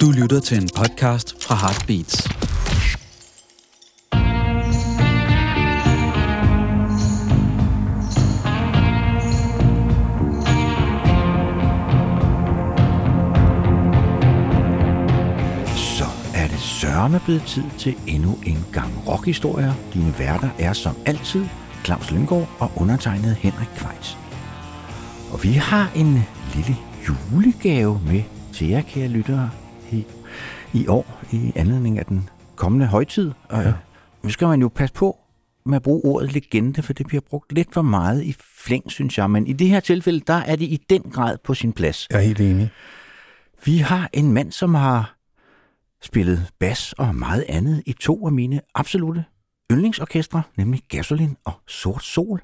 Du lytter til en podcast fra Heartbeats. Så er det sørme blevet tid til endnu en gang rockhistorier. Dine værter er som altid Claus Lyngård og undertegnet Henrik Kvejs. Og vi har en lille julegave med til jer, kære lyttere, i, i år, i anledning af den kommende højtid. Og ja. nu skal man jo passe på med at bruge ordet legende, for det bliver brugt lidt for meget i flæng, synes jeg. Men i det her tilfælde, der er det i den grad på sin plads. Jeg er helt enig. Vi har en mand, som har spillet bas og meget andet i to af mine absolute yndlingsorkestre, nemlig Gasolin og Sort Sol.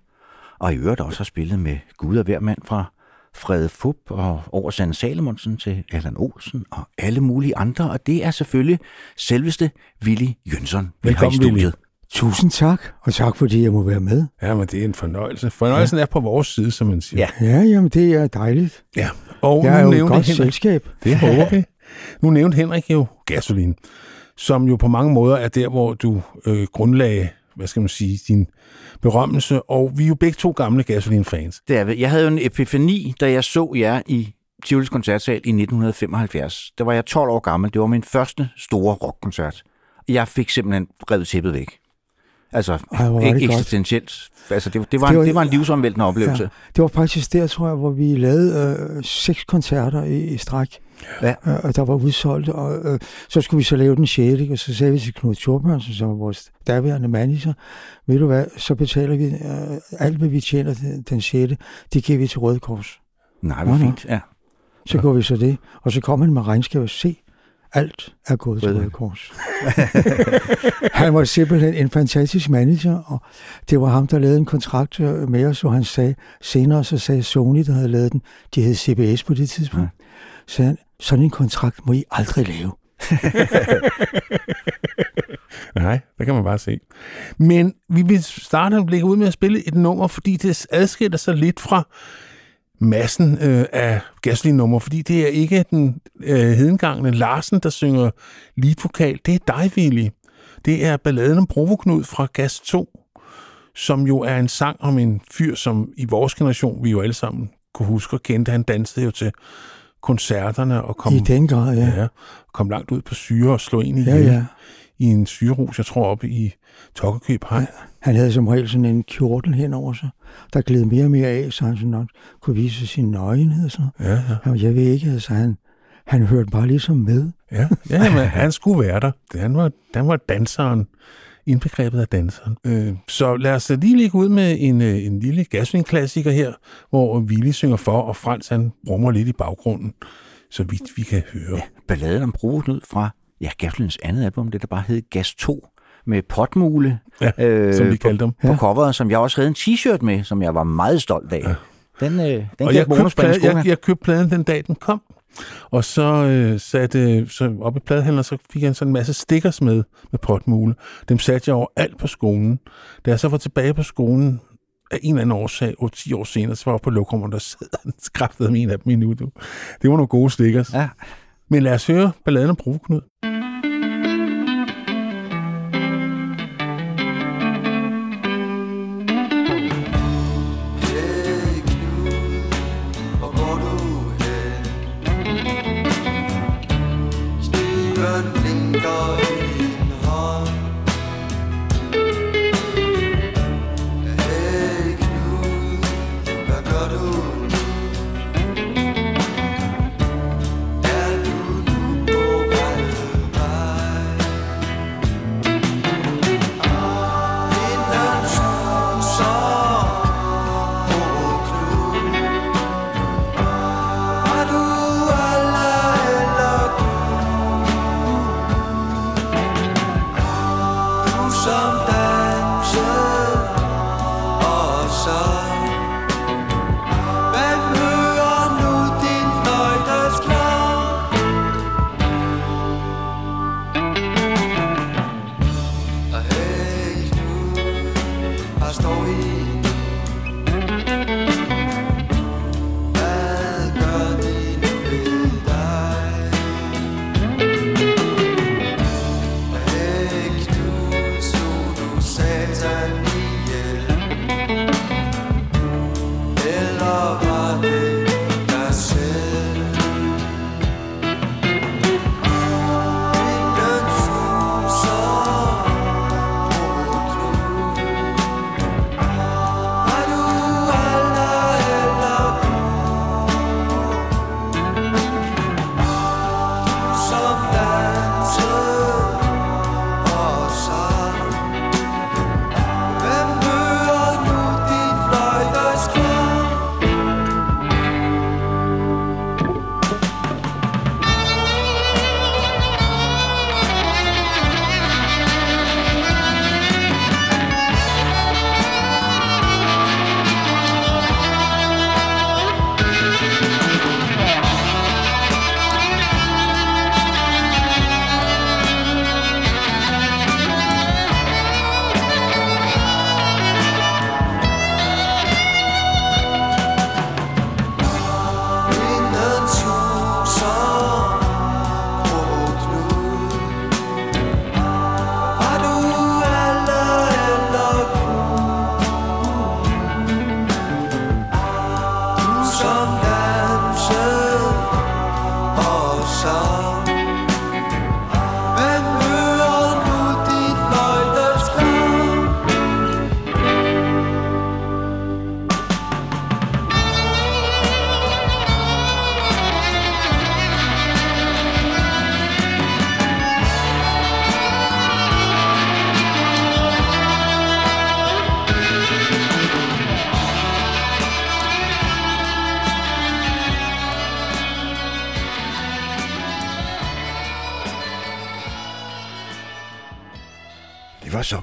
Og i øvrigt også har spillet med Gud og hver mand fra Frede Fup og over Sande Salomonsen til Allan Olsen og alle mulige andre. Og det er selvfølgelig selveste Willy Jønsson, vi har i Velkommen, Willy. studiet. Tusind tak, og tak fordi jeg må være med. Ja, men det er en fornøjelse. Fornøjelsen ja. er på vores side, som man siger. Ja. Ja, jamen det er dejligt. ja. Og Jeg er nu jo et godt Henrik, selskab. det håber vi. Nu nævnte Henrik jo gasolin, som jo på mange måder er der, hvor du øh, grundlagde, hvad skal man sige, din berømmelse. Og vi er jo begge to gamle gasolin-fans. Det er, vi. jeg havde jo en epifani, da jeg så jer i Tivolis Koncertsal i 1975. Der var jeg 12 år gammel. Det var min første store rockkoncert. Jeg fik simpelthen revet tæppet væk. Altså, Ej, ikke det eksistentielt. Altså, det, det, var Det en, var- det var en livsomvæltende oplevelse. Ja. Det var faktisk der, tror jeg, hvor vi lavede øh, seks koncerter i, i stræk. Ja. Øh, og der var udsolgt, og øh, så skulle vi så lave den sjette, og så sagde vi til Knud Thorbjørnsen, som var vores daværende manager, ved du hvad, så betaler vi øh, alt, hvad vi tjener den, den sjette, det giver vi til Røde Kors. Nej, hvor fint. Ja. Så ja. gjorde vi så det, og så kom han med regnskab og se, alt er gået til Røde. Røde Kors. han var simpelthen en fantastisk manager, og det var ham, der lavede en kontrakt øh, med os, og han sagde, senere så sagde Sony, der havde lavet den, de hed CBS på det tidspunkt, ja. så han, sådan en kontrakt må I aldrig lave. Nej, det kan man bare se. Men vi vil starte at lægge ud med at spille et nummer, fordi det adskiller sig lidt fra massen øh, af gasolin-nummer, fordi det er ikke den øh, hedengangne Larsen, der synger lige vokal. Det er dig, Willy. Det er balladen om Provoknud fra Gas 2, som jo er en sang om en fyr, som i vores generation, vi jo alle sammen kunne huske og kendte. Han dansede jo til koncerterne og kom, I den grad, ja. ja, kom langt ud på syre og slog ind i Ja, ja. i en syrehus, jeg tror oppe i Tokkekøb Hej. Han havde som regel sådan en kjortel hen over sig, der gled mere og mere af, så han sådan nok kunne vise sin nøgenhed noget. Ja, ja. Jeg ved ikke, altså han, han hørte bare ligesom med. ja. ja men han skulle være der. Han var, han var danseren, indbegrebet af danseren. Øh, så lad os lige lægge ud med en, øh, en lille gasolin-klassiker her, hvor Willy synger for, og Frans han brummer lidt i baggrunden, så vidt vi kan høre. ja. Balladen om Provoknud fra ja, Gasolins andet album, det der bare hed Gas 2, med potmule Ja, øh, som vi kaldte dem. på Ja. coveret, som jeg også havde en t-shirt med, som jeg var meget stolt af. Ja. Den, øh, den og jeg købte, bonuspoint i plade, jeg, jeg købte pladen den dag, den kom. Og så øh, satte så op i pladehandler, så fik jeg sådan en masse stickers med, med potmule. Dem satte jeg over alt på skolen. Da jeg så var tilbage på skolen, af en eller anden årsag, 8-10 år senere, så var jeg på lokum, og der sad han skræftede med en af dem i nu. Det var nogle gode stickers. Ja. Men lad os høre balladen om Provoknud.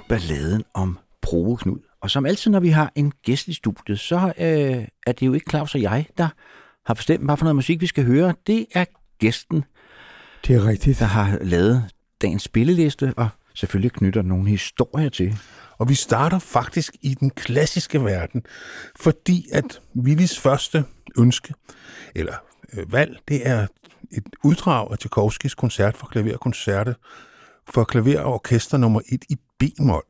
Balladen om Proveknud. Og som altid, når vi har en gæst i studiet, så øh, er det jo ikke Claus og jeg, der har bestemt, hvad for noget musik vi skal høre. Det er gæsten, Det er rigtigt. der har lavet dagens spilleliste, og selvfølgelig knytter nogle historier til. Og vi starter faktisk i den klassiske verden, fordi at Willis første ønske, eller øh, valg, det er et uddrag af Tchaikovskis koncert for klaverkoncerte for klaver og orkester nummer 1 i B-mol.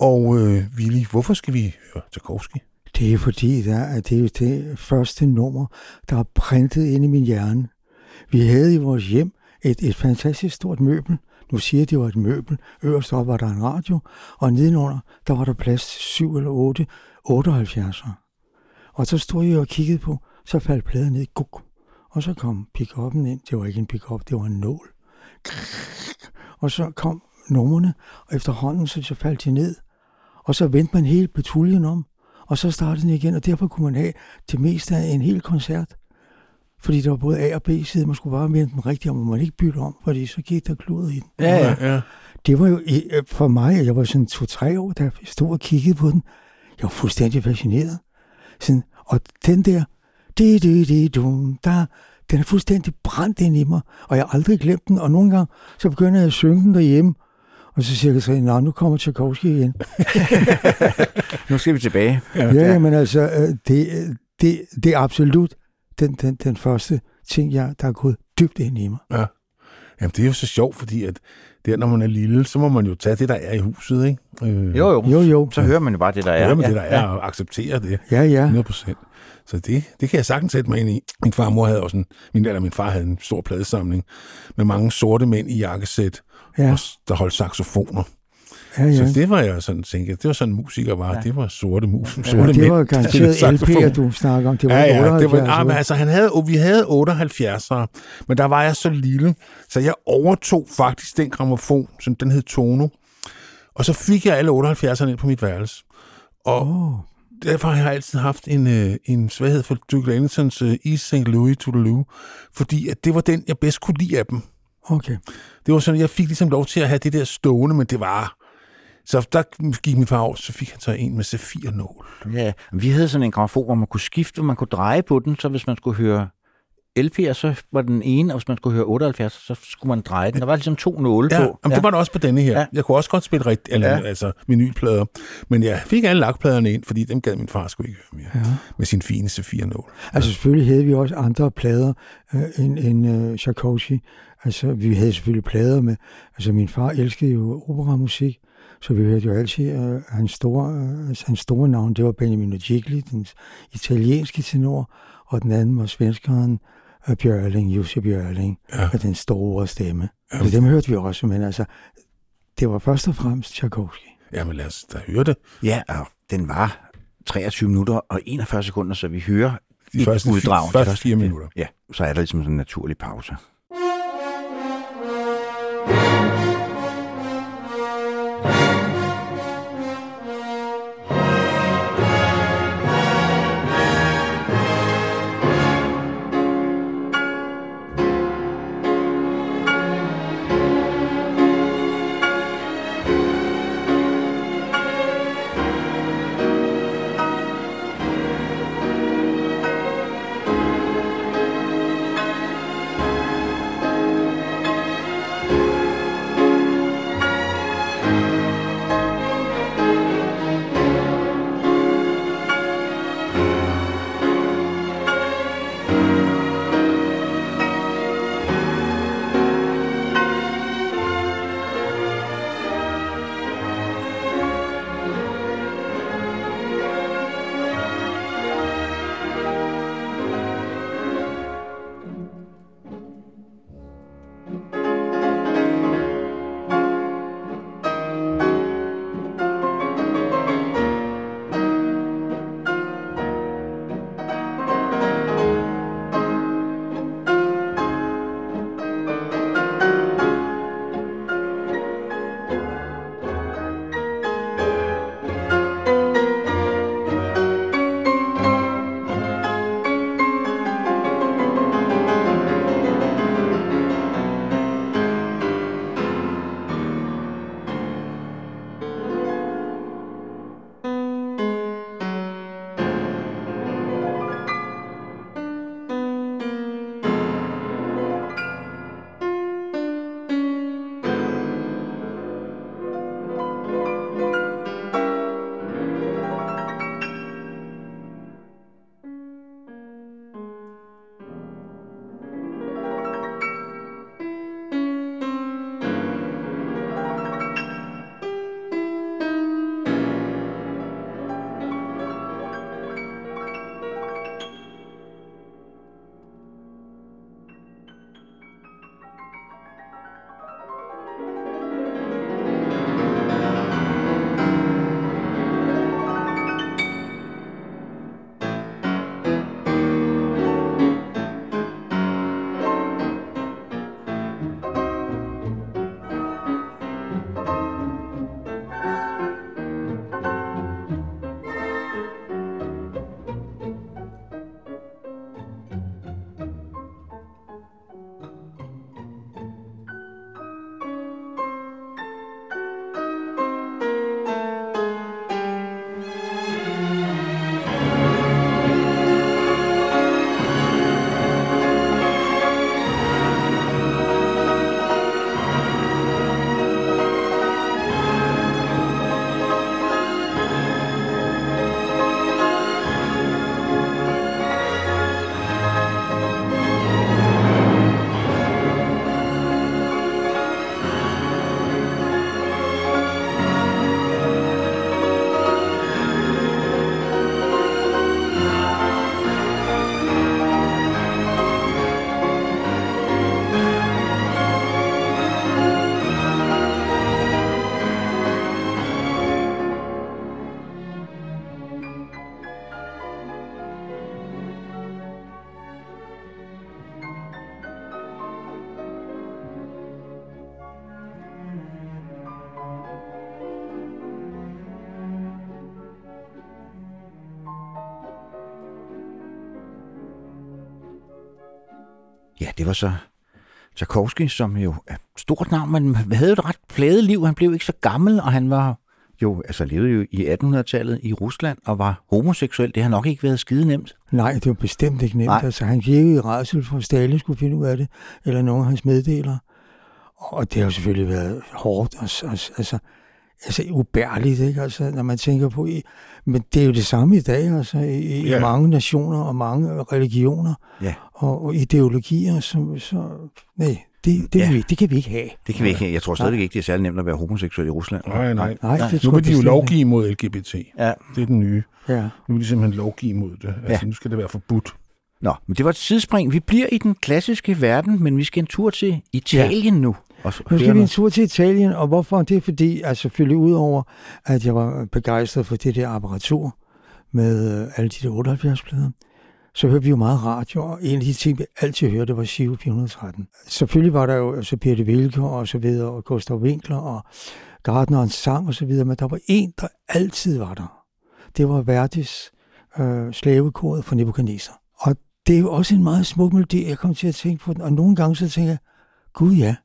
Og øh, Willy, hvorfor skal vi høre Tchaikovsky? Det er fordi, der, er- det er jo det første nummer, der er printet ind i min hjerne. Vi havde i vores hjem et, et fantastisk stort møbel. Nu siger jeg, det var et møbel. Øverst op var der en radio, og nedenunder, der var der plads til syv eller otte 78'ere. Og så stod jeg og kiggede på, så faldt pladen ned, guk. Og så kom pick-up'en ind. Det var ikke en pick-up, det var en nål. Og så kom numrene, og efterhånden så, så faldt de ned. Og så vendte man hele patruljen om, og så startede den igen, og derfor kunne man have det meste af en hel koncert. Fordi der var både A og B side, man skulle bare vende den rigtigt om, og man ikke bytte om, fordi så gik der kludet i den. ja. Det var jo for mig, jeg var sådan to-tre år, da jeg stod og kiggede på den. Jeg var fuldstændig fascineret. Sådan, og den der, di di di dum, der, den er fuldstændig brændt ind i mig, og jeg har aldrig glemt den. Og nogle gange, så begynder jeg at synge den derhjemme, og så siger jeg så, nå, nu kommer Tchaikovsky igen. Nu skal vi tilbage. Ja, ja men altså, øh, det, det, det er absolut den, den, den første ting, jeg, der er gået dybt ind i mig. Jamen, det er jo så sjovt, fordi at der, når man er lille, så må man jo tage det, der er i huset, ikke? Øh, Jo, jo. Jo, jo. Så hører man jo bare det, der er. Ja, men ja, det, der er, og acceptere det. Ja, ja. 100 procent. Så det, det kan jeg sagtens sætte mig ind i. Min far og mor havde også en, min, eller min far havde en stor pladesamling med mange sorte mænd i jakkesæt, Ja, og der holdt saxofoner. ja, Ja. Så det var jeg sådan tænkt, det var sådan musikere var. Ja. Det var sorte mus, sorte Ja, det mænd. var garanteret. LP'er, du snakker om. Det var Ja, ja, det var, 78, ah, men altså, han havde, vi havde 78'ere, men der var jeg så lille, så jeg overtog faktisk den gramofon, som den hed Tono, og så fik jeg alle 78'erne ind på mit værelse. Og Åh, derfor har jeg altid haft en, øh, en svaghed for Duke Ellingtons øh, East St. Louis to the Lou, fordi at det var den, jeg bedst kunne lide af dem. Okay. Det var sådan, jeg fik ligesom lov til at have det der stående, men det var... Så der gik min far over, så fik han så en med safirenål. Ja, vi havde sådan en gramofon, hvor man kunne skifte, man kunne dreje på den, så hvis man skulle høre LP'er, så var den ene, og hvis man skulle høre 78, så skulle man dreje den. Der var ligesom to nåle Ja, på. jamen, det var der også på denne her. Ja. Ja. Jeg kunne også godt spille rigt, eller, Ja. ja. altså vinylplader, men jeg fik alle lakpladerne ind, fordi dem gad min far sgu ikke høre mere, Ja. med sin fine safirenål. Altså selvfølgelig havde vi også andre plader øh, end, end øh, Tchaikovsky. Altså vi havde selvfølgelig plader med, altså min far elskede jo operamusik, så vi hørte jo altid øh, hans, store, øh, hans store navn, det var Benjamin Gigli, den italienske tenor, og den anden var svenskeren øh, Bjørling, Jussi Bjørling, Ja. den store stemme. Ja. Altså, dem hørte vi også, men altså, det var først og fremmest Tchaikovsky. Jamen lad os da høre det. Ja, og den var 23 minutter og 41 sekunder, så vi hører De et første uddrag. første fire minutter. Ja, så er der ligesom sådan en naturlig pause. Det var så Tchaikovsky, som jo er stort navn, men havde jo et ret pladet liv. Han blev ikke så gammel, og han var jo, altså levede jo i 1800-tallet i Rusland og var homoseksuel. Det har nok ikke været skide nemt. Nej, det var bestemt ikke nemt. Nej. Altså, han virkede i rædsel for, at Stalin skulle finde ud af det, eller nogen af hans meddelere. Og det har jo selvfølgelig været hårdt, og, og, altså, altså ubærligt, ikke? Altså, når man tænker på, i, men det er jo det samme i dag, altså, i, i Ja. mange nationer og mange religioner Ja. og, og ideologier, som, så, nej, det, det, Ja. ja. vi, det kan vi ikke have. Det kan vi ikke. Jeg tror stadig ikke, det er særlig nemt at være homoseksuel i Rusland. Nej, nej. Nej, det Nu vil de jo lovgive mod LGBT. Ja. Det er den nye. Ja. Nu vil de simpelthen lovgive mod det. Altså, nu skal det være forbudt. Nå, men det var et sidespring. Vi bliver i den klassiske verden, men vi skal en tur til Italien ja. nu. Og Nu skal vi en tur til Italien, og hvorfor? Det er fordi, altså selvfølgelig udover, at jeg var begejstret for det der apparatur med øh, alle de der 78 plader, så hørte vi jo meget radio, og en af de ting, vi altid hørte, det var Siv 413. Selvfølgelig var der jo altså Birte Wilke og så videre, og Gustav Winkler og Gardnerens sang og så videre, men der var en, der altid var der. Det var Verdis øh, slavekoret for Nebuchadnezzar. Og det er jo også en meget smuk melodi, jeg kom til at tænke på den, og nogle gange så tænker jeg, gud ja,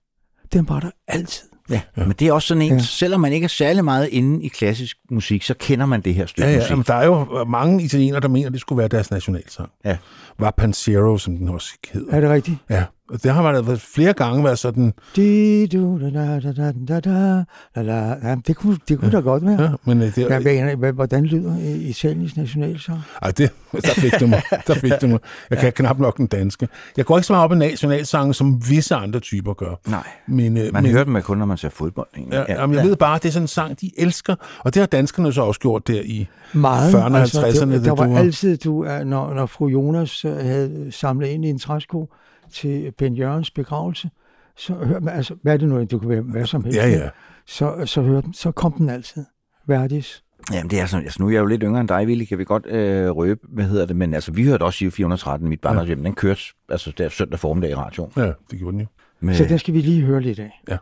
den var der altid. Ja, ja, men det er også sådan en, ja. Selvom man ikke er særlig meget inde i klassisk musik, så kender man det her stykke Ja, ja. musik. Jamen, der er jo mange italienere, der mener, at det skulle være deres nationalsang. Ja. Var Pansero, som den også hedder. Er det rigtigt? Ja, det har været flere gange været sådan... Det kunne, det kunne ja. da godt være. Ja, men øh, det, ja, hvad, hvad, hvordan lyder øh, Italiens nationalsang? Ej, det, der fik du mig. Der fik du mig. Jeg kan ja. knap nok den danske. Jeg går ikke så meget op i nationalsangen, som visse andre typer gør. Nej, men, øh, man men, hører dem kun, når man ser fodbold. Ja, ja, jamen, jeg ja. ved bare, at det er sådan en sang, de elsker, og det har danskerne så også gjort der i 40'erne og 50'erne. Altså, der, der, der var du... altid, du, øh, når, når fru Jonas havde samlet ind i en træsko, til Ben Jørgens begravelse, så hør, man, altså, hvad er det nu, du kan være hvad som helst, Ja, ja. Så, så, hør den, så kom den altid. Verdis. Jamen, det er sådan, altså, nu er jeg jo lidt yngre end dig, Willy, kan vi godt øh, røbe, hvad hedder det, men altså, vi hørte også Giro 413 i mit barndomshjem, den kørte altså, der søndag formiddag i radioen. Ja, det gjorde den jo. Med, Så den skal vi lige høre lidt af. Ja.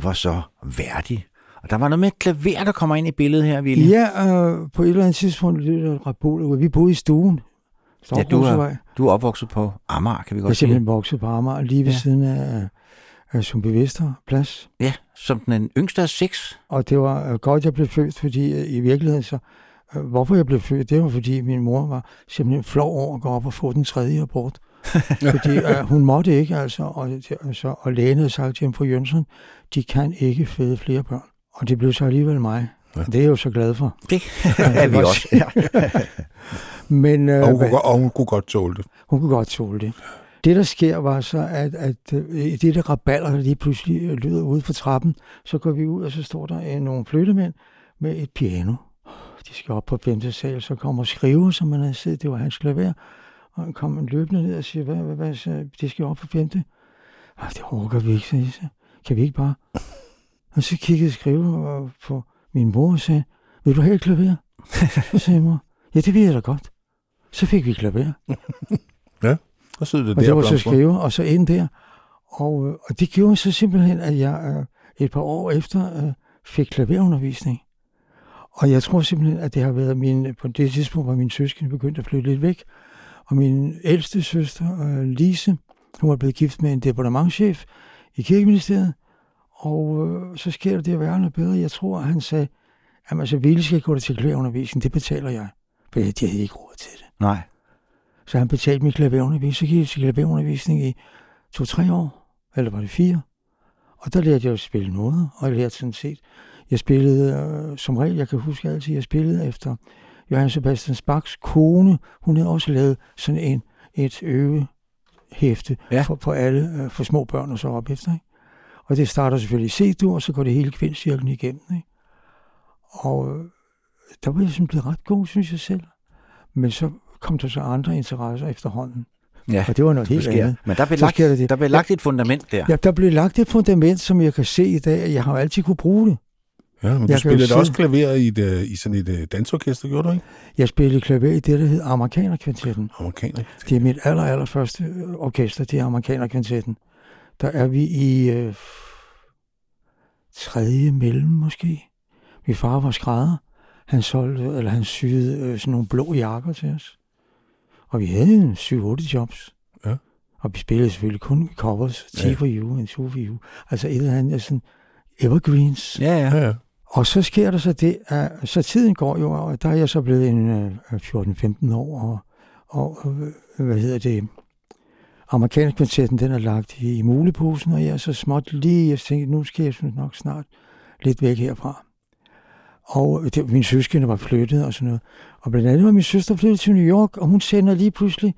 Det var så værdigt. Og der var noget med et klaver, der kommer ind i billedet her, Ville. Ja, øh, på et eller andet tidspunkt, det der Rabol, vi boede i stuen. Ja, du er, du er opvokset på Amager, kan vi Jeg er godt sige. simpelthen vokset på Amager, lige ved Ja. siden af, af Sumpe Vester plads. Ja, som den yngste af seks. Og det var øh, godt, jeg blev født, fordi øh, i virkeligheden så, øh, hvorfor jeg blev født, det var fordi min mor var simpelthen flov over at gå op og få den tredje abort. fordi øh, hun måtte ikke, altså, og, altså, og lægen havde sagt til ham på Jønsson, de kan ikke føde flere børn. Og det blev så alligevel mig. Ja. Det er jeg jo så glad for. Det er vi også. Men øh, Og hun, kunne, og hun kunne godt tåle det. Hun kunne godt tåle det. Det, der sker, var så, at, at øh, i det der raballer, der lige pludselig øh, lyder ude for trappen, så går vi ud, og så står der øh, nogle flyttemænd med et piano. De skal op på femte sal, så kommer skriver, som man havde set, det var hans klaver, og han kom løbende ned og siger, hvad, hvad, hvad så, de skal op på femte. Ej, det orker vi ikke, så. Kan vi ikke bare? Og så kiggede skriver øh, på min mor og sagde, vil du have et klaver? Så sagde mor, ja, det vil jeg da godt. Så fik vi klaver. Og så det Og der det var så skriver, og så ind der. Og, øh, og det gjorde så simpelthen, at jeg øh, et par år efter øh, fik klaverundervisning. Og jeg tror simpelthen, at det har været min, på det tidspunkt, hvor min søskende begyndte at flytte lidt væk. Og min ældste søster, Lise, hun var blevet gift med en departementchef i kirkeministeriet. Og øh, så sker der det at være noget bedre. Jeg tror, at han sagde, at altså, Ville skal gå til klaverundervisning, det betaler jeg. For de havde ikke råd til det. Nej. Så han betalte min klaverundervisning. Så gik jeg til klaverundervisning i to-tre år, eller var det fire? Og der lærte jeg at spille noget, og jeg lærte sådan set. Jeg spillede, øh, som regel, jeg kan huske altid, jeg spillede efter Johann Sebastian Bachs kone. Hun havde også lavet sådan en, et øvehæfte Ja. ja. for, for alle, øh, for små børn og så op efter. Ikke? Og det starter selvfølgelig i C-dur, og så går det hele kvindcirklen igennem. Ikke? Og øh, der var jeg sådan blevet ret god, synes jeg selv. Men så kom der så andre interesser efterhånden. Ja, Og det var noget det helt sker. andet. Men der blev, Så lagt, det. der blev lagt et fundament der. Ja, der blev lagt et fundament, som jeg kan se i dag. Jeg har jo altid kunne bruge det. Ja, men du Jeg jo spillede da også klaver i, et, øh, i sådan et øh, dansorkester, gjorde du ikke? Jeg spillede klaver i det, der hed Amerikanerkvartetten. Amerikaner. Det er mit aller, aller første orkester, det er Amerikanerkvartetten. Der er vi i øh, tredje mellem måske. Min far var skrædder. Han solgte, eller han syede øh, sådan nogle blå jakker til os. Og vi havde en 7-8 jobs. Ja. Og vi spillede selvfølgelig kun covers. T Ja. for you and two for you. Altså et eller andet sådan evergreens. Ja, ja. Ja, ja. Og så sker der så det, at så tiden går jo, og der er jeg så blevet en øh, 14-15 år, og, og øh, hvad hedder det, amerikansk kvartetten, den er lagt i, i muleposen, og jeg er så småt lige, jeg tænkte, nu skal jeg nok snart lidt væk herfra. Og det, min søskende var flyttet og sådan noget. Og blandt andet var min søster flyttet til New York, og hun sender lige pludselig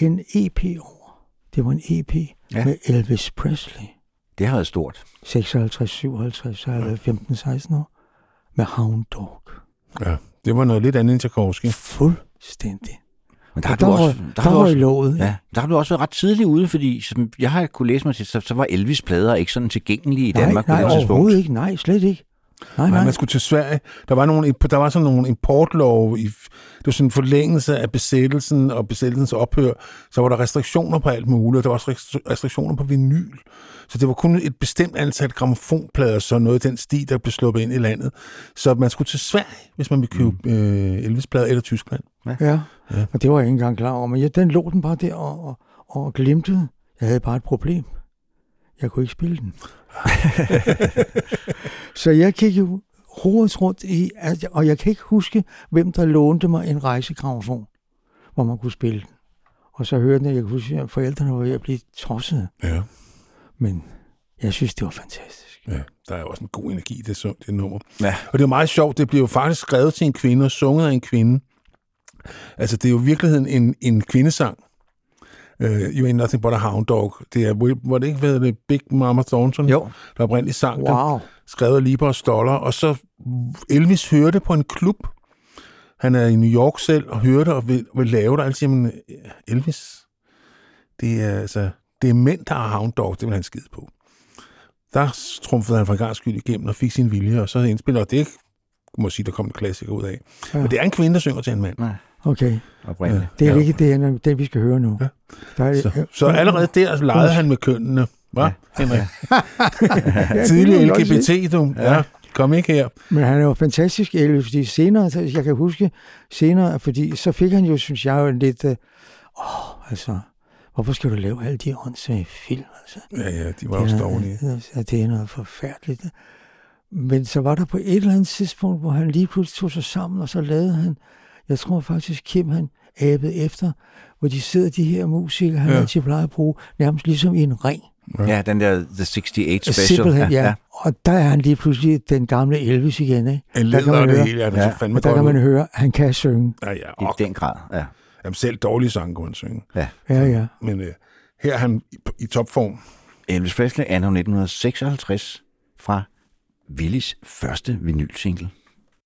en EP over. Det var en EP ja. med Elvis Presley. Det har været stort. 56, 57, så har jeg været 15, 16 år. Med Hound Dog. ja. Det var noget lidt andet end Tchaikovsky. Fuldstændig. Men der har Og du der, også... Der der, har du også. Ja, der har du også været ret tidligt ude, fordi som jeg har kunne læse mig til, så, så var Elvis plader ikke sådan tilgængelige i nej, Danmark nej, på det tidspunkt. overhovedet ikke. Nej, slet ikke. Nej, Nej, man skulle til Sverige. Der var, nogle, der var sådan nogle importlov. I, det var sådan en forlængelse af besættelsen og besættelsens ophør. Så var der restriktioner på alt muligt, og der var også restri- restriktioner på vinyl. Så det var kun et bestemt antal gramofonplader, så noget af den sti, der blev sluppet ind i landet. Så man skulle til Sverige, hvis man ville købe mm. øh, Elvis-plader, eller Tyskland. Ja. Ja. ja, og det var jeg ikke engang klar over. Men jeg, den lå den bare der og, og, og glimtede. Jeg havde bare et problem. Jeg kunne ikke spille den. så jeg gik jo rodet rundt i, og jeg kan ikke huske, hvem der lånte mig en rejsegramofon, hvor man kunne spille den. Og så hørte jeg, jeg kan huske, at forældrene var ved at blive tosset. Ja. Men jeg synes, det var fantastisk. ja. Der er jo også en god energi i det, så- det nummer. Ja. Og det er meget sjovt, det bliver jo faktisk skrevet til en kvinde og sunget af en kvinde. Altså, det er jo i virkeligheden en, en kvindesang. Uh, you ain't nothing but a hound dog. Det er, var det ikke, det, Big Mama Thornton, Jo, der oprindeligt sang den, Wow. skrevet af Lieber og Stoller, og så Elvis hørte på en klub. Han er i New York selv, og hørte og vil, vil lave det, og siger, men Elvis, det er, altså, det er mænd, der har hound dog, det vil han skide på. Der trumfede han for en gang skyld igennem og fik sin vilje, og så indspiller, og det må sige, der kom en klassiker ud af. Ja. Men det er en kvinde, der synger til en mand. Okay, oprindeligt. det er Ja. ja. ikke det, den vi skal høre nu. Ja. Der er, Så, så allerede der legede han med kønnene. Hva, Henrik? Ja, Tidlig. LGBT, du. Ja. Kom ikke her. Men han er jo fantastisk Elvis, fordi senere, jeg kan huske senere, fordi så fik han jo, synes jeg, jo en lidt, øh, åh, altså, hvorfor skal du lave alle de åndssvage film, altså? Ja, ja, de var også dårlige. Ja, det er noget forfærdeligt. Men så var der på et eller andet tidspunkt, hvor han lige pludselig tog sig sammen, og så lavede han, jeg tror faktisk, Kim han abede efter, hvor de sidder, de her musikere, han Ja. ja. altid plejer at bruge, nærmest ligesom i en ring. Ja, den der The 68 Special. Simpelthen, ja. ja. Og der er han lige pludselig den gamle Elvis igen, ikke? En Der kan leder man det høre- hele, ja, det Ja, så fandme Og der kan man ud. høre, at han kan synge. Ja, ja, I og, den grad, ja. jamen, selv dårlige sang kunne han synge. Ja, ja. Men øh, her er han i, i topform. Elvis Presley anno 1956 fra Willis første vinylsingle.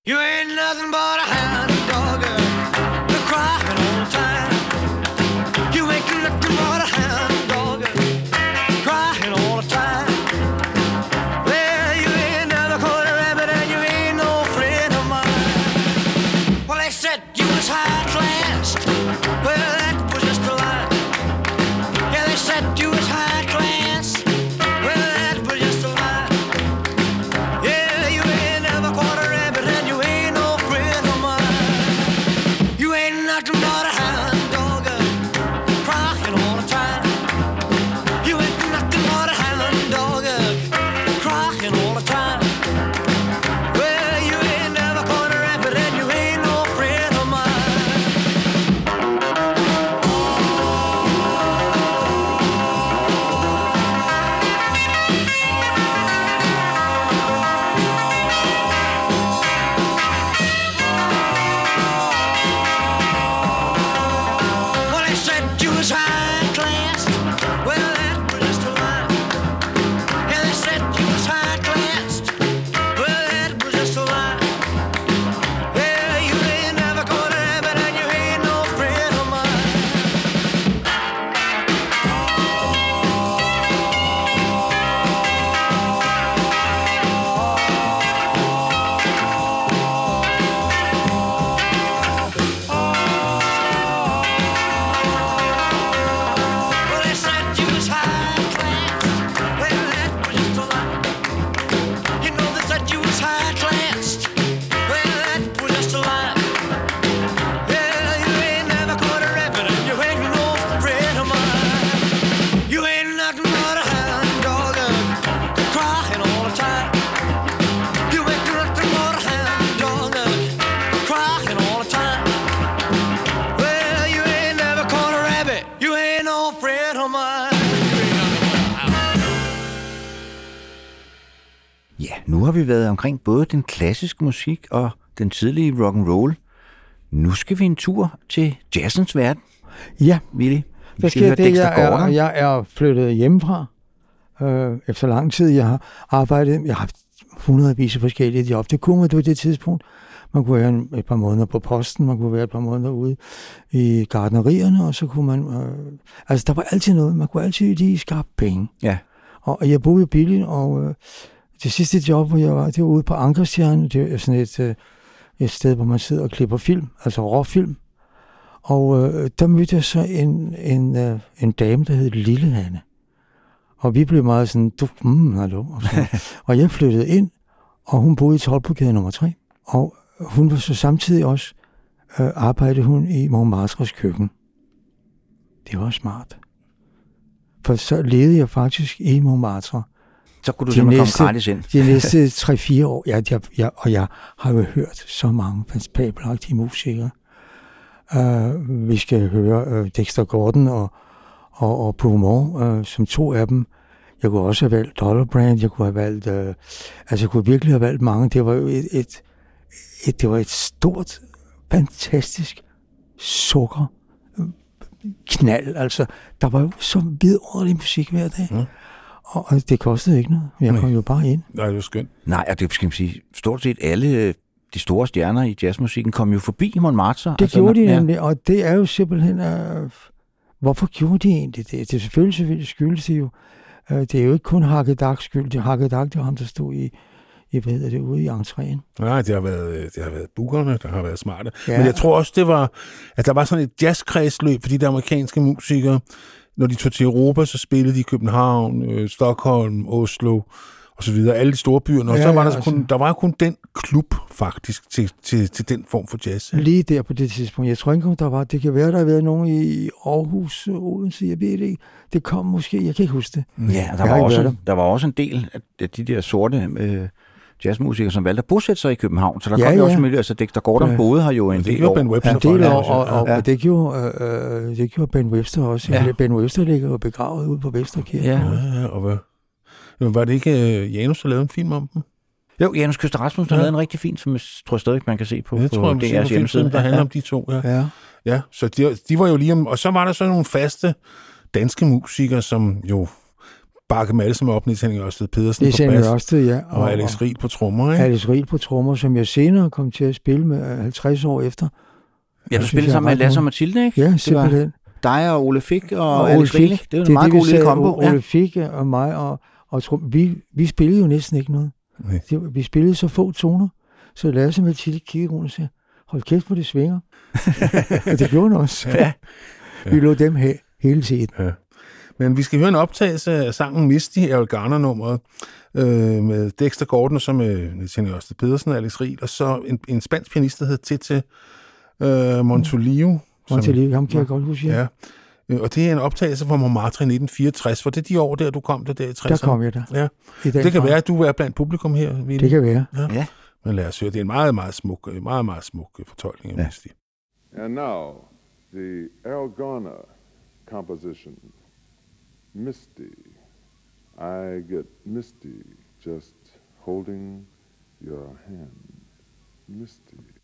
You ain't nothing but a hound dog. Crying all the time. You ain't nothing but den klassiske musik og den tidlige rock and roll. Nu skal vi en tur til jazzens verden, Ja, Willy. Der sker det, jeg er, jeg er flyttet hjemmefra øh, efter lang tid. Jeg har arbejdet, jeg har haft hundredvis af forskellige job. Det kunne man på det tidspunkt. Man kunne være et par måneder på posten, man kunne være et par måneder ude i gardnerierne, og så kunne man... Øh, altså, der var altid noget. Man kunne altid lige skabe penge. Ja. Og og jeg boede i Billig, og øh, det sidste job, hvor jeg var, det var ude på Ankerstjerne. Det er sådan et, øh, et sted, hvor man sidder og klipper film, altså råfilm. Og øh, der mødte jeg så en, en, øh, en dame, der hed Lille Hanne. Og vi blev meget sådan, du, mm, hallo. Og, og jeg flyttede ind, og hun boede i Tolbogade nummer 3. Og hun var så samtidig også, øh, arbejdede hun i Montmartres køkken. Det var smart. For så levede jeg faktisk i Montmartre Så kunne du de simpelthen næste- komme gratis ind. de næste 3-4 år. Jeg, jeg, jeg, og jeg har jo hørt så mange fabelagtige musikere. Uh, vi skal høre uh, Dexter Gordon og, og, og Beaumont uh, som to af dem. Jeg kunne også have valgt Dollar Brand, jeg kunne have valgt, uh, altså jeg kunne virkelig have valgt mange. Det var jo et, et, et, det var et stort, fantastisk sukker øh, knald. Altså, der var jo så vidunderlig musik hver dag. Ja. Og, det kostede ikke noget. Jeg kom jo bare ind. Nej, det er jo skønt. Nej, og det skal man sige, stort set alle øh, de store stjerner i jazzmusikken kom jo forbi Montmartre. Det altså, gjorde de ja. nemlig, og det er jo simpelthen... Øh, hvorfor gjorde de egentlig det? Det er selvfølgelig, selvfølgelig skyldes det jo. Øh, det er jo ikke kun Hakkedak skyld. Det Hakkedak, det var ham, der stod i, i hvad hedder det, ude i entréen. Nej, det har været, øh, det har været bookerne, der har været smarte. Ja. Ja. Men jeg tror også, det var, at der var sådan et jazzkredsløb for de der amerikanske musikere. Når de tog til Europa, så spillede de i København, øh, Stockholm, Oslo og så videre, alle de store byer. Og Ja, så var ja, der, altså. kun, der var kun den klub, faktisk, til, til, til den form for jazz. Lige der på det tidspunkt. Jeg tror ikke, der var... Det kan være, der har været nogen i Aarhus, Odense, jeg ved det ikke. Det kom måske, jeg kan ikke huske det. Ja, der var, også, været der var også en del af de der sorte øh, jazzmusikere, som valgte at bosætte sig i København. Så der Ja, kom jo ja. også en miljø, altså Dexter Gordon Ja. boede her jo en Det del år. Ben Webster. Ja, for del det, år, og, og, Ja. og det, gjorde, øh, øh, det gjorde Ben Webster også. Ja. Ja. Ben Webster ligger jo begravet ude på Vesterkirken. Ja. Ja, ja, og hvad? Jamen, var det ikke uh, Janus, der lavede en film om dem? Jo, Janus Køster Rasmussen har Ja. lavet en rigtig fin, som jeg tror stadig, man kan se på, Det på tror jeg, DR's hjemmeside. der handler om de to. Ja. Ja. Ja, så de, de var jo lige om... Og så var der så nogle faste danske musikere, som jo bakkede med alle sammen op, Niels Henning Ørsted Pedersen Det er på bas, Ørsted, ja. og Alex Riel på trommer, ikke? Alex Riel på trommer, som jeg senere kom til at spille med øh, 50 år efter. Ja, du spillede sammen med Lasse og Mathilde, ikke? Ja, Det var simpelthen. dig og Ole Fik og, Og og Ole Alex Fik. Riel. Det er jo en meget det, god lille kombo. Ole Fik og mig, og, og trum, vi, vi spillede jo næsten ikke noget. Nej. Det, vi spillede så få toner, så Lasse med Tilly kiggede rundt og sagde, hold kæft på det svinger. og det gjorde han også. Ja. Vi lå dem have hele tiden. Men vi skal høre en optagelse af sangen Misty, Errol Garner-nummeret, øh, med Dexter Gordon, som med Niels Henning Ørsted Pedersen og Alex Riel, og så en, en spansk pianist, der hed Tete øh, Montolio. som- Montelli, ham kan jeg godt huske. Ja. Ja. Øh, Og det er en optagelse fra Montmartre i 1964, for det er de år der, du kom der, der i 60'erne. Der kom jeg der. Ja. Det kan grad. være, at du er blandt publikum her, Ville. Det kan være. Ja. Men lad os høre, det er en meget, meget smuk, øh, meget, meget smuk øh, fortolkning af Ja. Misty. And now, the Errol Garner composition, Misty. I get misty just holding your hand. Misty.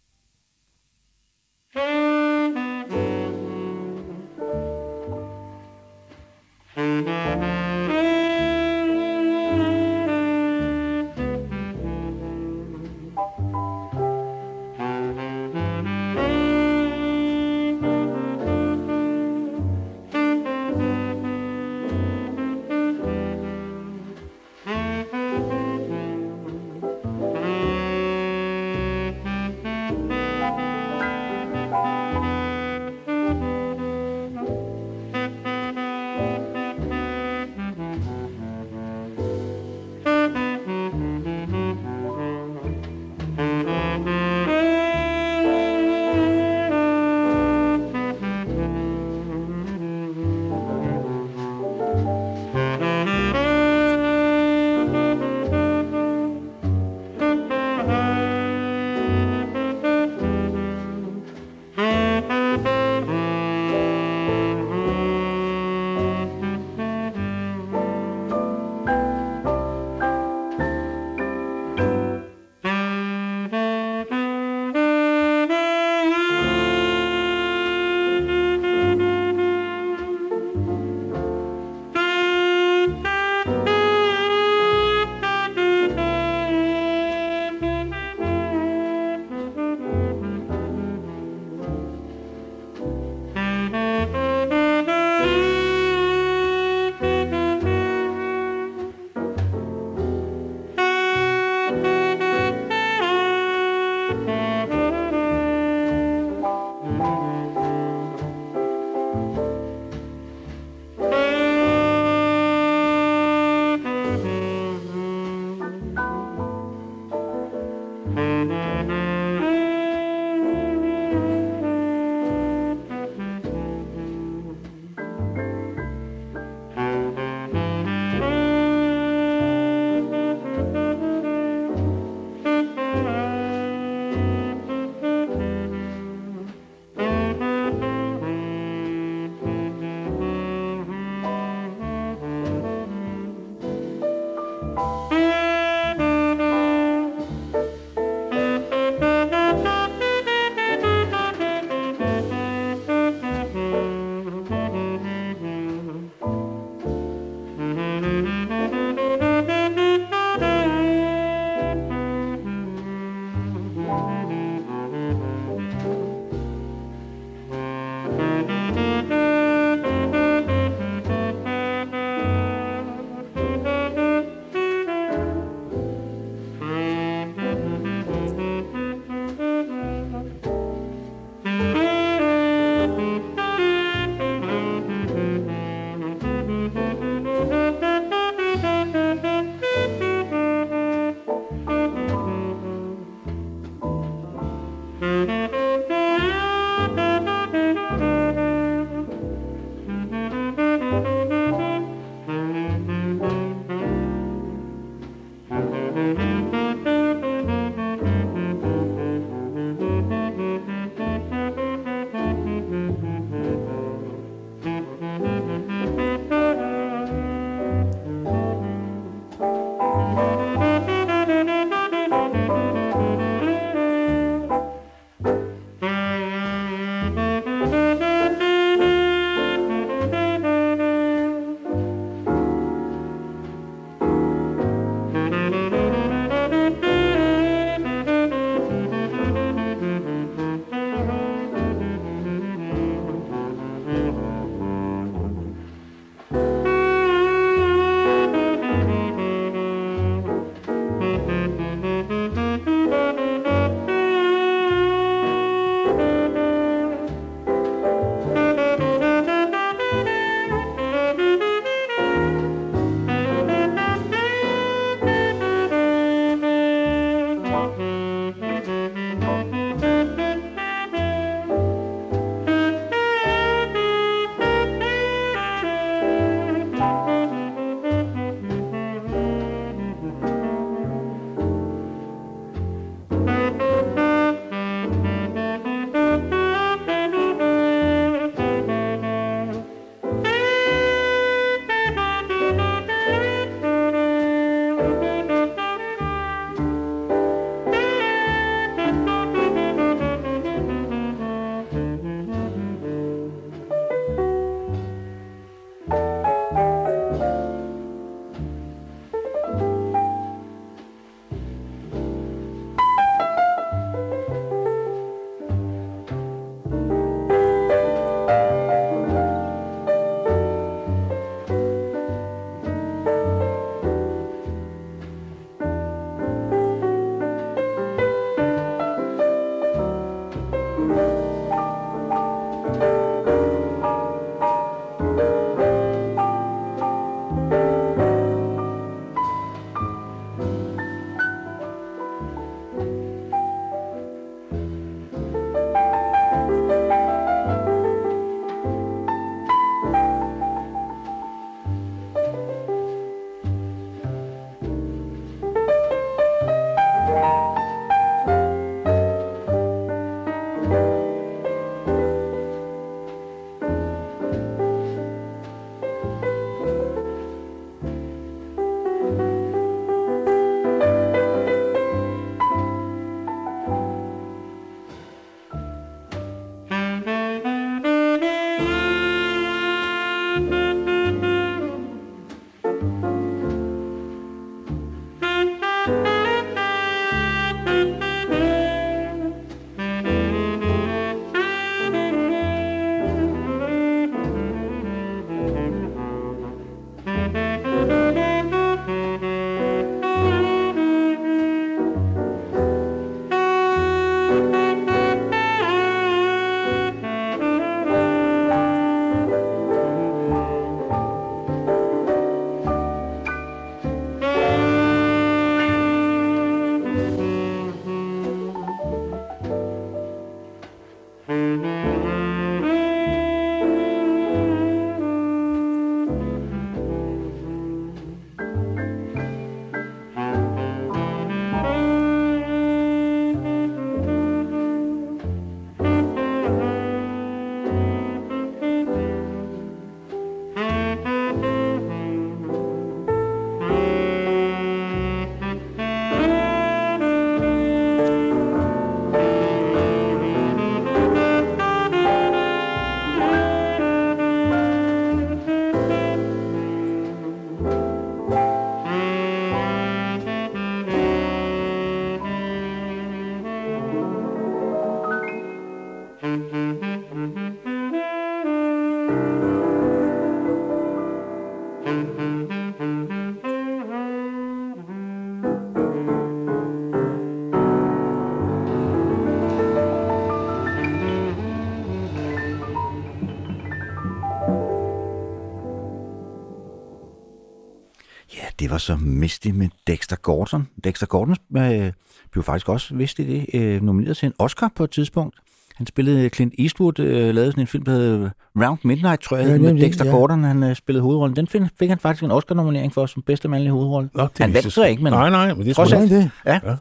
Var så Misty med Dexter Gordon. Dexter Gordon øh, blev faktisk også, vidste I det, øh, nomineret til en Oscar på et tidspunkt. Han spillede Clint Eastwood, øh, lavede sådan en film, der hed Round Midnight, tror jeg, Ja, ja, med Dexter ja. Gordon, han øh, spillede hovedrollen. Den film fik han faktisk en Oscar-nominering for som bedste mandlige hovedrolle. Nå, det han vandt jeg så ikke, men Nej, nej, men det er sgu det? ja, Ja.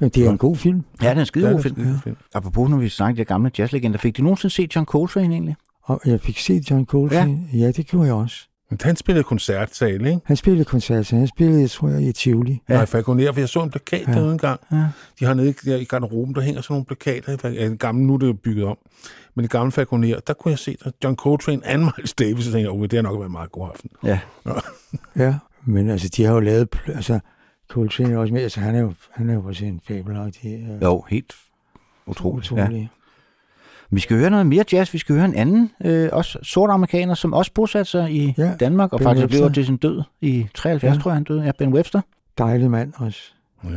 Men det er en god film. ja, den er en skide Ja, god det film. film. Apropos, når vi snakker de gamle jazzlegender, fik de nogensinde set John Coltrane egentlig? Og jeg fik set John Coltrane. Ja, ja det gjorde jeg også. Men han spillede koncertsal, ikke? Han spillede koncert, han spillede, jeg tror jeg, i Tivoli. Ja. Nej, Falconer, for jeg så en plakat Ja. ja. derude en gang. Ja. De har nede der i garderoben, der hænger sådan nogle plakater. i Ja, den gamle, nu er det jo bygget om. Men det gamle Falconer, der kunne jeg se der John Coltrane and Miles Davis, og tænkte oh, det har nok været en meget god aften. Ja, Ja, men altså, de har jo lavet, altså, Coltrane er også med, altså, han er jo, han er jo også en fabelagtig. Øh, jo, helt utroligt. Ja. Vi skal høre noget mere jazz. Vi skal høre en anden, øh, også sort amerikaner, som også bosatte sig i ja. Ja, Danmark, og Ben faktisk Webster. blev til sin død i 73, ja. Ja. tror jeg, han døde. Ja, Ben Webster. Dejlig mand også. Ja.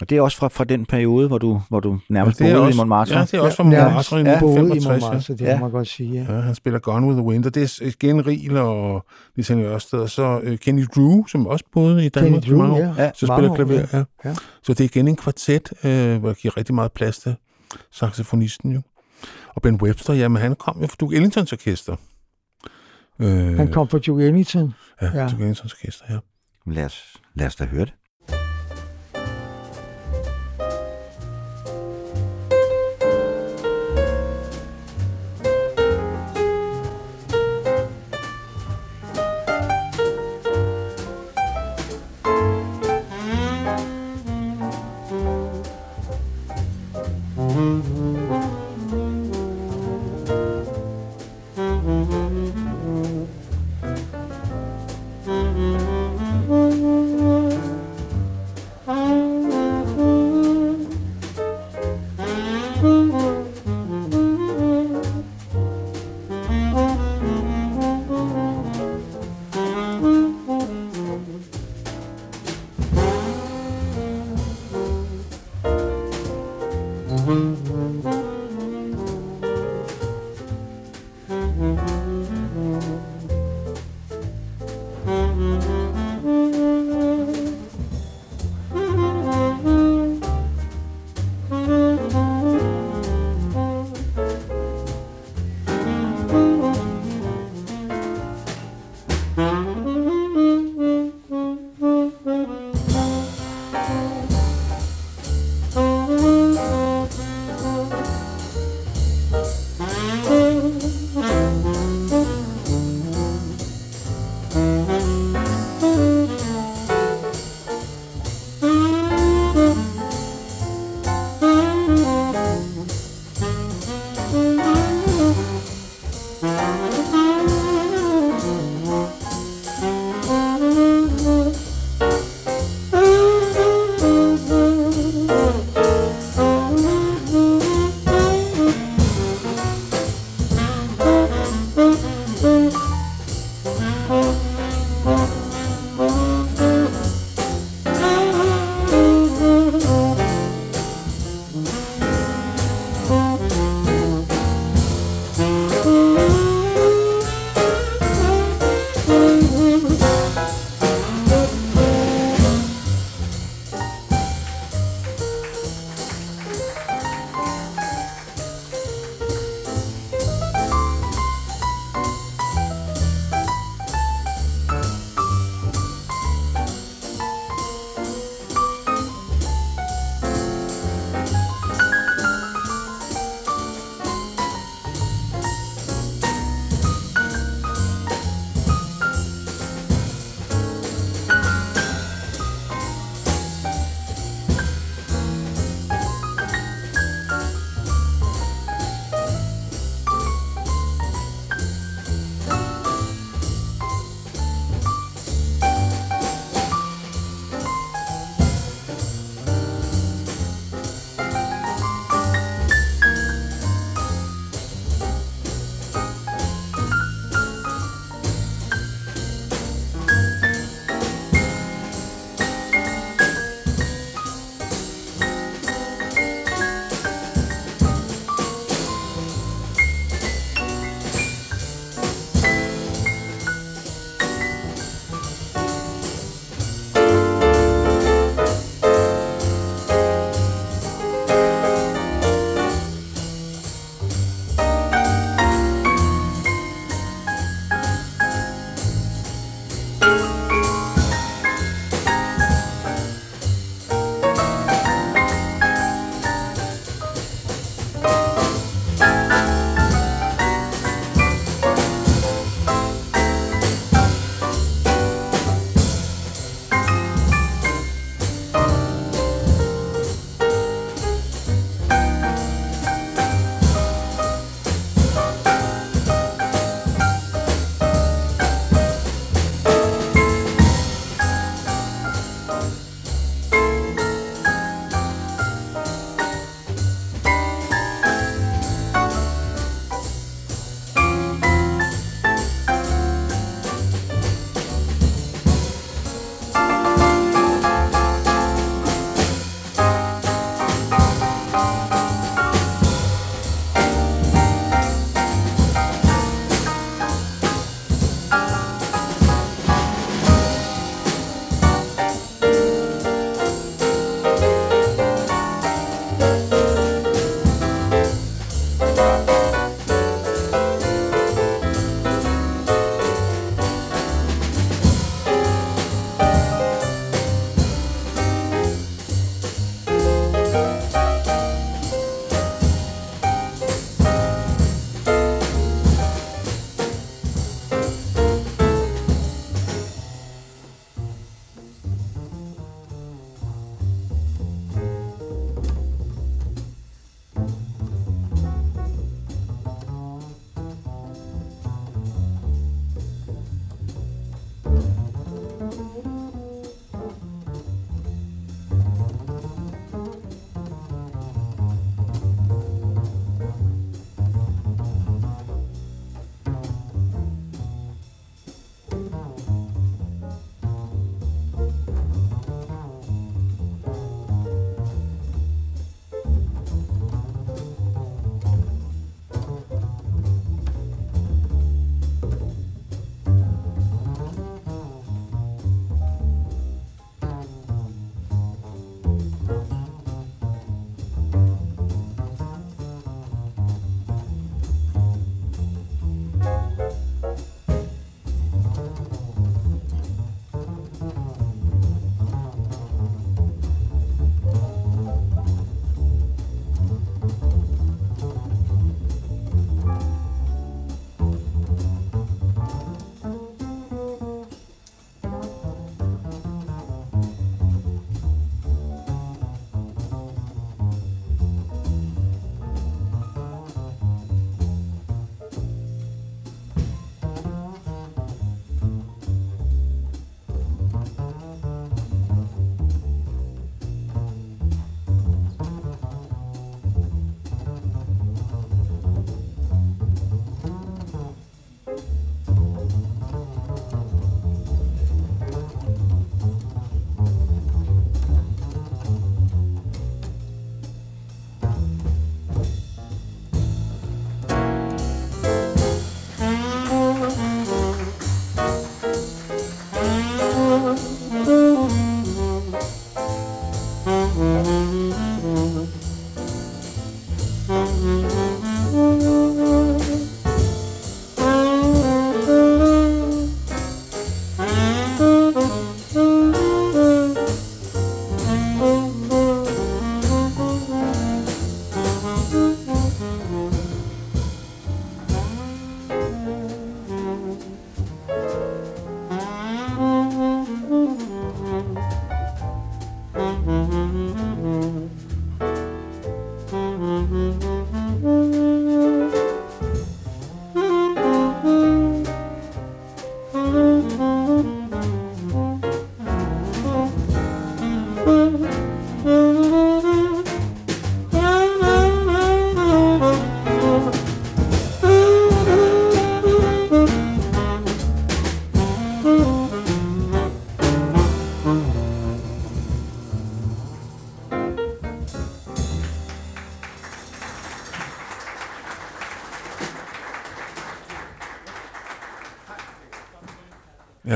Og det er også fra, fra den periode, hvor du, hvor du nærmest er boede også, i Montmartre. Ja, det er også fra Ja, Montmartre ja, i 1965. Ja. Montmartre, det Ja. må man godt sige, ja. Ja, han spiller Gone with the Wind, og det er igen Riel og Lisa Ørsted, og så uh, Kenny Drew, som også boede i Danmark Kenny Drew, ja. Ja, Så spiller klaver, ja. ja. Så det er igen en kvartet, øh, hvor jeg giver rigtig meget plads til saxofonisten jo. Og Ben Webster, jamen han kom jo fra Duke Ellingtons orkester. Øh, Han kom fra Duke Ellington. Ja, ja. Duke Ellingtons orkester, ja. Lad os, lad os da høre det.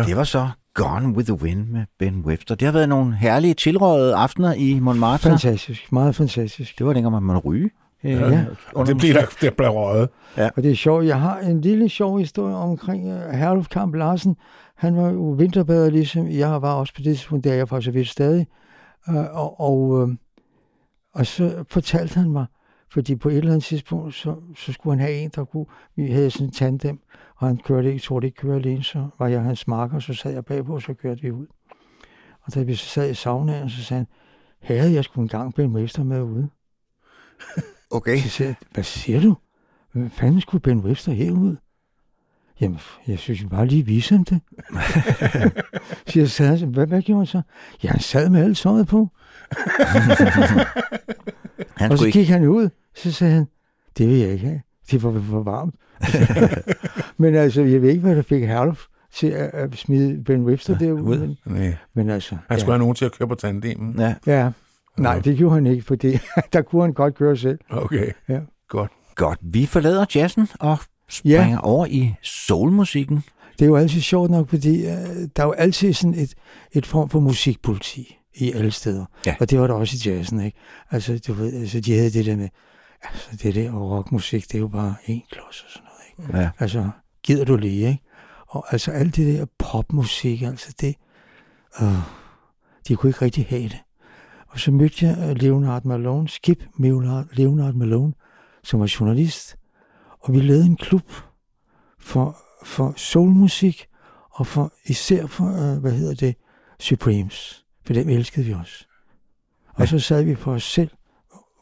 Ja. Det var så Gone with the Wind med Ben Webster. Det har været nogle herlige tilrådede aftener i Montmartre. Fantastisk, meget fantastisk. Det var dengang, man måtte ryge. Øh, Ja. Og det blev der, der blev røget. Og det er sjovt, jeg har en lille sjov historie omkring uh, Herluf Kamp Larsen. Han var jo vinterbader, ligesom jeg var også på det tidspunkt, der er jeg så vidt stadig. Uh, og, og, uh, og så fortalte han mig, fordi på et eller andet tidspunkt, så, så skulle han have en, der kunne, vi havde sådan en tandem, og han kørte ikke, troede ikke køre alene, så var jeg hans marker, så sad jeg bagpå, og så kørte vi ud. Og da vi så sad i saunaen, så sagde han, havde jeg skulle engang Ben Webster med ude. Okay. Så jeg, hvad siger du? Hvad fanden skulle Ben Webster herud? Jamen, jeg synes, jeg bare lige vise ham det. så jeg sad, hvad, hvad gjorde han så? Ja, han sad med alt tøjet på. Han og så skulle ikke... gik han ud, så sagde han, det vil jeg ikke have. Det var for varmt. men altså, jeg ved ikke, hvad der fik Herluf til at, at smide Ben Webster derude. ud. Men, Nej. men altså, Han skulle ja, have nogen til at køre på tandemen. Ja, ja. Nej, det gjorde han ikke, fordi der kunne han godt køre selv. Okay. Ja. Godt. godt. Vi forlader jazzen og springer ja. over i soulmusikken. Det er jo altid sjovt nok, fordi øh, der er jo altid sådan et, et form for musikpoliti i alle steder. Ja. Og det var der også i jazzen, ikke? Altså, du ved, altså de havde det der med, altså det der og rockmusik, det er jo bare en klods og sådan noget? Ja. Altså, gider du lige, ikke? Og altså alt det der popmusik, altså det, øh, de kunne ikke rigtig have det. Og så mødte jeg øh, Leonard Malone, Skip Leonard, Malone, som var journalist. Og vi lavede en klub for, for soulmusik, og for, især for, øh, hvad hedder det, Supremes. For dem elskede vi også. Og så sad vi for os selv,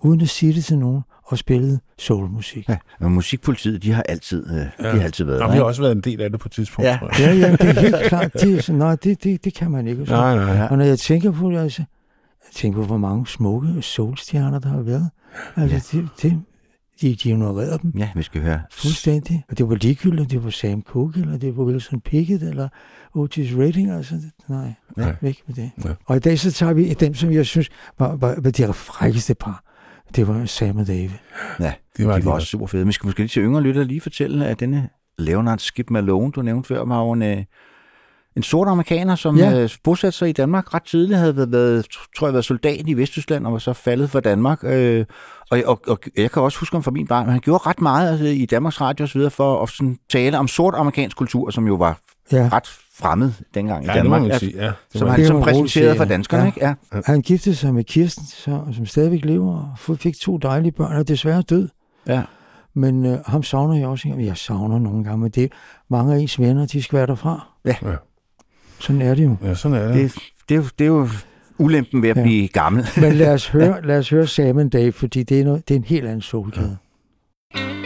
uden at sige det til nogen, og spillede soulmusik. Ja. Men musikpolitiet, de har altid, øh, ja. de har altid været Og der. vi har også været en del af det på et tidspunkt, Ja. Ja, ja, det er helt klart. Det, er sådan, nej, det, det, det kan man ikke. Så. Nej, nej. Ja. Og når jeg tænker på det, altså, jeg tænker på, hvor mange smukke solstjerner, der har været. Altså, ja. det, det, de, de ignorerede dem Ja, vi skal høre. fuldstændig. Og det var ligegyldigt, det var Sam Cooke, eller det var Wilson Pickett, eller Otis Redding, altså, nej, Nej. væk med det. Ja. Og i dag så tager vi dem, som jeg synes var, var, var de frækkeste par. Det var Sam og David. Ja, Det var de de var også. super fede. Vi skal måske lige til yngre lytter lige fortælle, at denne Leonard Skip Malone, du nævnte før, var jo en, øh, en sort amerikaner, som Ja. øh, bosatte sig i Danmark ret tidligt, havde været, været, tror jeg, været soldat i Vesttyskland, og var så faldet for Danmark. Øh, og, og, og, jeg kan også huske ham fra min barn, men han gjorde ret meget altså, i Danmarks Radio videre for at sådan, tale om sort amerikansk kultur, som jo var Ja. ret fremmed dengang Ja, i det må Danmark. man sige. Ja, det som han Det som roligt præsenterede for ja. danskerne, Ja. ikke? Ja. Han giftede sig med Kirsten, så, som stadigvæk lever, og fik to dejlige børn, og desværre død. ja. Men øh, ham savner jeg også. Jeg savner nogle gange, men det mange af ens venner, de skvatter fra. Ja. Ja. Sådan er det jo. Ja, sådan er det. Det, det, er jo, det er jo ulempen ved at Ja. blive gammel. Men lad os høre, lad os høre Sam and Dave, fordi det er, noget, det er en helt anden solgade. Coming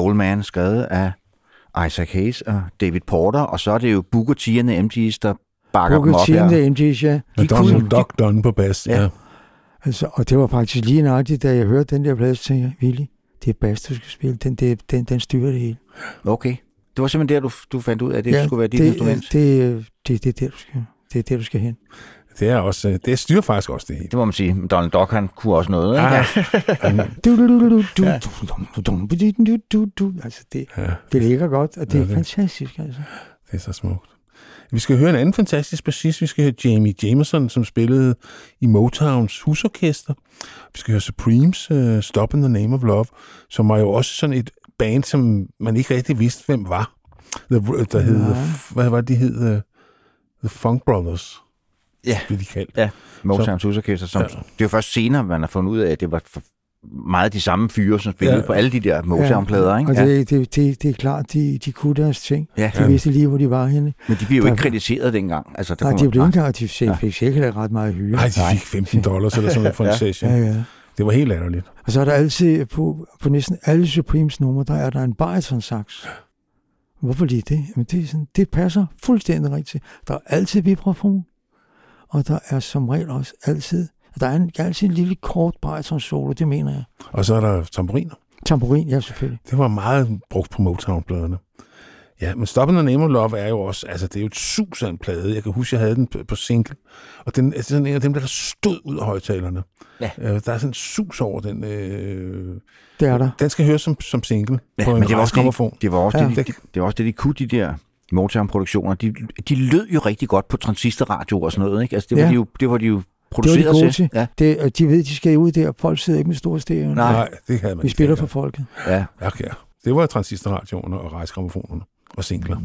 Soul Man, skrevet af Isaac Hayes og David Porter, og så er det jo Booker T and the MG's, der bakker dem Booker op T and the MG's, ja. Og De Don, kunne- Doc Dunn på bas. Ja. Ja. Altså, og det var faktisk lige nøjagtigt, da jeg hørte den der plade, så tænkte jeg, Willy, det er bas, du skal spille. Den, det, den, den styrer det hele. Okay. Det var simpelthen der, du, du fandt ud af, at det ja, skulle være dit det, instrument. Det, det, det, er der, du skal, det er der, du skal hen. Det er, også, det styrer faktisk også det hele. Det må man sige. Donald Duck, han kunne også noget, ikke? Ah, altså, det, ja. det ligger godt, og det ja, det. fantastisk, altså. Det er så smukt. Vi skal høre en anden fantastisk bassist. Vi skal høre Jamie Jameson, som spillede i Motowns husorkester. Vi skal høre Supremes uh, Stop in the Name of Love, som var jo også sådan et band, som man ikke rigtig vidste, hvem var. The, der hed, ja. hvad var det, de hed? The Funk Brothers. Ja. blev de kaldt. Ja, Motowns Husorkester. Som, Ja. Det er jo først senere, man har fundet ud af, at det var meget de samme fyre, som spillede Ja. på alle de der Motown-plader. Ikke? Og Ja. det, det, det, det er klart, de, de kunne deres ting. Ja. De vidste lige, hvor de var henne. Men de blev jo Der- ikke kritiseret dengang. Altså, der Nej, de blev ikke engang, de fik, fik sikkert ret meget hyre. Nej, de fik 15 dollars eller sådan noget for en Ja. session. Ja, ja. Det var helt latterligt. Og så er der altid, på, på næsten alle Supremes numre, der er der en bariton sax. Hvorfor lige det? Jamen, det, er sådan, det passer fuldstændig rigtigt. Der er altid vibrafon, og der er som regel også altid, der er en, altid en lille kort bariton solo, det mener jeg. Og så er der tamburiner. Tamburin, ja selvfølgelig. Det var meget brugt på Motown-pladerne. Ja, men Stop in the Name of Love er jo også, altså det er jo et sus af en plade. Jeg kan huske, jeg havde den på, single, og den er sådan en af dem, der stod ud af højtalerne. Ja. Øh, der er sådan en sus over den. Øh, Det er der. den skal høres som, som single Ja, på en men det var, også det, det var også Ja. det, de, det var også det, de kunne, de der Motown-produktioner. De, de lød jo rigtig godt på transistorradio og sådan noget. Ikke? Altså, det, var Ja. de jo, det var de jo Det var produceret de gode til. Ja, Det, og de ved, de skal ud der. Folk sidder ikke med store stereo. Nej. Nej, det havde man Vi ikke spiller for folket. ja. Ja, ja. Det var transistorradioerne og rejsgrammofonerne og singler.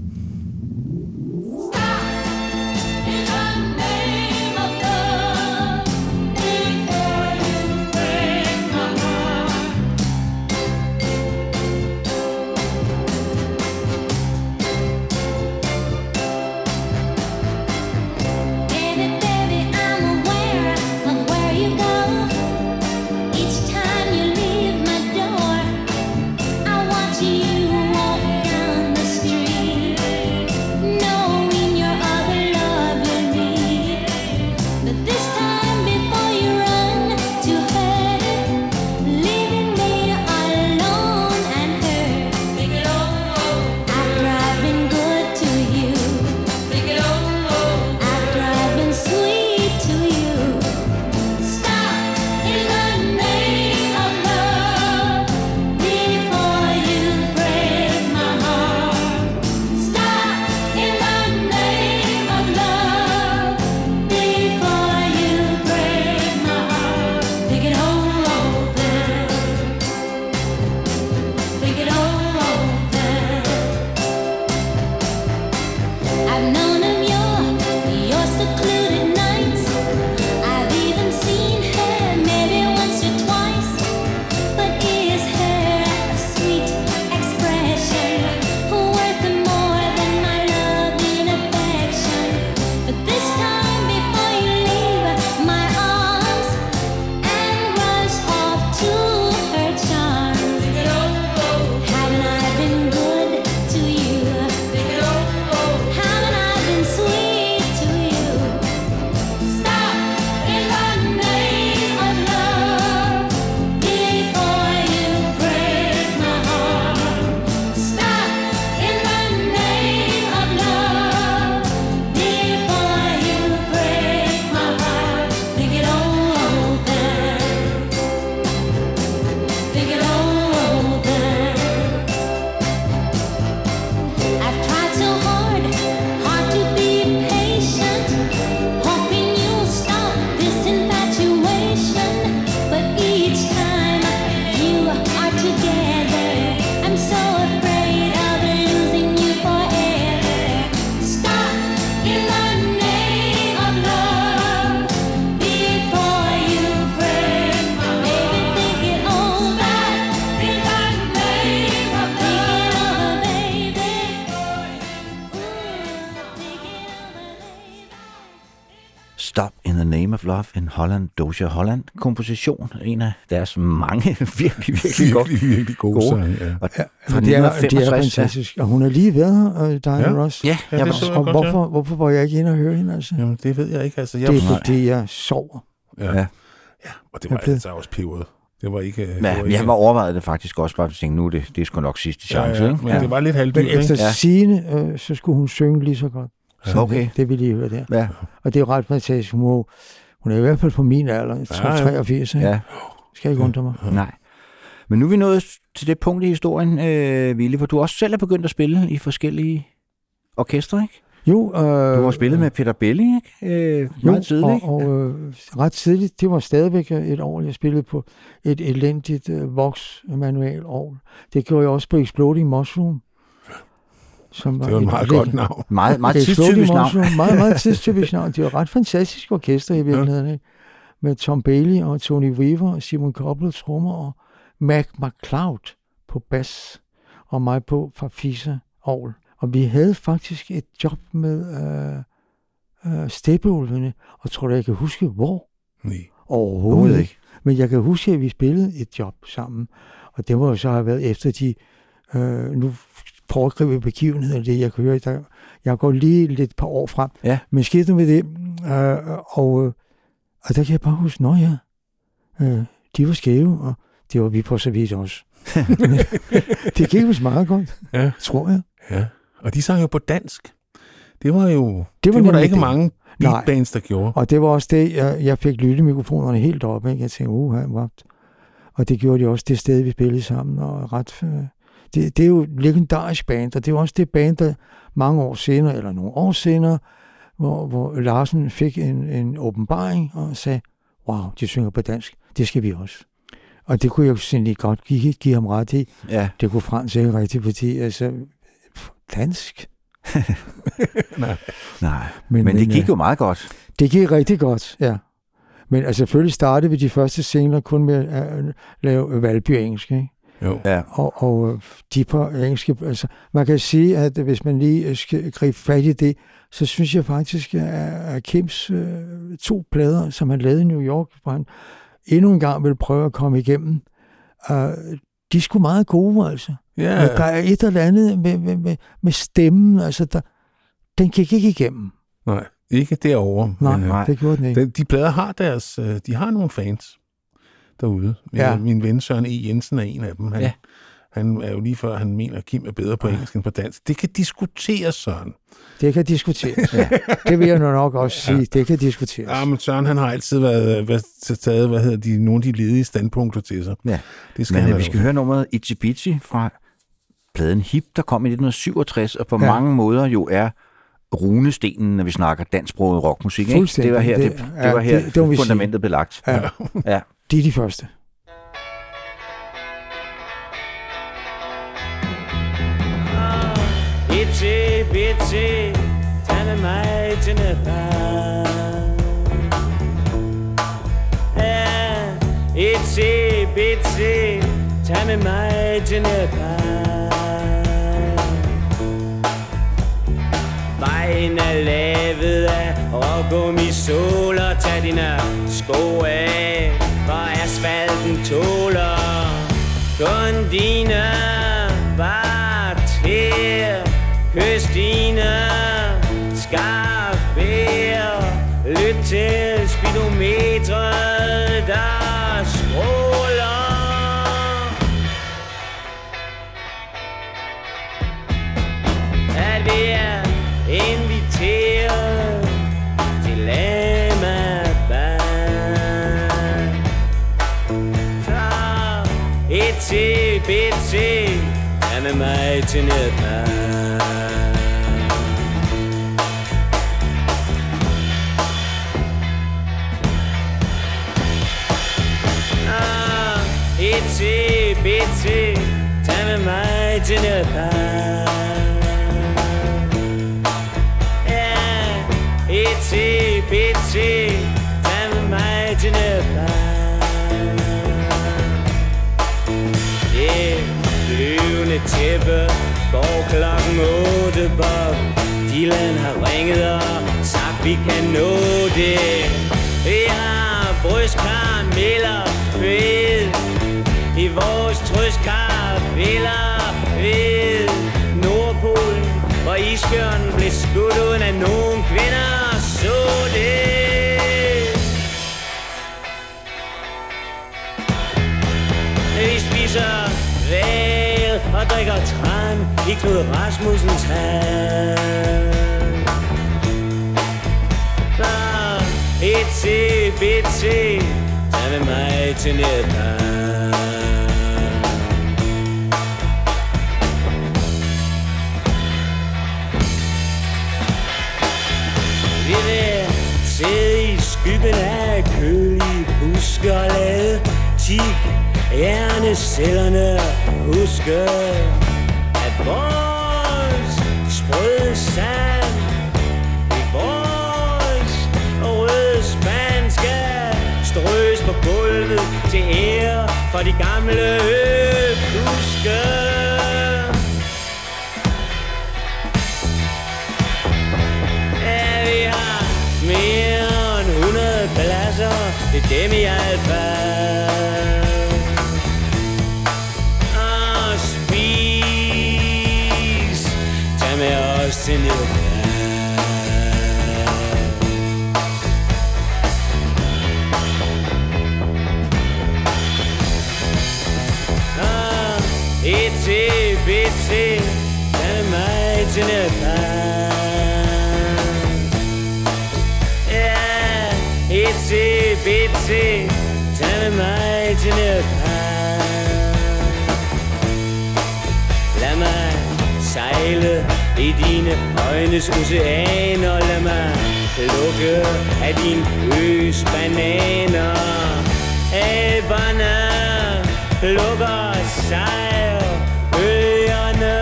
Of Love in Holland, Doja Holland komposition. En af deres mange virkelig, virkelig godt. Virkelig, virkelig gode, Gode. sange. Ja. Og Ja, fra det er, det er 1965, ja. fantastisk. Og hun er lige ved her, øh, Diana Ja. Ross. Ja, Ja, det Og godt, hvorfor, hvorfor var jeg ikke inde og høre hende? Altså? Jamen, det ved jeg ikke. Altså, jeg, Det er fordi, jeg sover. ja. Ja. ja. Og det var Jeg blev- altså også peberet. Det var ikke... det ja, var men jeg var overvejet det faktisk også, bare at tænke, nu er det, det er sgu nok sidste chance, ja, ja, ikke? men det var lidt halvdyrt, Men ikke? efter Ja. ja. sine, øh, så skulle hun synge lige så godt. Så Okay. det, det vil I høre der. Ja, Og det er ret fantastisk. Hun, må, hun er i hvert fald på min alder, jeg tror Ja, ja. 83. ja, Skal ikke undre mig. nej. Men nu er vi nået til det punkt i historien, øh, Ville, hvor du også selv er begyndt at spille i forskellige orkestre, ikke? Jo, øh, Du har spillet med Peter Belli, ikke? Øh, jo, meget tidligt, ikke? og, øh, ret tidligt, det var stadigvæk et år, jeg spillede på et elendigt øh, Vox-manual år. Det gjorde jeg også på Exploding Mushroom. Som Det var et et- meget et- godt navn. Meget, meget tidstypisk navn. Meget, meget tidstypisk navn. Det var et ret fantastisk orkester i virkeligheden. Ikke? Med Tom Bailey og Tony Weaver og Simon Koppel trommer og Mac McCloud på bas og mig på fra Fisa Aarhus. Og vi havde faktisk et job med øh, øh, Steppeulvene, og tror du, jeg kan huske, hvor? Nej. Overhovedet Overhovedet ikke. Men jeg kan huske, at vi spillede et job sammen. Og det må jo så have været efter de... Øh, nu foregriber begivenheder, det jeg kan høre. Der, jeg går lige lidt par år frem. Ja. Men skete med det. Øh, og, øh, og der kan jeg bare huske, nå ja, øh, de var skæve, og det var vi på så vidt også. det gik vist meget godt, Ja. tror jeg. Ja. Og de sang jo på dansk. Det var jo... Det var, det var der ikke det. mange beatbands, der gjorde. Og det var også det, jeg, jeg fik lyttemikrofonerne helt op. Ikke? Jeg tænkte, uh, hvor... Og det gjorde de også det sted, vi spillede sammen. Og ret, øh, det, det er jo et legendarisk band, og det er jo også det band, der mange år senere, eller nogle år senere, hvor, hvor Larsen fik en, en åbenbaring og sagde, wow, de synger på dansk, det skal vi også. Og det kunne jeg jo simpelthen godt give, give ham ret i. Ja, Det kunne Frans ikke rigtigt, fordi altså, dansk. nej. Men, men det gik øh, jo meget godt. Det gik rigtig godt, ja. Men altså, selvfølgelig startede vi de første singler kun med at lave Valby engelsk, ikke? Jo. Ja, Og, og øh, de på engelske, altså, man kan sige, at hvis man lige øh, skal gribe fat i det, så synes jeg faktisk, at, Kims øh, to plader, som han lavede i New York, hvor han endnu en gang vil prøve at komme igennem, øh, de er sgu meget gode, altså. Ja, Men der er et eller andet med, med, med, med stemmen, altså, der, den gik ikke igennem. nej. Ikke derovre. Nej, men, øh, nej. det gjorde den ikke. de, de plader har deres... øh, De har nogle fans derude. Ja. Min ven Søren E. Jensen er en af dem. Han, Ja. han er jo lige før, han mener, at Kim er bedre på engelsk end på dansk. Det kan diskuteres, Søren. Det kan diskuteres. ja. Det vil jeg nu nok også sige. Ja. Det kan diskuteres. Ja, men Søren, han har altid været, hvad, taget hvad hedder de, nogle af de ledige standpunkter til sig. Ja. Det skal Men han øh, vi skal høre nummeret Bitsy fra pladen Hip, der kom i 1967, og på Ja. mange måder jo er runestenen, når vi snakker dansksproget rockmusik. Ikke? Det var her, det, Det- det, var her det- det sige. fundamentet blev lagt. Ja. Ja. De er de første. Itsy bitsy, tag med mig til Nepal. Eh, ja, itsy bitsy, tag med mig til Nepal. Vejen er lavet af rågummi sol og tag dine sko af, Kun dine var til kystine skarp et til BT, er med mig til Nepal. Ah, et til BT, tag med mig til flyvende tæppe går klokken otte Bob. Dylan har ringet og sagt, vi kan nå det. Vi har brystkarameller ved I vores trøstkarameller ved Nordpolen Hvor isbjørnen blev skudt uden at nogen kvinder så det Vi spiser hver val og drikker tran i Knud Rasmussens hand. Så et til, et til, tag med mig til Nepal. Vi vil sidde i skyggen af kølige buske og lade tik hjernecellerne huske, at vores sprøde sand i vores røde spanske strøs på gulvet til ære for de gamle huske. Mere end 100 pladser, det er dem i hvert med os til Nepal. Ah, Et til, et til, tag med mig til Nepal. Ja, øjnes ocean Og Lad mig lukke af din øs bananer. Aberne lukker sig, øerne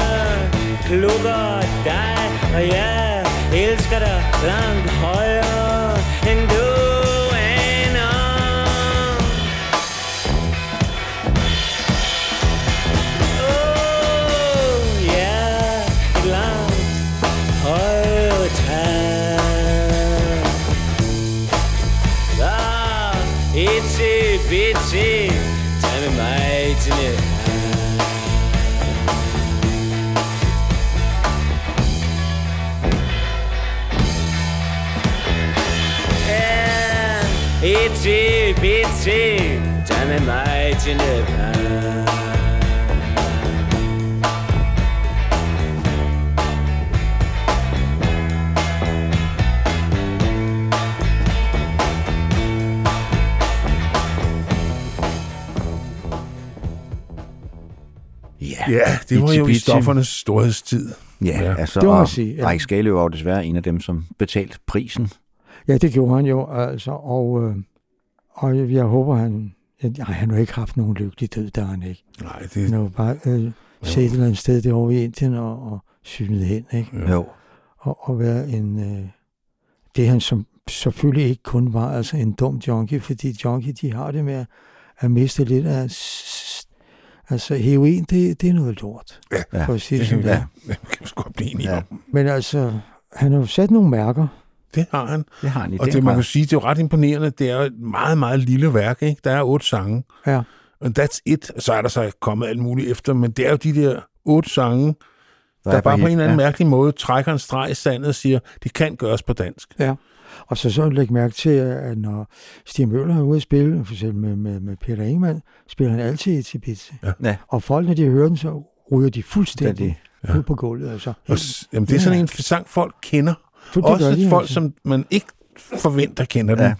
klukker dig, og jeg elsker dig langt højere end du. Til, tag med mig til Nepal. Ja, Ja, det var jo i stoffernes storhedstid. Ja, Ja. altså, Det må man og sige, ja. Erik Skalø var jo desværre en af dem, som betalte prisen. Ja, det gjorde han jo, altså, og, øh, og jeg, jeg håber, han... Ja, han har ikke haft nogen lykkelig død, der han ikke. Nej, Han det, har jo bare øh, set et eller andet sted derovre i Indien og, og synet hen, ikke? Ja. Jo. Og, og være en... Øh, det han som selvfølgelig ikke kun var altså en dum junkie, fordi junkie, de har det med at, at miste lidt af... Altså, heroin, det, det er noget lort, Ja, for at sige det som det ja, det kan vi sgu godt blive enige Ja. om. Men altså, han har jo sat nogle mærker. Det har han. det har han i Og det, man grad. kan sige, det er jo ret imponerende. Det er jo et meget, meget lille værk. Ikke? Der er otte sange. Ja. Og that's it. Så er der så kommet alt muligt efter. Men det er jo de der otte sange, der bare på en eller anden ja. mærkelig måde trækker en streg i sandet og siger, det kan gøres på dansk. Og så så læg mærke til, at når Stig Møller er ude at spille, for eksempel med, med, med Peter Ingemann, spiller han altid i Tibitse. Ja. Og folk, når de hører den, så ryger de fuldstændig Det, ud på gulvet. Altså. Og, jamen, det er sådan en sang, folk kender. Også de, folk, altså. som man ikke forventer kender den. Ja.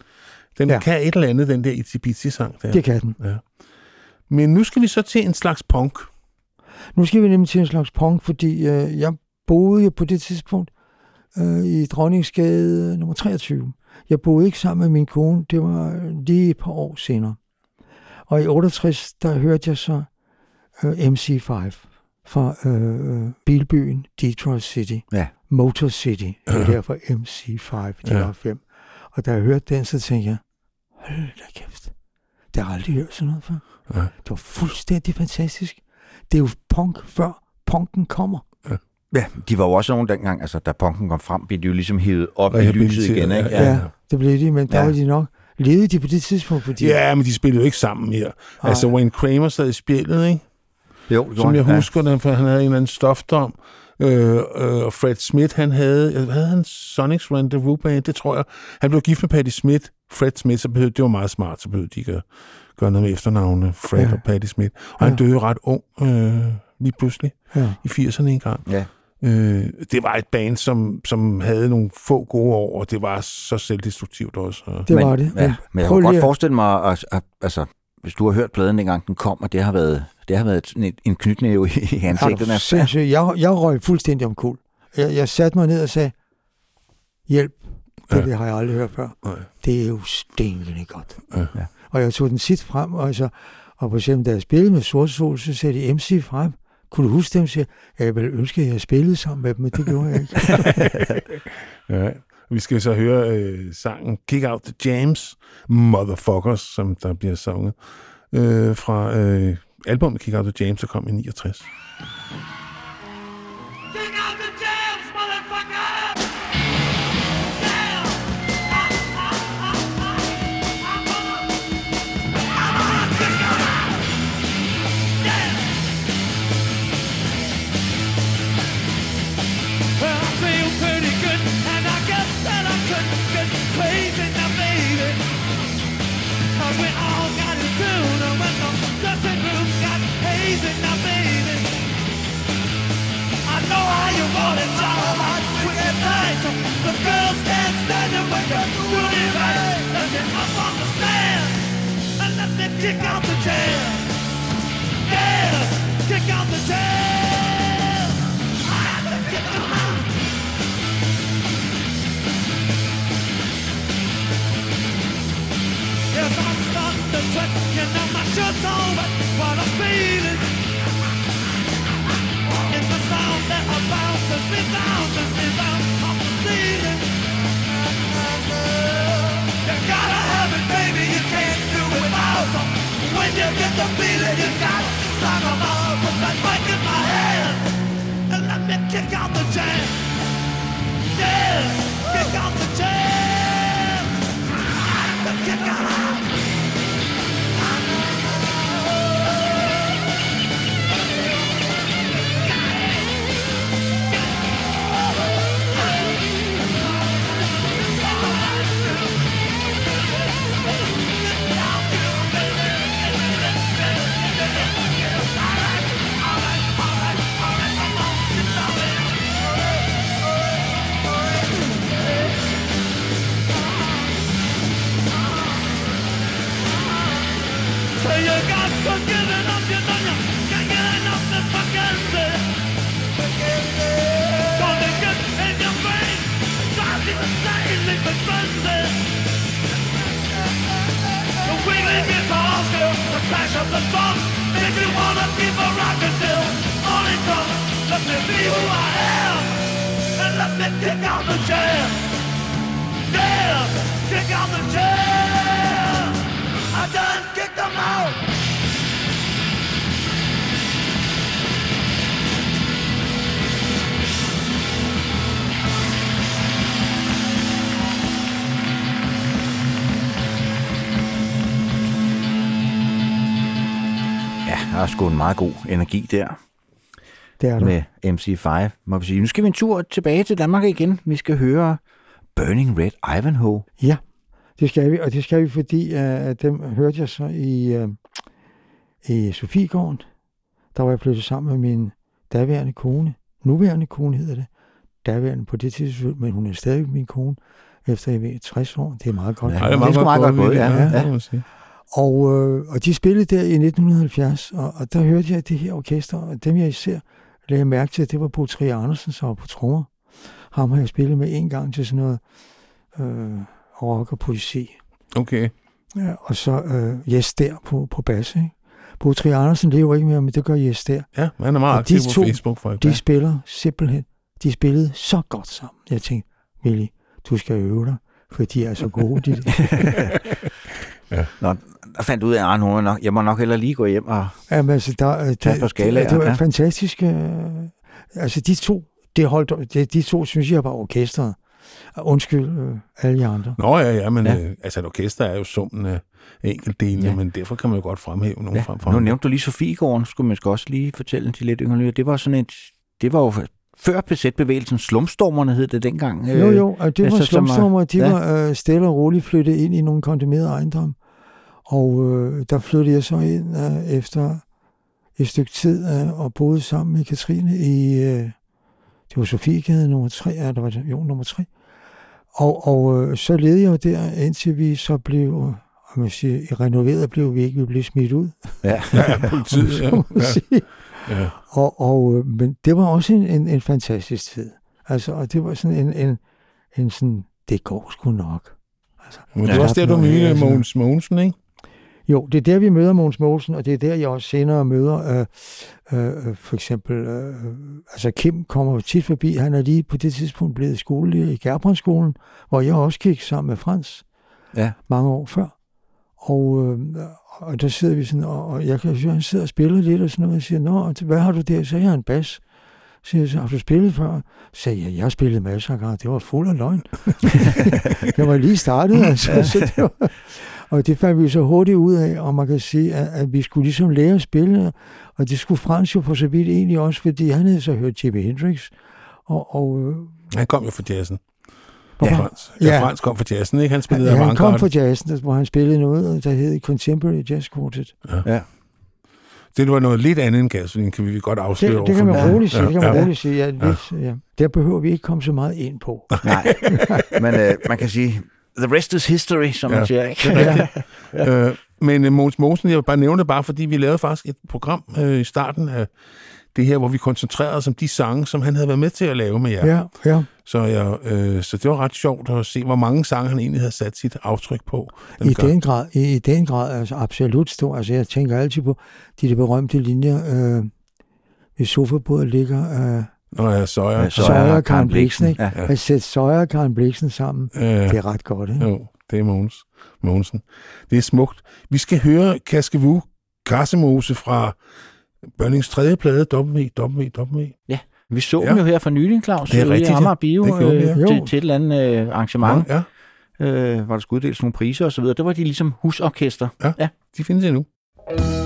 Den Ja. kan et eller andet, den der Itsy sang der. Det kan den. Men nu skal vi så til en slags punk. Nu skal vi nemlig til en slags punk, fordi øh, jeg boede jo på det tidspunkt øh, i Dronningsgade nummer 23. Jeg boede ikke sammen med min kone, det var lige et par år senere. Og i 68, der hørte jeg så øh, MC5 fra øh, bilbyen Detroit City. Ja. Motor City, det er derfor MC5, de Ja. ja. var fem. Og da jeg hørte den, så tænkte jeg, hold da kæft, det har jeg aldrig hørt sådan noget før. Ja. Det var fuldstændig fantastisk. Det er jo punk, før punken kommer. ja, de var jo også nogen dengang, altså da punken kom frem, blev de jo ligesom hævet op i lyset igen, ikke? ja. Ja, det blev de, men der Ja. var de nok Levede de på det tidspunkt? Fordi, Ja, men de spillede jo ikke sammen mere. Altså, Wayne Kramer sad i spillet, ikke? Jo, det Som jeg han. husker det, for han havde en eller anden stofdom. Øh, øh, og Fred Smith, han havde, hvad havde han Sonics Rendezvous Band, det tror jeg. Han blev gift med Patti Smith. Fred Smith, så behøvede, det var meget smart, så behøvede de ikke at gøre noget med efternavne, Fred ja. Og Patti Smith. Og han Ja. døde ret ung, øh, lige pludselig, Ja. i 80'erne en gang. Ja. Øh, det var et band, som, som havde nogle få gode år, og det var så selvdestruktivt også. Og, det men, var det. Ja, men jeg kunne godt forestille mig, at, at, altså, hvis du har hørt pladen, dengang den kom, og det har været, det har været en knytnæve i ansigtet. er, sindssyg? Jeg, jeg røg fuldstændig om kul. Jeg, jeg satte mig ned og sagde, hjælp, det, Ja. ja. det har jeg aldrig hørt før. Nej. Det er jo stenligt godt. Ja. Ja. Og jeg tog den sidst frem, og, så, og for eksempel, da jeg spillede med Sorte Sol, så sagde de MC frem. Kunne du huske dem? Så jeg, jeg ville ønske, at jeg spillede sammen med dem, men det gjorde jeg ikke. Ja. Vi skal så høre øh, sangen Kick Out the Jams, Motherfuckers, som der bliver sunget, øh, fra øh, albumet Kick Out the Jams, der kom i 69. Kick out the jam. Yes, kick out the jam. To. Yes, I'm starting to sweat. You know my shirt's all wet. What I'm feeling. In the sound that I bounce and the feeling, you mic in my and let me kick out the jam. Yes, kick out the jam. I kick out. The you wanna keep a morning comes. Let me be who I am, and let me kick out the jam. Yeah, kick out the jam. I done kicked them out. Der er sgu en meget god energi der Det er der. med MC5, må vi sige. Nu skal vi en tur tilbage til Danmark igen. Vi skal høre Burning Red Ivanhoe. Ja, det skal vi, og det skal vi, fordi uh, dem hørte jeg så i, uh, i Sofiegården. Der var jeg flyttet sammen med min daværende kone. Nuværende kone hedder det. Daværende på det tidspunkt, men hun er stadig min kone. Efter jeg ved 60 år. Det er meget godt. Ja, det er sgu meget godt gået, ja. ja. Ja. Og, øh, og de spillede der i 1970, og, og der hørte jeg det her orkester, og dem jeg især lagde mærke til, det var Bo Trier Andersen, som var på trommer. Ham har jeg spillet med en gang til sådan noget øh, rock og poesi. Okay. Ja, og så øh, Jes der på, på bas, ikke? Bo Trier Andersen lever ikke mere, men det gør Jes der. Ja, han er meget Og aktiv de på to, Facebook, for De spiller simpelthen, de spillede så godt sammen. Jeg tænkte, Willy, du skal øve dig, for de er så gode. De, Nå, der fandt ud af, at nu nok, jeg må nok heller lige gå hjem og... Jamen, altså, der, øh, det, Tag på skalaer, det, det var ja. fantastisk. Øh, altså, de to, det holdt, det, de to, synes jeg, var orkestret. Undskyld øh, alle de andre. Nå ja, ja, men Ja. ja. Øh, altså et orkester er jo summen af enkeltdelene, Ja. ja. men derfor kan man jo godt fremhæve nogle Ja, frem for nu nævnte du lige Sofiegården, skulle man også lige fortælle til lidt yngre. Det var sådan et, det var jo før BZ-bevægelsen, Slumstormerne hed det dengang. Jo, øh, jo, og det var altså, som er- slumstormer, de ja. var øh, stille og roligt flyttet ind i nogle kondemnerede ejendom. Og øh, der flyttede jeg så ind øh, efter et stykke tid øh, og boede sammen med Katrine i, øh, det var Sofiegade nummer 3, ja, der var det, jo, nummer 3. Og, og øh, så levede jeg jo der, indtil vi så blev, om man siger, renoveret blev vi ikke, vi blev smidt ud. Ja, ja, politiet. Ja, ja, ja. Og, og, øh, men det var også en, en, en fantastisk tid. Altså, og det var sådan en, en, en sådan, det går sgu nok. Altså, Men det Ja. er også der, du Ja, mødte altså. Mogens Mogensen, ikke? Jo, det er der, vi møder Mogens Mogensen, og det er der, jeg også senere møder øh, øh, for eksempel, øh, altså Kim kommer tit forbi, han er lige på det tidspunkt blevet skolelærer i Gerbrandskolen, hvor jeg også gik sammen med Frans Ja. mange år før. Og, øh, og der sidder vi sådan, og, og jeg kan høre, han sidder og spiller lidt og sådan noget, og jeg siger, Nå, hvad har du der? Så jeg har en bas. Så siger jeg, så, har du spillet før? Så sagde jeg, jeg har spillet masser af gange. Det var fuld af løgn. jeg var lige startet, altså. Så det var, og det fandt vi så hurtigt ud af, og man kan sige, at, at vi skulle ligesom lære at spille, og det skulle Frans jo for så vidt egentlig også, fordi han havde så hørt Jimi Hendrix, og, og øh, Han kom jo fra jazzen. Ja. Ja. Frans. Ja, Ja. Frans kom fra jazzen, ikke? Han spillede ja, han kom fra jazzen, hvor han spillede noget, der hed Contemporary Jazz Quartet. Det var noget lidt andet end gasolin, kan vi godt afsløre Det, det kan man roligt sige, det kan man ja. roligt sige. Ja, hvis, ja. Der behøver vi ikke komme så meget ind på. Nej, men øh, man kan sige, the rest is history, som Ja. man siger. Ikke? Ja. Øh, men uh, Mogens Mogensen, jeg vil bare nævne det bare, fordi vi lavede faktisk et program øh, i starten af det her, hvor vi koncentrerede os om de sange, som han havde været med til at lave med jer. Ja, ja. Så, jeg, øh, så det var ret sjovt at se, hvor mange sange han egentlig havde sat sit aftryk på. I gang. den grad, i, i den grad altså absolut stor. Altså jeg tænker altid på de der berømte linjer, øh, ved sofabordet ligger øh, Nå ja, så Ja, Søjer er og Karen Bliksen, ikke? Ja. at sætte Søjer og Karen Bliksen sammen. Øh, Det er ret godt, ikke? jo, det er Mogens. Mogensen. Det er smukt. Vi skal høre Kaskevu Kassemose fra Børnings tredje plade, WWW. Vi så Ja. dem jo her for nylig, Claus, Det er i rigtigt, ja. Amager Bio, Det vi, ja. øh, til, til et eller andet øh, arrangement, Ja, øh, hvor der skulle uddeles nogle priser osv. Der var de ligesom husorkester. Ja. ja. de findes endnu. Thank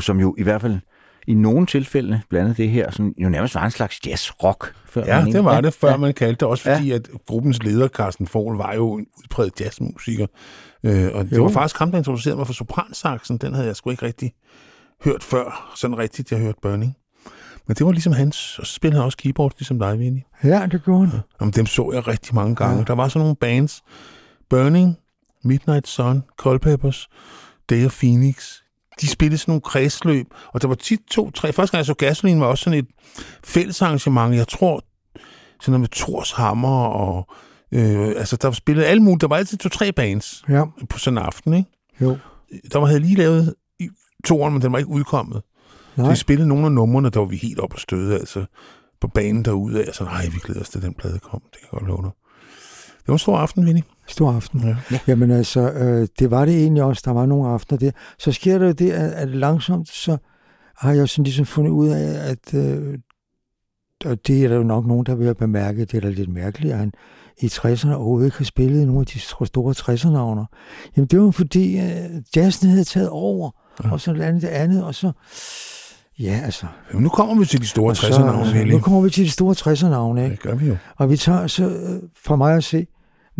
som jo i hvert fald i nogle tilfælde, blandt andet det her, sådan, jo nærmest var en slags jazz-rock. Før Ja, man det var det, før ja. man kaldte det. Også fordi, at gruppens leder, Carsten Fogel, var jo en udpræget jazzmusiker. Øh, og det Jo. var faktisk ham, der introducerede mig for sopransaksen. Den havde jeg sgu ikke rigtig hørt før. Sådan rigtigt, jeg hørte Burning. Men det var ligesom hans, og så spillede han også keyboard, ligesom dig, Vinnie. Ja, det gjorde han. Jamen, dem så jeg rigtig mange gange. Ja. Ja. Der var sådan nogle bands. Burning, Midnight Sun, Coldpeppers, Day of Phoenix. De spillede sådan nogle kredsløb, og der var tit to, tre. Første gang jeg så Gasoline var også sådan et fælles arrangement. Jeg tror, sådan noget med Thors Hammer, og øh, altså der spillede alle mulige. Der var altid to-tre bands Ja, på sådan en aften, ikke? jo. Der var, havde lige lavet i toeren, men den var ikke udkommet. Så Nej. de spillede nogle af numrene, der var vi helt op at støde, altså på banen derude af. Altså, nej, vi glæder os til, den plade kom. Det kan jeg godt love dig. Det var en stor aften, Vinnie. Stor aften. Ja. Ja. Jamen altså, øh, det var det egentlig også. Der var nogle aftener der. Så sker der jo det, at, at langsomt, så har jeg sådan ligesom fundet ud af, at øh, og det er der jo nok nogen, der vil have bemærket, det er da lidt mærkeligt, at han i 60'erne overhovedet ikke har spillet nogle af de store 60'er-navner. Jamen det var jo fordi, øh, jazzen havde taget over, ja. og så andet det andet, og så, ja altså, Jamen, nu kommer vi til de store og så, 60'er-navne, nu Vinnie. kommer vi til de store 60'er-navne, ikke? Det gør vi jo. Og vi tager så, øh, for mig at se,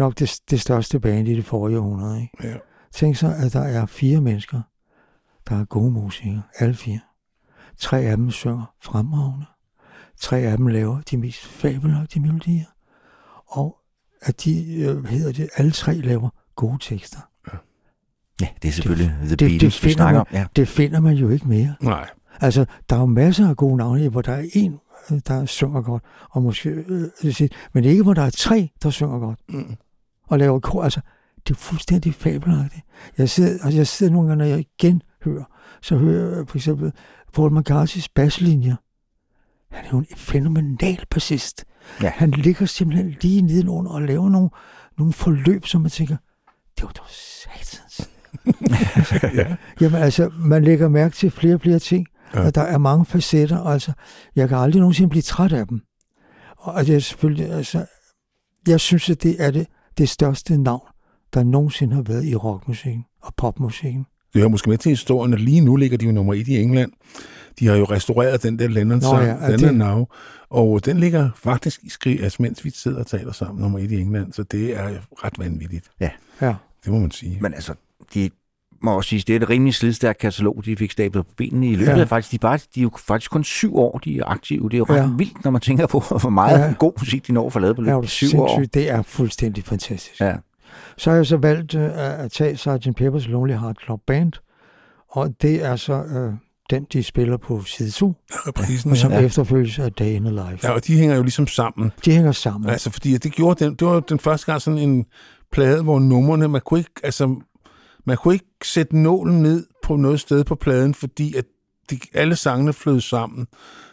nok det, det største band i det forrige århundrede. Ikke? Ja. Tænk så, at der er fire mennesker, der er gode musikere. Alle fire. Tre af dem synger fremragende. Tre af dem laver de mest fabelagtige melodier. Og at de, øh, hedder det, alle tre laver gode tekster. Ja, det er selvfølgelig The det Beatles, vi finder snakker man- om. Ja. Det finder man jo ikke mere. Nej. Altså, der er jo masser af gode navne, hvor der er en, øh, der synger godt, og måske, øh, det siger- men ikke hvor der er tre, der synger godt. Mm. Og laver kor. Altså, det er fuldstændig fabelagtigt. Jeg sidder, altså jeg sidder nogle gange, når jeg igen hører, så hører jeg for eksempel Paul McCarthy's baslinjer. Han er jo en fænomenal bassist. Ja. Han ligger simpelthen lige nedenunder og laver nogle, nogle forløb, som man tænker, det var dog satans. Ja. Jamen altså, man lægger mærke til flere og flere ting, Ja. ja. og der er mange facetter, og altså, jeg kan aldrig nogensinde blive træt af dem. Og det er selvfølgelig, altså, jeg synes, at det er det, det største navn, der nogensinde har været i rockmusikken og popmusikken. Det hører måske med til historien, at lige nu ligger de jo nummer et i England. De har jo restaureret den der Lennon sang, ja, er Lennon det- Now, og den ligger faktisk i skrig, altså mens vi sidder og taler sammen, nummer et i England, så det er ret vanvittigt. Ja. Det må man sige. Men altså, de må også sige, det er et rimelig slidstærkt katalog, de fik stablet på benene i løbet Ja. af faktisk. De er, bare, de er jo faktisk kun syv år, de er aktive. Det er jo ret Ja. vildt, når man tænker på, hvor meget Ja. god musik de når at få lavet på løbet af syv år. Det er fuldstændig fantastisk. Ja. Så har jeg så valgt øh, at tage Sgt. Pepper's Lonely Heart Club Band, og det er så øh, den, de spiller på side 2, Reprisen, og som ja. ja. efterfølges af Day in the Life. ja, og de hænger jo ligesom sammen. De hænger sammen. Altså, fordi at det gjorde den, det var den første gang sådan en plade, hvor numrene, man kunne ikke, altså, man kunne ikke sætte nålen ned på noget sted på pladen, fordi at de, alle sangene flød sammen.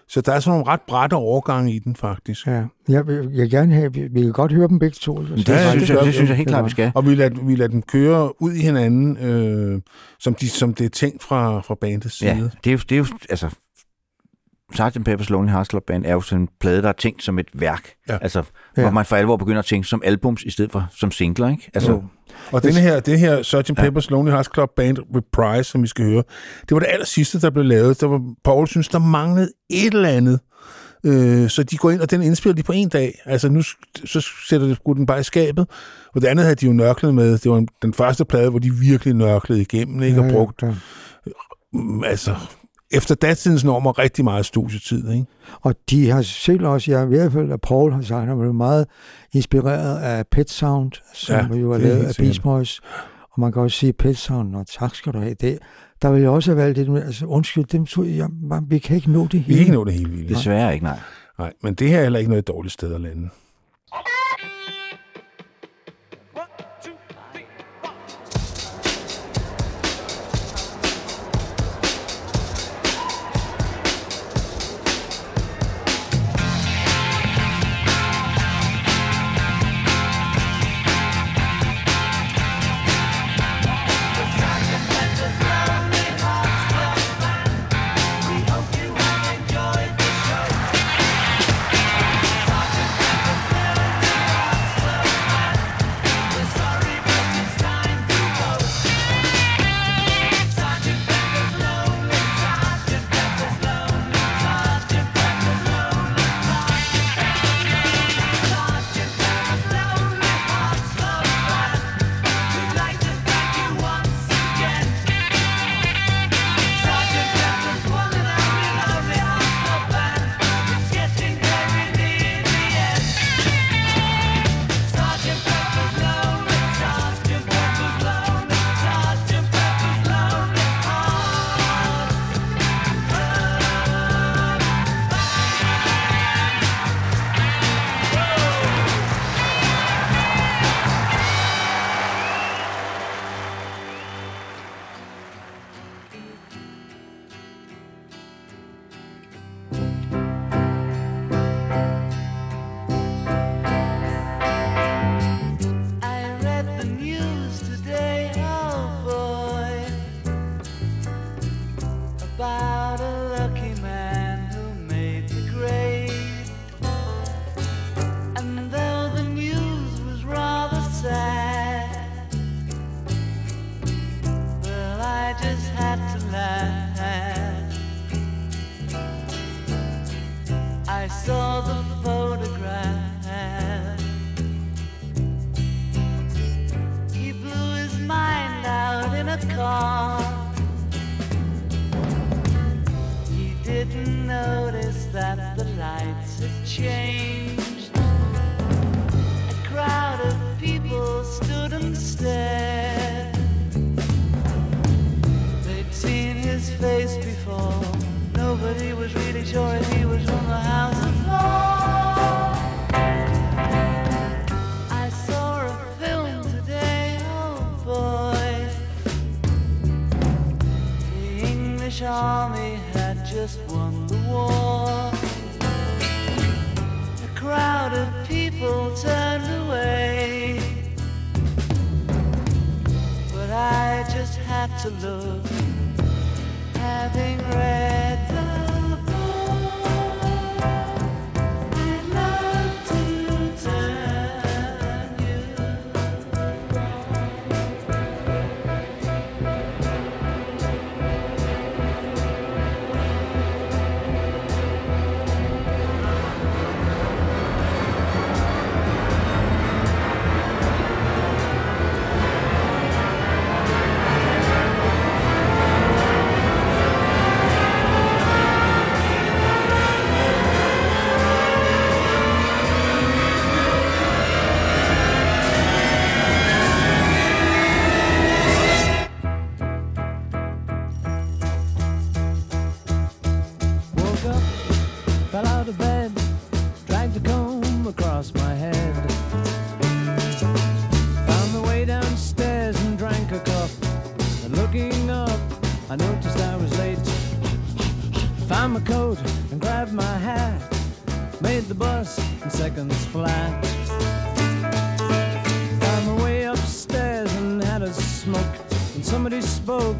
Så der er sådan nogle ret brætte overgange i den, faktisk. Ja, jeg vil, jeg vil gerne have, vi, vi kan godt høre dem begge to. Men det, Ja, ja, synes det jeg, det synes jeg helt Det klart, vi skal. Og vi lader, vi lader dem køre ud i hinanden, øh, som, de, som det er tænkt fra, fra bandets side. Ja, det er jo, det er jo altså, Sgt. Pepper's Lonely Hearts Club Band er jo sådan en plade, der er tænkt som et værk. Ja. Altså, Ja. hvor man for alvor begynder at tænke som albums, i stedet for som singler, ikke? Altså, Jo. Og den her, det her Sgt. Ja. Pepper's Lonely Hearts Club Band Reprise, som vi skal høre, det var det aller sidste, der blev lavet. Der var, Paul synes, der manglede et eller andet. Øh, så de går ind, og den indspiller de på en dag. Altså nu så sætter de den bare i skabet. Og det andet havde de jo nørklet med. Det var den første plade, hvor de virkelig nørklede igennem, ikke? Og brugt, ja. mm, altså, efter datidens normer, rigtig meget studietid, ikke? Og de har selv også, jeg i hvert fald, at Paul har sagt, at han var meget inspireret af Pet Sound, som Ja, ja, jo er lavet af. Beach Boys. Og man kan også sige Pet Sound, og tak skal du have. Det, der vil jeg også have valgt det, altså undskyld, dem to, jeg, vi kan ikke nå det Vi hele. kan ikke nå det hele vildt. desværre ikke, nej. Nej, men det her er heller ikke noget dårligt sted at lande.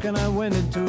And I went into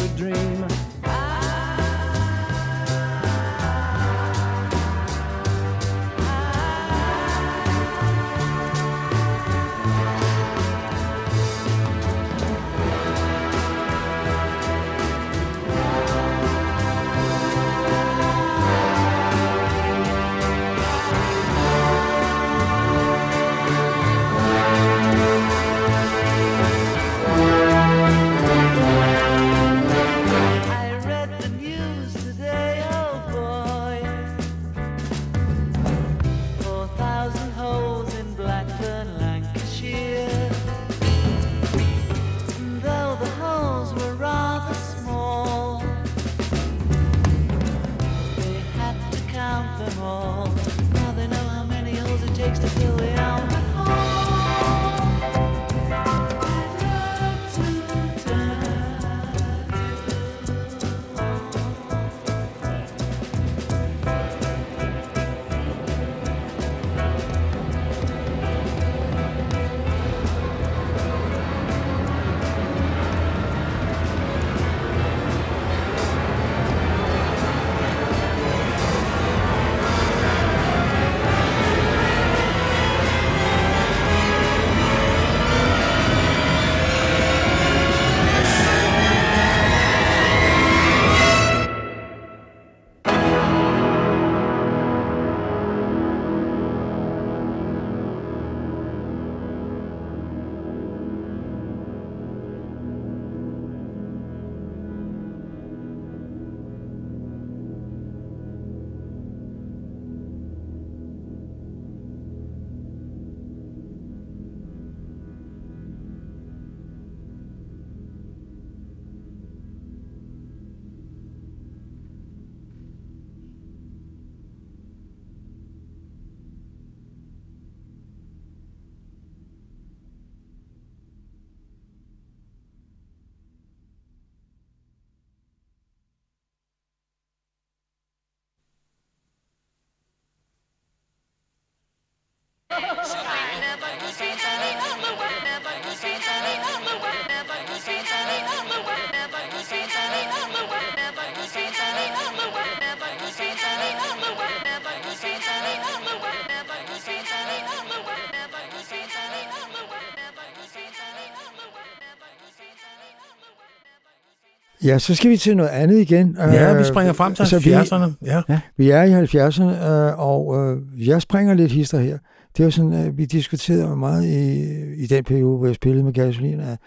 Ja, så skal vi til noget andet igen. Ja, vi Øh, springer frem til altså, vi- 70'erne. Ja. Vi er i 70'erne, øh, og øh, jeg springer lidt hister her. Det var sådan, at vi diskuterede meget i, i den periode, hvor jeg spillede med gasolin, af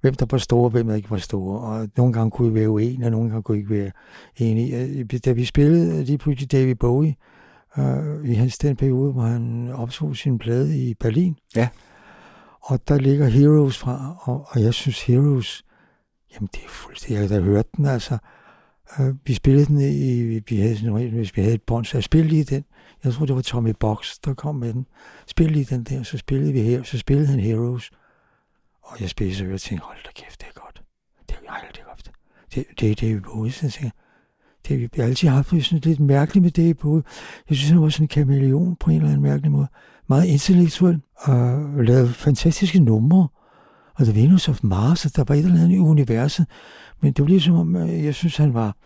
hvem der var store, og hvem der ikke var store. Og nogle gange kunne vi være uenige, og nogle gange kunne vi ikke være enige. Da vi spillede lige pludselig David Bowie, øh, i hans den periode, hvor han optog sin plade i Berlin. Ja. Og der ligger Heroes fra, og, og jeg synes Heroes, jamen det er fuldstændig, jeg har da hørt den, altså. Øh, vi spillede den i, vi havde sådan hvis vi havde et bånd, så jeg spillede lige den. Jeg tror, det var Tommy Box, der kom med den. Spillede lige den der, så spillede vi her, så spillede han Heroes. Og jeg spillede så, og jeg tænkte, hold da kæft, det er godt. Det er aldrig godt. Det, det det er jo både, så jeg tænkte, det har vi altid haft det sådan lidt mærkeligt med det i både. Jeg synes, han var sådan en kameleon på en eller anden mærkelig måde. Meget intellektuel, øh, og lavede fantastiske numre. The Venus of Mars, og der var et eller andet i universet. Men det var ligesom om, øh, jeg synes, han var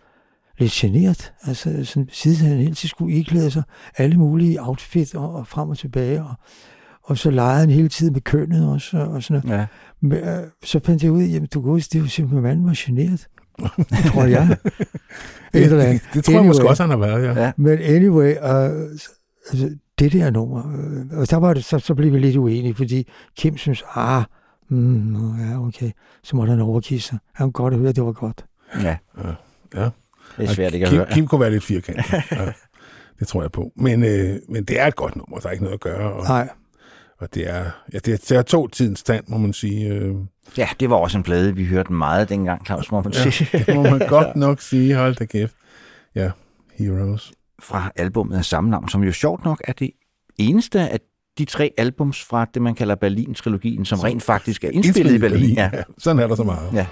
lidt generet. Altså, sådan, siden han hele tiden skulle iklæde sig alle mulige outfit og, og frem og tilbage. Og, og så legede han hele tiden med kønnet også, og, og sådan noget. Ja. Men, øh, så fandt jeg ud af, jamen du huske, det var simpelthen, manden var generet. tror jeg. Et eller andet. Det tror jeg måske også, han har været, ja. Ja. Men anyway, uh, altså, det der nummer, øh, og der var det, så, så blev vi lidt uenige, fordi Kim synes, ah, mm, ja, okay, så måtte han overgive sig. Han kunne godt høre, at det var godt. ja. ja. Det er svært ikke at Kim, høre. Kim kunne være lidt firkantet. ja, det tror jeg på. Men, øh, men det er et godt nummer, der er ikke noget at gøre. Og, Nej, og det er, ja, det er, det er to tidens stand, må man sige. Øh, Ja, det var også en plade, vi hørte meget dengang, Claus, må man ja, sige. det må man godt nok sige. Hold da kæft. Ja, Heroes. Fra albumet af samme navn, som jo sjovt nok er det eneste af de tre albums fra det, man kalder Berlin-trilogien, som rent faktisk er indspillet i Berlin. Ja. Ja. Sådan er der så meget. Ja.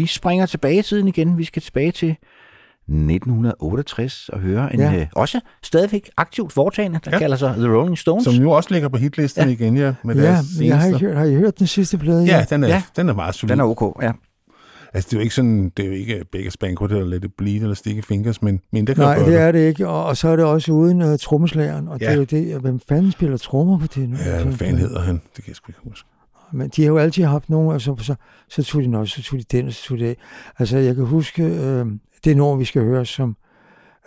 Vi springer tilbage i tiden igen. Vi skal tilbage til 1968 og høre en Ja. ja. øh, også stadigvæk aktivt foretagende, der Ja. ja. kalder sig The Rolling Stones. Som jo også ligger på hitlisten ja. igen, ja. Med Ja, deres jeg har, seneste. ikke hørt, har I hørt den sidste plade? Ja, den er, ja. Ja. den er meget solid. Den er ok, ja. Altså, det er jo ikke sådan, det er jo ikke Beggars Banquet eller Let It Bleed eller Sticky Fingers, men, men det kan Nej, det er det ikke. Og, og så er det også uden uh, trommeslageren. Og ja. Ja. det er jo det, hvem fanden spiller trommer på det nu? Ja, hvad fanden hedder han? Det kan jeg sgu ikke huske. Men de har jo altid haft nogen, og så, så, så tog de også, så tog de den, og så tog de. Altså, jeg kan huske, øh, det er nogen, vi skal høre, som,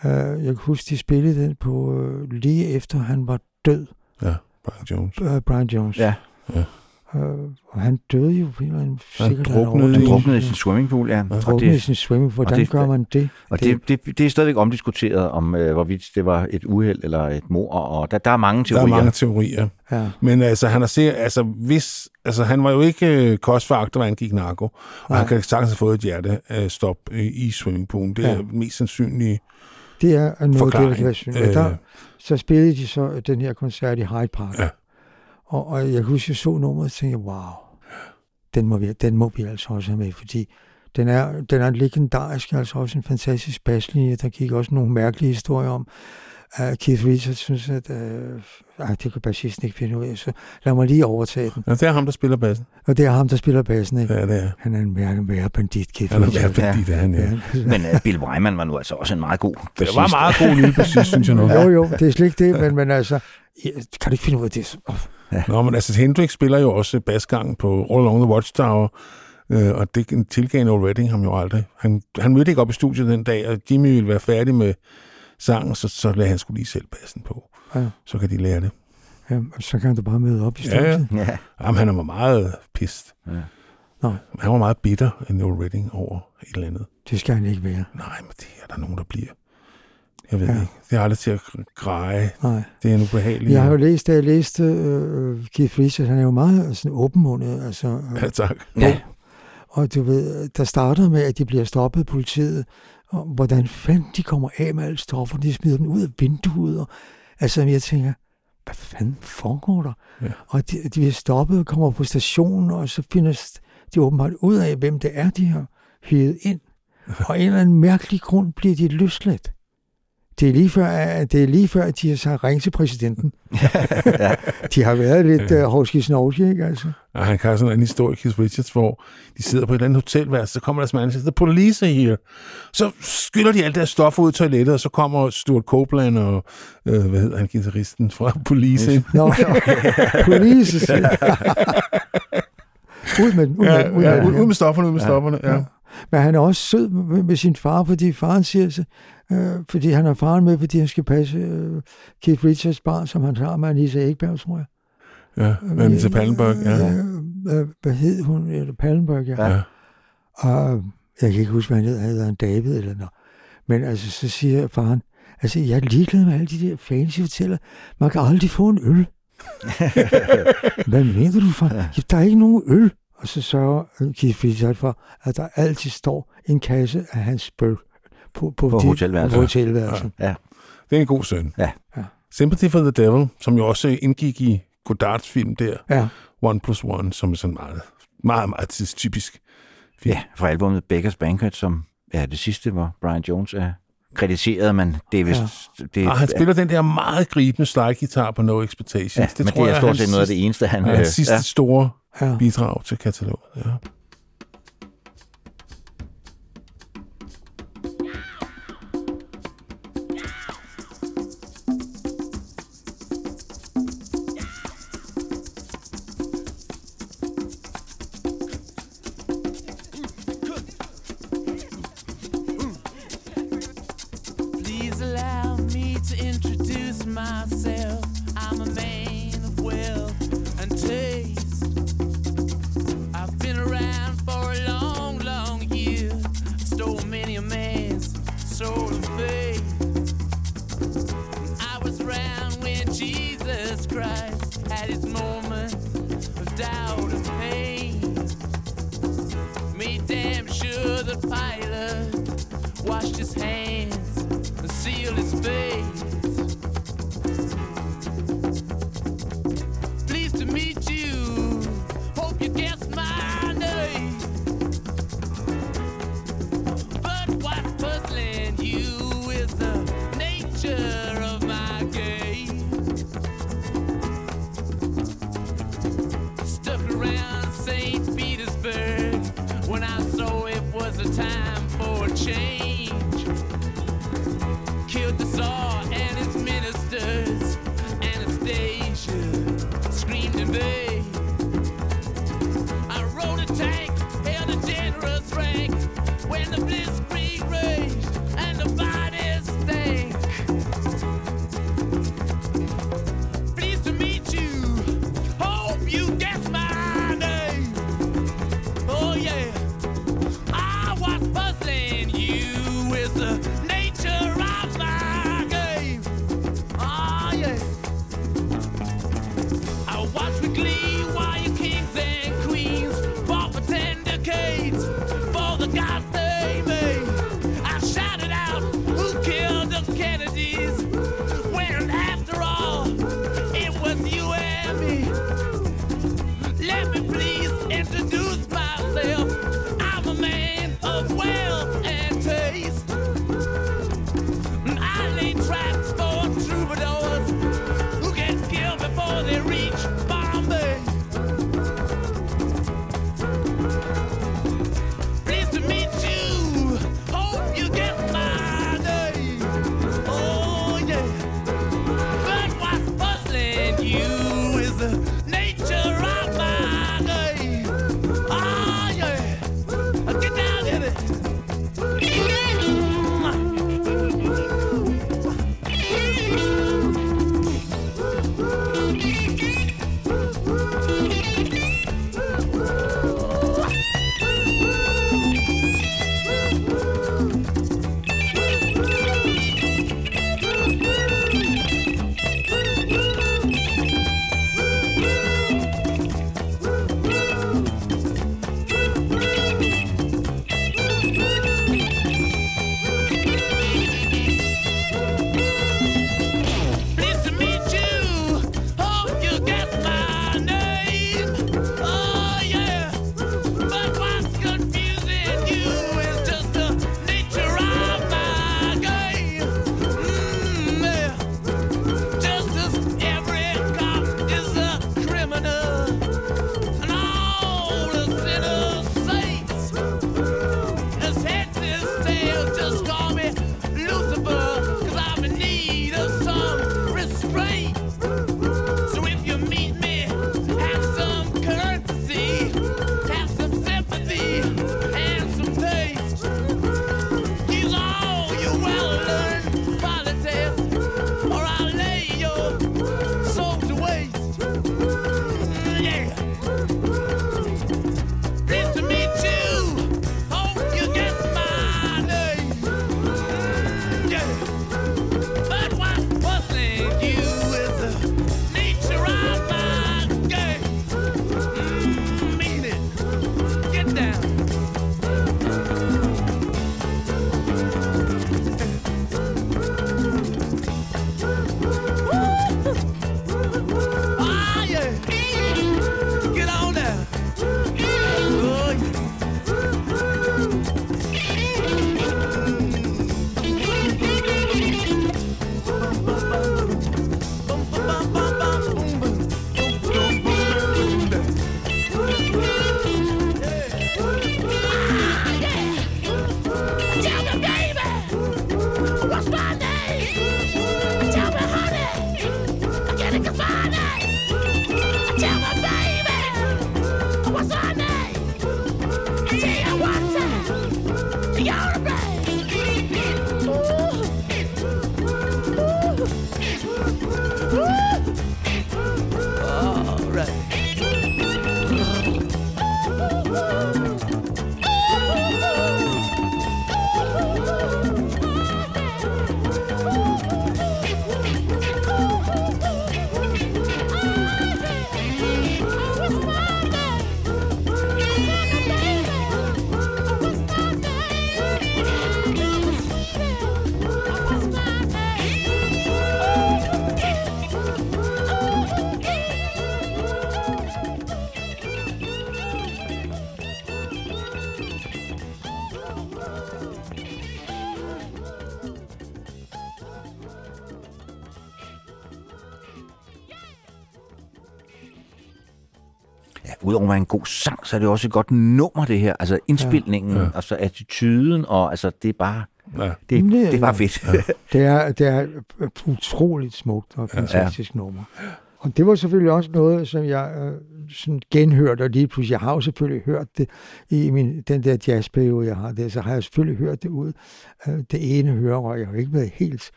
øh, jeg kan huske, de spillede den på, øh, lige efter han var død, Ja, Brian Jones. øh, Brian Jones. Ja. Ja. Øh, og han døde jo på en eller anden Han sikkert druknede Han druknede i sin swimmingpool, ja. Ja. Og Druknede i det, sin swimming. Hvordan det- gør man det? og det, det, det er stadigvæk omdiskuteret, om øh, hvorvidt det var et uheld eller et mor, og der, der er mange Der teorier. er mange teorier. Ja. Men altså, han har set, altså, hvis, altså, han var jo ikke øh, kostfaktor, hvad han gik narko. Og Nej. han kan sagtens have fået et hjertestop øh, i swimmingpoolen. Det er Ja. ja. mest sandsynlige. Det er noget, Forklaring. det, der kan være. Øh. Øh. Der, så spillede de så den her koncert i Hyde Park. Ja. Og, og jeg kan huske, jeg så nummeret og tænkte, wow, den må, vi, den må vi altså også have med, fordi den er, den er legendarisk, altså også en fantastisk baslinje. Der gik også nogle mærkelige historier om, at Keith Richards synes, at øh, ej, det kan bassisten ikke finde ud af, så lad mig lige overtage den. Ja, det er ham, der spiller bassen. Og det er ham, der spiller bassen, ikke? Ja, det er. Han er en værre, værre bandit, Keith Han er værd bandit, han, ja. Ja. Men uh, Bill Wyman var nu altså også en meget god Det bassist. var meget god lille bassist, synes jeg nu. Jo, jo, det er slet ikke det, men, men altså, ja, kan du ikke finde ud af det? Oh, Nå, men altså, Hendrix spiller jo også basgangen på All Along the Watchtower, øh, og det tilgav Noel Redding ham jo aldrig. Han, han mødte ikke op i studiet den dag, og Jimmy ville være færdig med sangen, så, så lagde han skulle lige selv bassen på. Ja. Så kan de lære det. ja, og så kan du bare møde op i Ja, ja. studiet. Ja. Jamen, han var meget pist. Ja. Nå. Han var meget bitter Noel Redding over et eller andet. Det skal han ikke være. Nej, men det er der nogen, der bliver. Jeg ved Ja. ja. ikke. Det er aldrig til at greje. Nej. Det er en ubehagelig. Jeg har jo læst, da jeg læste øh, Keith Richards, han er jo meget sådan åbenmundet, altså, øh, Ja, tak. Ja. og du ved, der starter med, at de bliver stoppet af politiet, og hvordan fanden de kommer af med alle stoffer, de smider dem ud af vinduet, og altså, jeg tænker, hvad fanden foregår der? Ja. Og de, de bliver stoppet og kommer på stationen, og så finder de åbenbart ud af, hvem det er, de har hyret ind. Og af en eller anden mærkelig grund bliver de løsladt. Det er lige før, at, det er lige før, at de har sagt, ring til præsidenten. de har været lidt uh, hovski snovski, ikke altså? Og han kan sådan en historie, Keith Richards, hvor de sidder på et eller andet hotelværelse, så kommer deres mand og siger, the police are here. Så skyller de alt deres stof ud i toilettet, og så kommer Stuart Copeland og, øh, hvad hedder han, guitaristen fra Police ind. Nå, police. siger- ud med ud med Ja, ud med ja, ud med stofferne, ud med stofferne. Ja. Ja. Men han er også sød med, med sin far, fordi faren siger sig, øh, fordi han har faren med, fordi han skal passe øh, Keith Richards barn, som han har med Anissa Ekberg, tror jeg. Ja, med Anita Pallenberg, ja. Øh, øh, hvad hed hun? Eller Pallenberg, ja. Ja. Og jeg kan ikke huske, hvad han hedder. Han hedder han David eller noget. Men altså, så siger faren, altså, jeg er ligeglad med alle de der fancy hoteller. Man kan aldrig få en øl. hvad mener du, far? Ja. Der er ikke nogen øl. Og så sørger Keith Richards for, at der altid står en kasse af hans bøl på, på, På de- hotelværelset. På hotelværelset. Ja. Det er en god søn. Ja. Ja. Sympathy for the Devil, som jo også indgik i Godards film der, Ja. One Plus One, som er sådan meget, meget, meget tidstypisk. film. ja, fra albumet Beggars Banquet, som er det sidste, hvor Brian Jones er det er vist... Ja. Det, Og han spiller den der meget gribende slide-guitar på No Expectations. ja, det men det er stort set noget af det eneste, han... øh, hans sidste ja. store Ja. bidrag til kataloget. Ja. Udover at være en god sang, så er det også et godt nummer, det her. Altså indspilningen, ja. Ja. altså attituden, og altså det er bare, Ja. det, Det- det er bare fedt. Ja. Det er, det er utroligt smukt og fantastisk ja. nummer. Og det var selvfølgelig også noget, som jeg øh, sådan genhørte, og lige pludselig, jeg har jo selvfølgelig hørt det i min, den der jazzperiode, jeg har der, så har jeg selvfølgelig hørt det ud af det ene hørerøg. Jeg har jo ikke været helt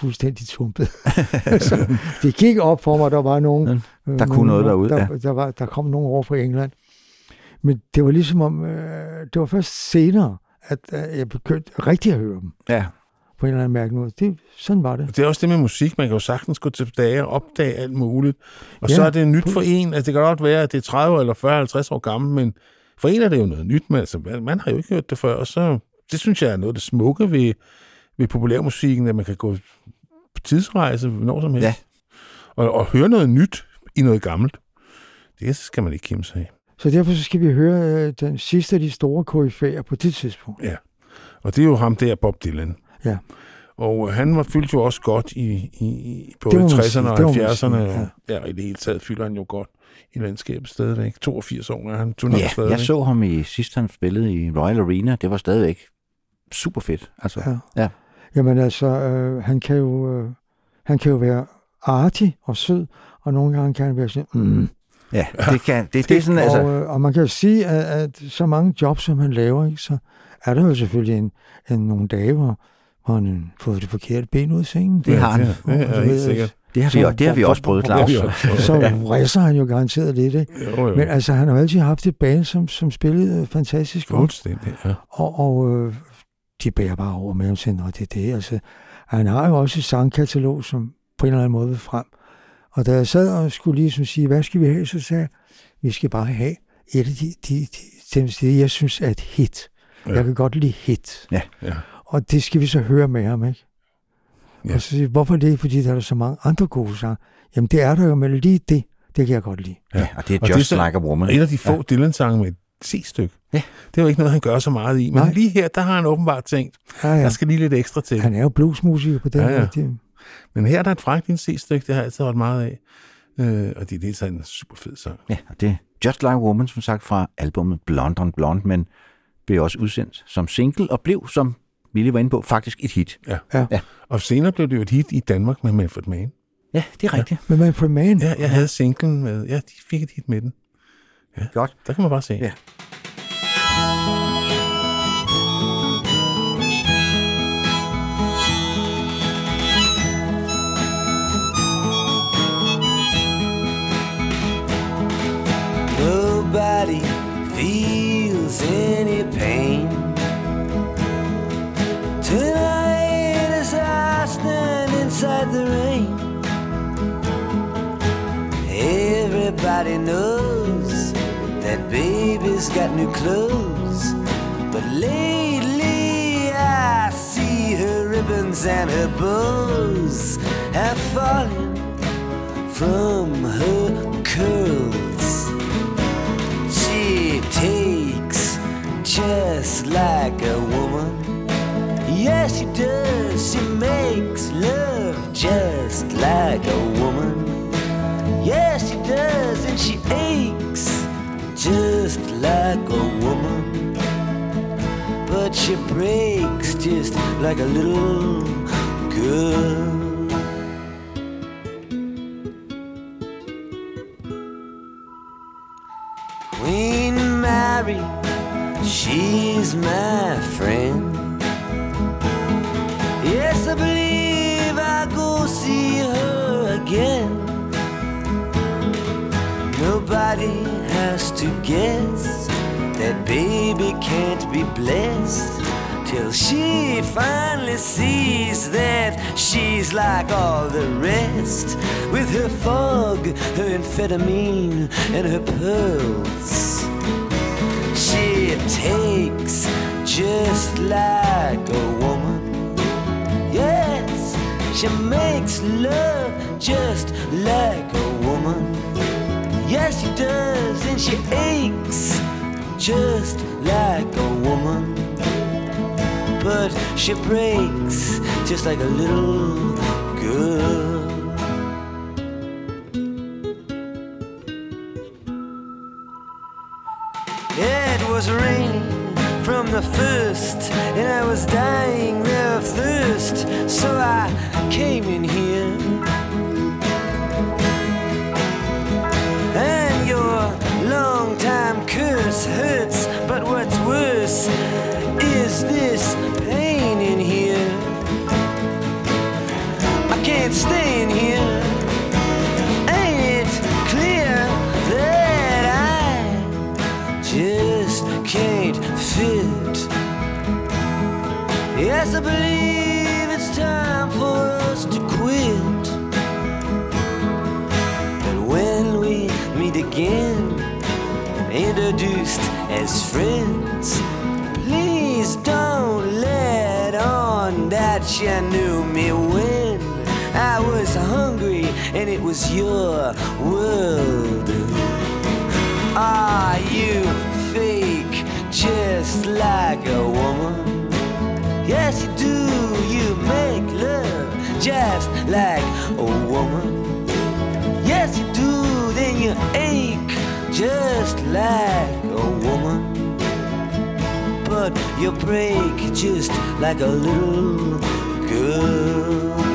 fuldstændig tumpet. så det gik op for mig, der var nogen... øh, der kunne nogen- noget derude, Der, ja. der, var, der kom nogen over fra England. Men det var ligesom om, øh, det var først senere, at øh, jeg begyndte rigtig at høre dem ja. på en eller anden mærkelig måde. Det, sådan var det. Det er også det med musik. Man kan jo sagtens gå tilbage og opdage alt muligt. Og Ja, så er det nyt for en. Altså, det kan godt være, at det er 30 eller 40, 50 år gammelt, men for en er det jo noget nyt. Men altså, man, man har jo ikke hørt det før. Og så, det synes jeg er noget af det smukke ved, ved populærmusikken, at man kan gå på tidsrejse når som helst. Ja. Og, og høre noget nyt i noget gammelt. Det skal man ikke kæmpe sig af. Så derfor så skal vi høre øh, den sidste af de store koryfæer på det tidspunkt. Ja. Og det er jo ham der, Bob Dylan. Ja. Og øh, han var fyldt jo også godt i, i, i både Det må man 60'erne sige, og det må man 70'erne. sige, og, ja. ja, i det hele taget fylder han jo godt i landskabet stadigvæk. 82 år er han turnerer ja, stadigvæk. jeg så ham i sidst, han spillede i Royal Arena. Det var stadigvæk super fedt. Altså, Ja. ja. Jamen altså, øh, han, kan jo, øh, han kan jo være artig og sød, og nogle gange kan han være sådan, mm. ja, det, kan, det, det er sådan, altså, og, øh, og man kan jo sige, at, at så mange jobs, som han laver, ikke, så er der jo selvfølgelig en, en, nogle dage, hvor, hvor han har fået det forkerte ben ud af sengen. det har han. Det, det er Og du helt sikkert. Det har vi, Så- det har vi også prøvet, Det har Claus. vi også prøvet. Så Ja. vrisser han jo garanteret lidt, ikke? Jo, jo. Men altså, han har altid haft et band, som, som spillede fantastisk godt. Fuldstændig, ja. Og, og øh, de bærer bare over med ham til, det er det. Altså, han har jo også et sangkatalog, som på en eller anden måde vil frem. Og da jeg sad og skulle ligesom sige, hvad skal vi have, så sagde jeg, vi skal bare have et af de, de, de, de, de jeg synes er et hit. Ja. Jeg kan godt lide hit. Ja. Ja. Og det skal vi så høre med ham, ikke? Ja. Og så siger hvorfor det? Fordi der er så mange andre gode sange. Jamen det er der jo, men lige det, det kan jeg godt lide. Ja, og det er Og det er Just så- Like a Woman. Et af de få ja. Dylan-sange med C-stykke. Ja. Det er jo ikke noget, han gør så meget i. Men Nej. lige her, der har han åbenbart tænkt, Ja, der ja. skal lige lidt ekstra til. Han er jo bluesmusiker på den Ja, ja. måde. Men her er der et frækt lille C-stykke, det har jeg altid holdt meget af. Øh, og det, det er sådan en super fed sang. Ja, og det er Just Like Woman, som sagt, fra albumet Blonde on Blonde, men blev også udsendt som single og blev, som vi lige var inde på, faktisk et hit. Ja. Ja. ja. Og senere blev det jo et hit i Danmark med Manfred Mann. Ja, det er rigtigt. Men Manfred Mann, Ja, jeg havde singlen med, ja, de fik et hit med den. Ja. Godt. Der kan man bare se. Ja. Nobody feels any pain. Tonight as I stand inside the rain, everybody knows that baby's got new clothes. But lately I see her ribbons and her bows have fallen from her curls. She takes just like a woman. Yes, she does. She makes love just like a woman. Yes, she does. And she aches just like a woman. But she breaks just like a little girl. Queen Mary, she's my friend. Yes, I believe I'll go see her again. Nobody has to guess that baby can't be blessed till she finally sees that she's like all the rest with her fog, her amphetamine, and her pearls. She takes just like a woman. Yes, she makes love just like a woman. Yes, she does, and she aches just like a woman. But she breaks just like a little girl. It was raining from the first, and I was dying of thirst, so I came in here long time curse hurts, but what's worse is this pain in here. I can't stay in here. Ain't it clear that I just can't fit? Yes, I believe it's time for us to quit. But when we meet again, introduced as friends, please don't let on that you knew me when I was hungry and it was your world. Are you fake just like a woman? Yes, you do. You make love just like a woman. Just like a woman. But you break just like a little girl.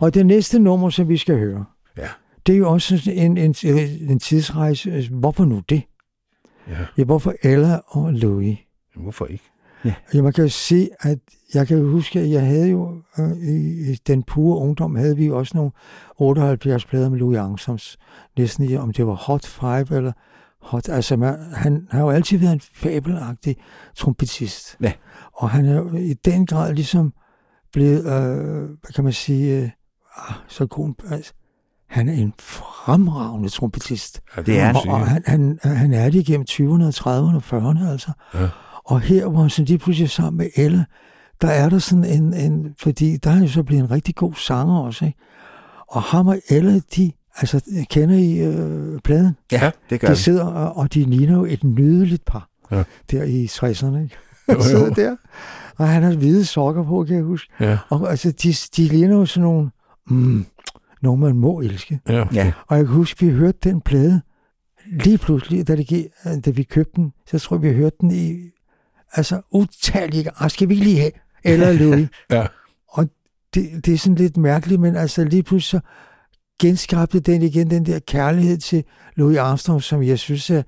Og det næste nummer, som vi skal høre, Ja. det er jo også en, en, en tidsrejse. Hvorfor nu det? Ja. Ja, hvorfor Ella og Louis? Hvorfor ikke? Ja, man kan jo se, at jeg kan huske, at jeg havde jo øh, i, i den pure ungdom, havde vi også nogle 78 plader med Louis Armstrongs. Næsten i, om det var Hot Five eller Hot... Altså, man, han har jo altid været en fabelagtig trompetist. Ja. Og han er jo i den grad ligesom blevet, øh, hvad kan man sige, øh, så god en- altså, han er en fremragende trompetist. Ja, Det er må Og, og han, han, han er det igennem 20'erne, 30'erne og 40'erne, altså. Ja. Og her, hvor han så lige pludselig er sammen med Ella, der er der sådan en, en fordi der er jo så blevet en rigtig god sanger også, ikke? Og ham og Ella, de, altså, kender I øh, pladen? Ja, det gør De sidder, og, og de ligner jo et nydeligt par, Ja. der i 60'erne, ikke? Jo, De sidder jo. der, og han har hvide sokker på, kan jeg huske. Ja, Og altså, de, de ligner jo sådan nogle, mm, nogle man må elske. ja. Ja. Og jeg kan huske, vi hørte den plade lige pludselig, da, det gik, da vi købte den. Så tror jeg, vi hørte den i altså utallige gange. Ah, Skal vi ikke lige have? Eller Louis. Ja. Og det, det er sådan lidt mærkeligt, men altså lige pludselig så genskabte den igen den der kærlighed til Louis Armstrong, som jeg synes er,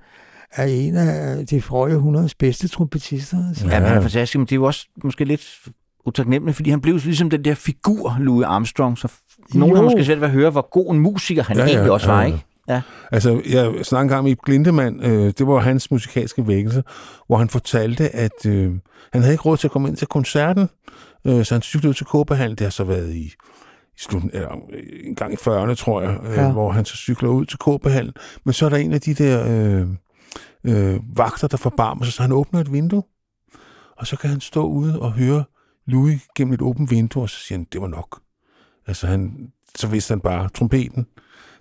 er en af de forrige århundredes bedste trompetister. Altså. Ja, men han er fantastisk, men det er jo også måske lidt utaknemmeligt, fordi han blev ligesom den der figur, Louis Armstrong, så nogen har Jo. måske svært ved at høre, hvor god en musiker han Ja, ja, ja, egentlig også var, ja. ikke? Ja. Altså, jeg snakkede engang med Ib Glindemann, øh, det var hans musikalske vækkelse, hvor han fortalte, at øh, han havde ikke råd til at komme ind til koncerten, øh, så han cyklede ud til Kåbehallen, det har så været i, i slutten, eller øh, en gang i 40'erne, tror jeg, øh, Ja. ja. hvor han så cykler ud til Kåbehallen, men så er der en af de der øh, øh, vagter, der forbarmer sig, så han åbner et vindue, og så kan han stå ude og høre Louis gennem et åbent vindue, og så siger han, det var nok. Altså han, så vidste han bare trompeten.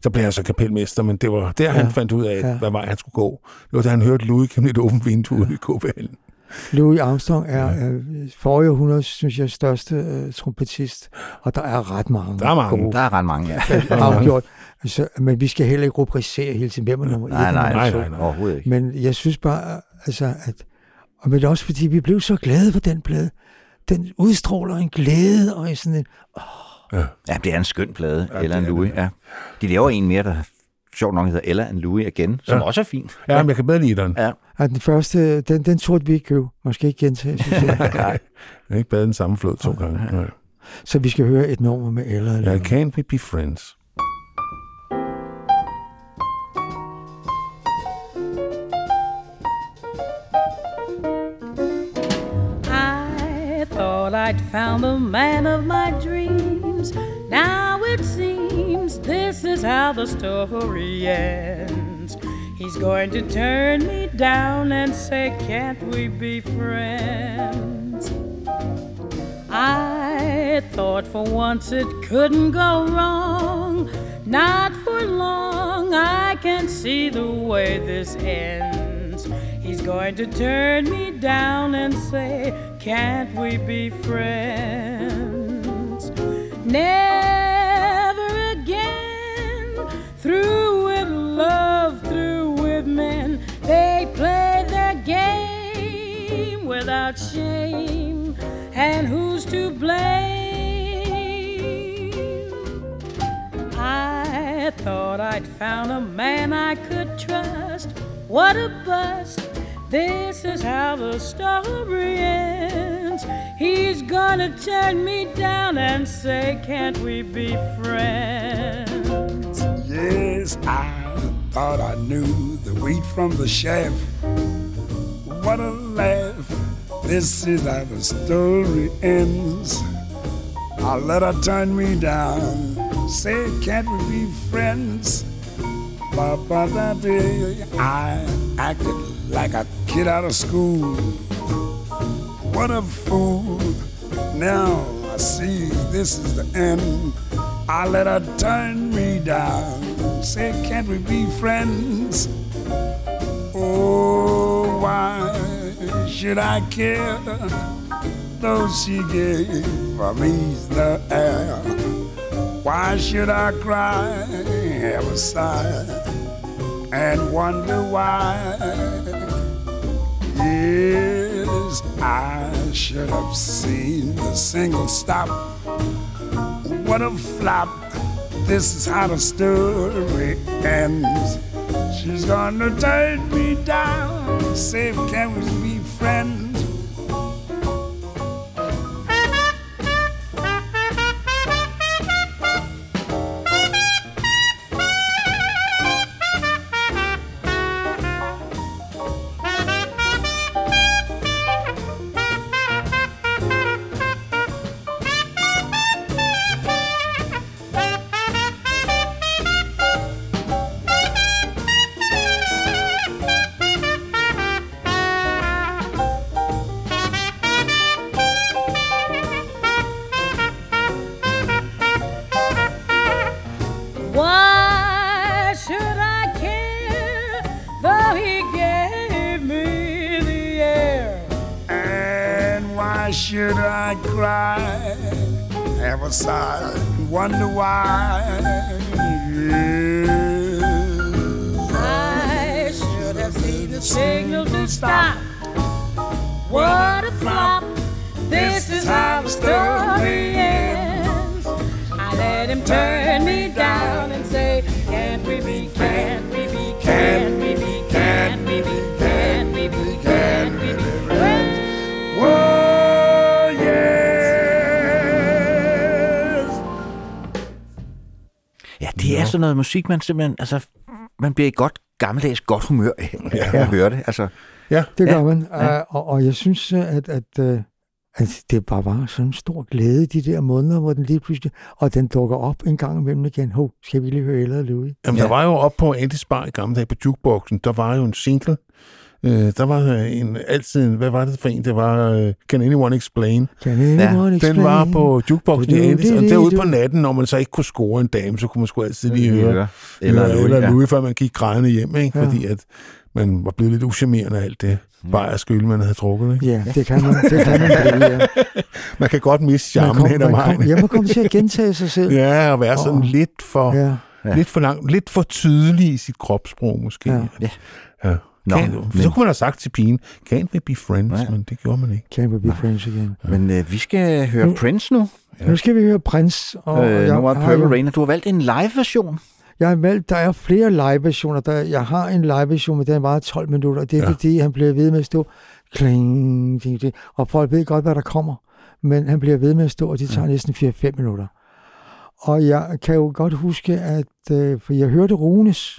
Så blev han så kapelmester, men det var der, ja. han Ja. fandt ud af, Ja. ja. hvad vej han skulle gå. Det var da han hørte Louis gennem et åbent vindue ude i Kåbehallen. Louis Armstrong er øh, forrige århundredes, synes jeg, største øh, trompetist, og der er ret mange. Der er mange. gode Der er ret mange, ja. afgjort. Altså, men vi skal heller ikke rubricere hele tiden, hvem er nummer et, Nej, og nej, nej, nej, nej. Overhovedet ikke. Men jeg synes bare, altså, at, og men også fordi vi blev så glade for den plade. Den udstråler en glæde og sådan en, åh, Ja. Ja, det er en skøn plade, Ja, ja, Ella det and er Louis. Ja. De laver en mere, der sjovt nok hedder Ella and Louis igen, som Ja. ja. også er fin. Ja, men jeg kan bedre lide den. Ja. Ja, den første, den, den turde vi ikke købe. Måske ikke gentage, synes jeg. Nej. Jeg har ikke badet den samme flod to gange. Nej. Så vi skal høre et nummer med Ella. Ja, Louis. can't we be friends? I thought I'd found the man of my Now it seems this is how the story ends. He's going to turn me down and say, Can't we be friends? I thought for once it couldn't go wrong. Not for long, I can see the way this ends. He's going to turn me down and say, Can't we be friends? Never again. Through with love, through with men. They play their game without shame. And who's to blame? I thought I'd found a man I could trust. What a bust. This is how the story ends. He's gonna turn me down and say, Can't we be friends? Yes, I thought I knew the wheat from the chaff. What a laugh. This is how the story ends. I let her turn me down. Say, can't we be friends? Dee. I acted like a kid out of school. What a fool. Now I see this is the end. I let her turn me down. Say, can't we be friends? Oh, why should I care? Though she gave me the air. Why should I cry, have a sigh, and wonder why? Yes, I should have seen the single stop. What a flop. This is how the story ends. She's gonna turn me down. Say, can we be friends? Musik, man simpelthen, altså, man bliver i godt gammeldags godt humør af ja. at høre det. Altså, Ja, Det gør Ja. man. Ja. Og, og jeg synes, øh, at, at, uh, at det bare var sådan en stor glæde de der måneder, hvor den lige pludselig... Og den dukker op en gang imellem igen. Hov, skal vi lige høre Ella Louis? Jamen, Ja. der var jo op på Andy Spar i gamle dage på jukeboxen, der var jo en single. Øh, der var øh, en, altid en, hvad var det for en? Det var øh, Can Anyone Explain? Can anyone explain? Den var på jukeboxen i Andys, og derude på natten, når man så ikke kunne score en dame, så kunne man sgu altid lige høre høre. eller, Eller, eller, ja. Louis, før man gik grædende hjem, ikke? Ja. fordi at man var blevet lidt uschammerende af alt det Mm. bare af skyld, man havde drukket. Ikke? Ja, det kan man, det kan man blive, ja. Man kan godt miste charmen hen ad vejen. ja, man kom til at gentage sig selv. Ja, og være sådan Og- lidt for, Ja. Ja. lidt for lang, lidt for tydelig i sit kropssprog måske. Ja. Ja. ja. Nå, Can, men- men... Så kunne man have sagt til pigen, can't we be friends, Ja. ja. men det gjorde man ikke. Can we be friends again? Men øh, vi skal høre Nu- Prince nu. Nu skal vi høre Prins. Og Øh, jeg nummeret Purple Rain, og du har valgt en live-version. Jeg har valgt, der er flere live-versioner. Der, jeg har en live-version, men den var 12 minutter. Det er Ja. ja. fordi, han bliver ved med at stå kling, ding, ding, og folk ved godt, hvad der kommer. Men han bliver ved med at stå, og det tager ja. næsten 4-5 minutter. Og jeg kan jo godt huske, at øh, for jeg hørte Runes,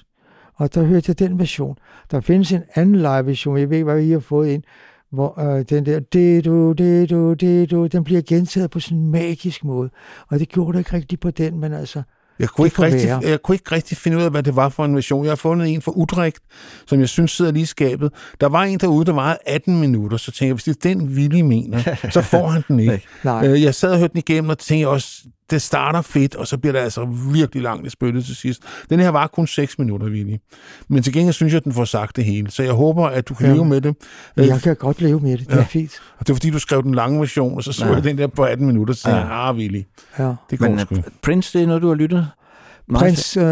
og der hørte jeg den version. Der findes en anden live-version, jeg ved ikke, hvad I har fået ind, hvor øh, den der, det du, det du, det du, den bliver gentaget på sådan en magisk måde. Og det gjorde det ikke rigtigt på den, men altså, Jeg kunne, ikke rigtig, være. jeg kunne ikke rigtig finde ud af, hvad det var for en version. Jeg har fundet en fra Utrecht, som jeg synes sidder lige i skabet. Der var en derude, der var 18 minutter, så tænkte jeg, hvis det er den, Willy mener, så får han den ikke. nej. Øh, Jeg sad og hørte den igennem, og tænkte også, det starter fedt, og så bliver det altså virkelig langt i spyttet til sidst. Den her var kun 6 minutter, Willy. Men til gengæld synes jeg, at den får sagt det hele. Så jeg håber, at du kan Ja. leve med det. Jeg kan godt leve med det. Det er Ja. fint. Og det var fordi, du skrev den lange version, og så så Ja. jeg den der på 18 minutter, så tænkte Ja. jeg, ah, Willy, Ja. det går Men sgu. øh, Prince, det er noget, du har lyttet Prins øh,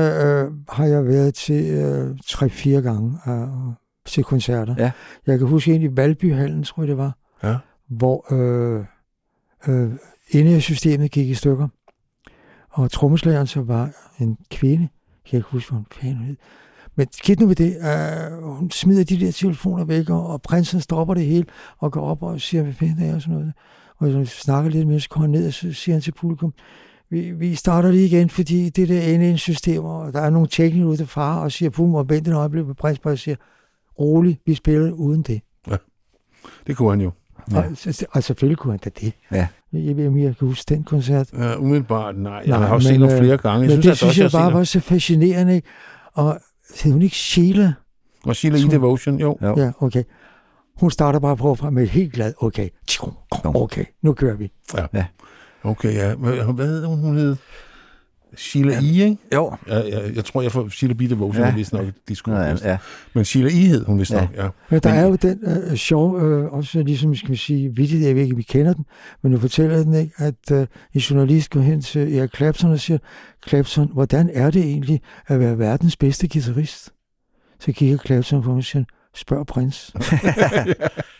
har jeg været til øh, tre-fire gange øh, til koncerter. Ja. Jeg kan huske en i Valbyhallen, tror jeg det var, Ja. hvor øh, øh, inde i systemet gik i stykker. Og trommeslageren så var en kvinde. Jeg kan ikke huske, hvad hun fanden hed. Men skidt nu med det. Øh, hun smider de der telefoner væk, og, og prinsen stopper det hele og går op og siger, hvad fanden er og sådan noget. Og så snakker lidt med, så går han ned, og så siger han til publikum, vi, vi starter lige igen, fordi det der inde i en system, og der er nogle teknikere ude far, og siger, pum, og vent en øjeblik på prins, og siger, rolig, vi spiller uden det. Det kunne han jo. Ja. Og, og selvfølgelig kunne han da det. Ja. Jeg ved, om jeg kan huske den koncert. Uh, umiddelbart, nej. Jeg Nej, har også set men, nogle øh, flere gange. Jeg Men synes, det altså synes også, jeg bare var så fascinerende, ikke? Og hed hun ikke Sheila? Og Sheila. Tror- Devotion, jo. Jo. Ja, okay. Hun starter bare på fra med et helt glad, okay, okay, nu kører vi. Okay, ja. Hvad hvad hed hun? Hun hed Sheila E., ikke? Jo. Ja, ja, jeg tror, jeg får Sheila B. Devotion, Ja. ja. vist nok disco Ja, ja, ja. Men Sheila E. hed hun vist Ja. nok, ja. Men der Men- er jo den øh, sjov, øh, også ligesom skal vi sige, vittigt, jeg ved ikke, vi kender den, men nu fortæller den ikke, at øh, en journalist går hen til Erik Clapton og siger, Clapton, hvordan er det egentlig at være verdens bedste guitarist? Så kigger Clapton på mig og siger, spørg prins.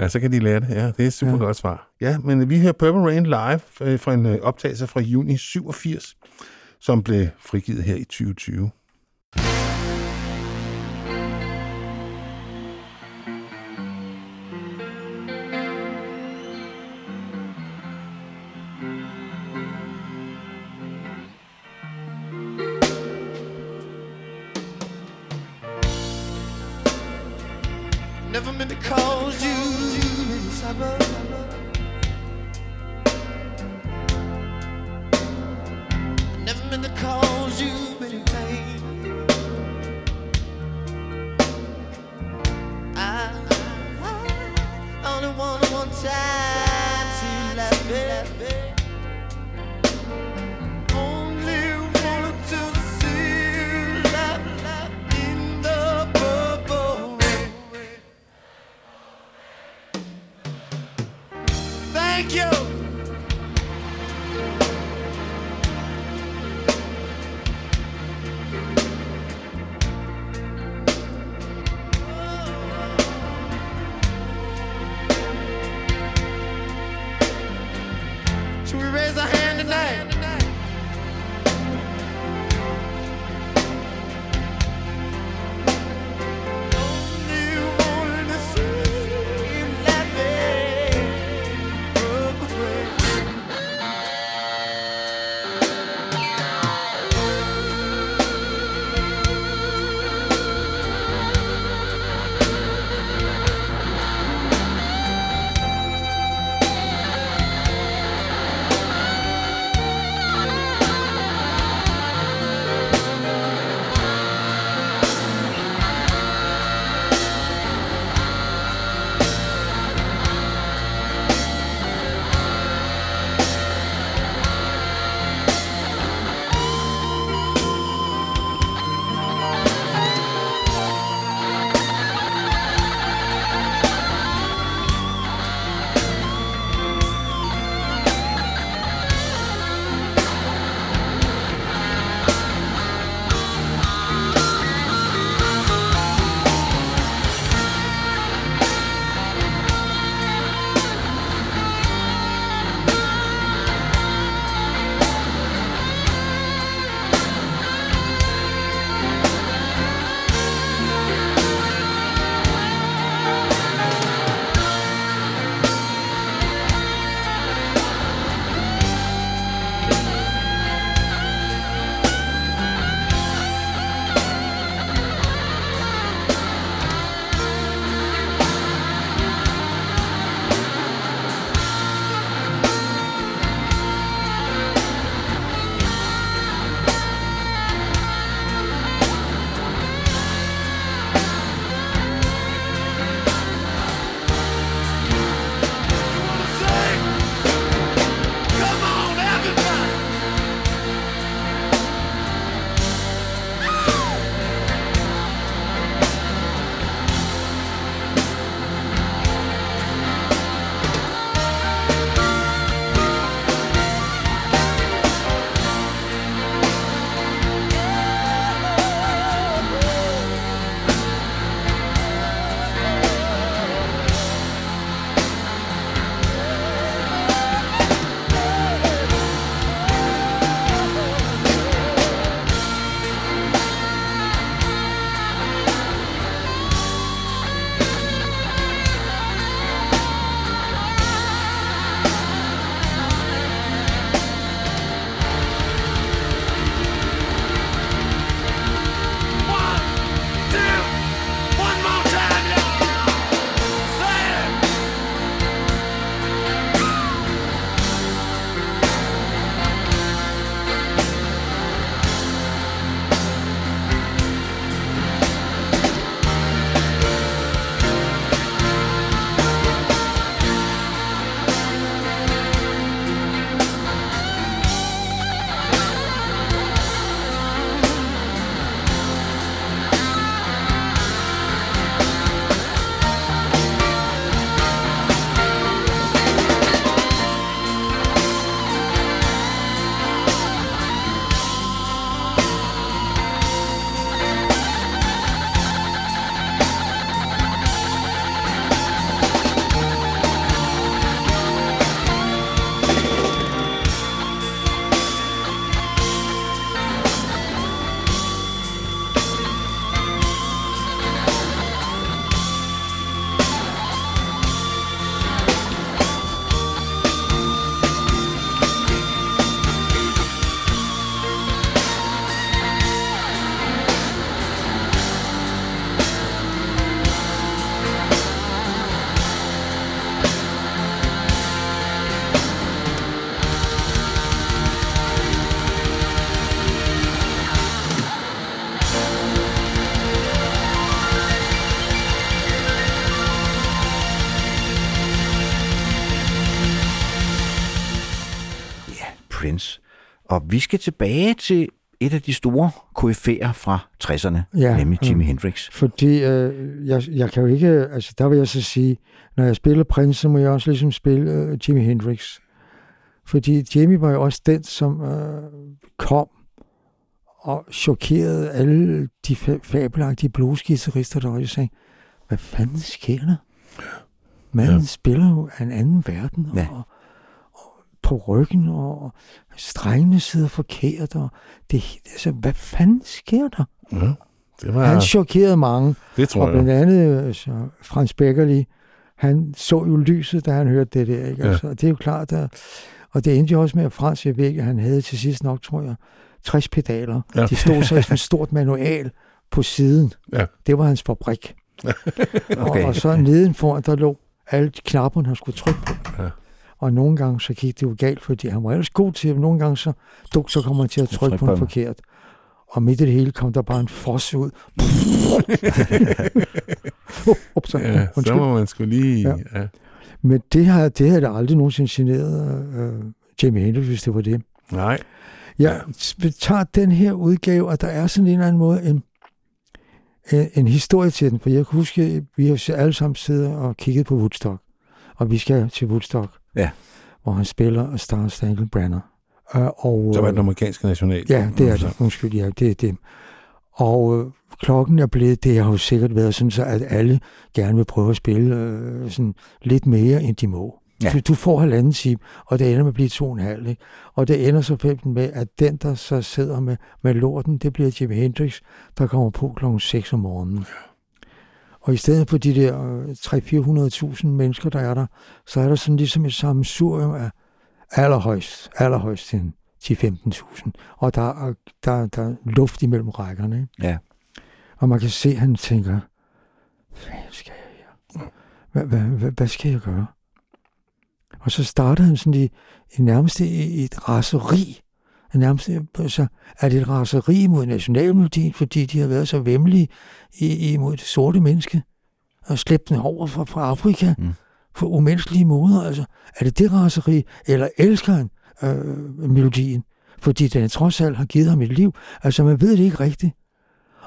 Ja, så kan de lære det. Ja, det er et super Ja. godt svar. Ja, men vi hører Purple Rain live øh, fra en øh, optagelse fra juni 87, som blev frigivet her i 2020. vi skal tilbage til et af de store koryfærer fra 60'erne, Ja, nemlig Jimi mm. Hendrix. Fordi øh, jeg, jeg kan jo ikke, altså der vil jeg så sige, når jeg spiller Prince, så må jeg også ligesom spille øh, Jimi Hendrix. Fordi Jimmy var jo også den, som øh, kom og chokerede alle de fa- fabelagtige bluesguitarister, der også sagde, hvad fanden sker der? Manden ja. spiller jo af en anden verden, Ja. og på ryggen, og, og strengene sidder forkert, og det, altså, hvad fanden sker der? Ja, det var... Han chokerede mange. Det tror og jeg. blandt andet så Frans Beckerli, han så jo lyset, da han hørte det der. Ikke? Ja. Altså, og det er jo klart, at, og det endte jo også med, at Frans, jeg ved ikke, han havde til sidst nok, tror jeg, 60 pedaler. Ja. De stod så i sådan et stort manual på siden. Ja. Det var hans fabrik. Okay. og, og så nedenfor, der lå alle de knapper, han skulle trykke på. Ja. Og nogle gange så gik det jo galt, fordi han var ellers god til, at nogle gange så, duk, så kommer han til at trykke på den forkert. Og midt i det hele kom der bare en fos ud. Ups, Ja, så undskyld. må man skulle lige... Ja. Ja. Men det har, det da aldrig nogensinde generet øh, Jamie Hendrix, hvis det var det. Nej. Jeg ja. tager den her udgave, og der er sådan en eller anden måde en, en, en historie til den, for jeg kan huske, at vi har alle sammen siddet og kigget på Woodstock, og vi skal til Woodstock, Ja. hvor han spiller Star Spangled Banner. Øh, og, Så var øh, det den amerikanske national. Ja, det er det. Undskyld, ja, det er det. Og øh, klokken er blevet, det har jo sikkert været sådan, så at alle gerne vil prøve at spille øh, sådan lidt mere, end de må. Ja. Du, du får halvanden time, og det ender med at blive to og en halv. Ikke? Og det ender så med, at den, der så sidder med, med lorten, det bliver Jimi Hendrix, der kommer på klokken 6 om morgenen. Og i stedet for de der øh, 300-400.000 mennesker, der er der, så er der sådan ligesom et sammensurium af allerhøjst, allerhøjst til 10-15.000. Og der er, der, der er luft imellem rækkerne. Ikke? Ja. Og man kan se, at han tænker, hvad skal jeg her? Hvad, hvad, hvad, hvad skal jeg gøre? Og så starter han sådan i, i nærmest i, i et raseri. Nærmest, så er det et raseri mod nationalmelodien, fordi de har været så vemmelige i, imod det sorte menneske, og slæbt den over fra, fra Afrika Mm. på umenneskelige måder. Altså, er det det raseri, eller elsker han øh, melodien? Fordi den trods alt har givet ham et liv. Altså, man ved det ikke rigtigt.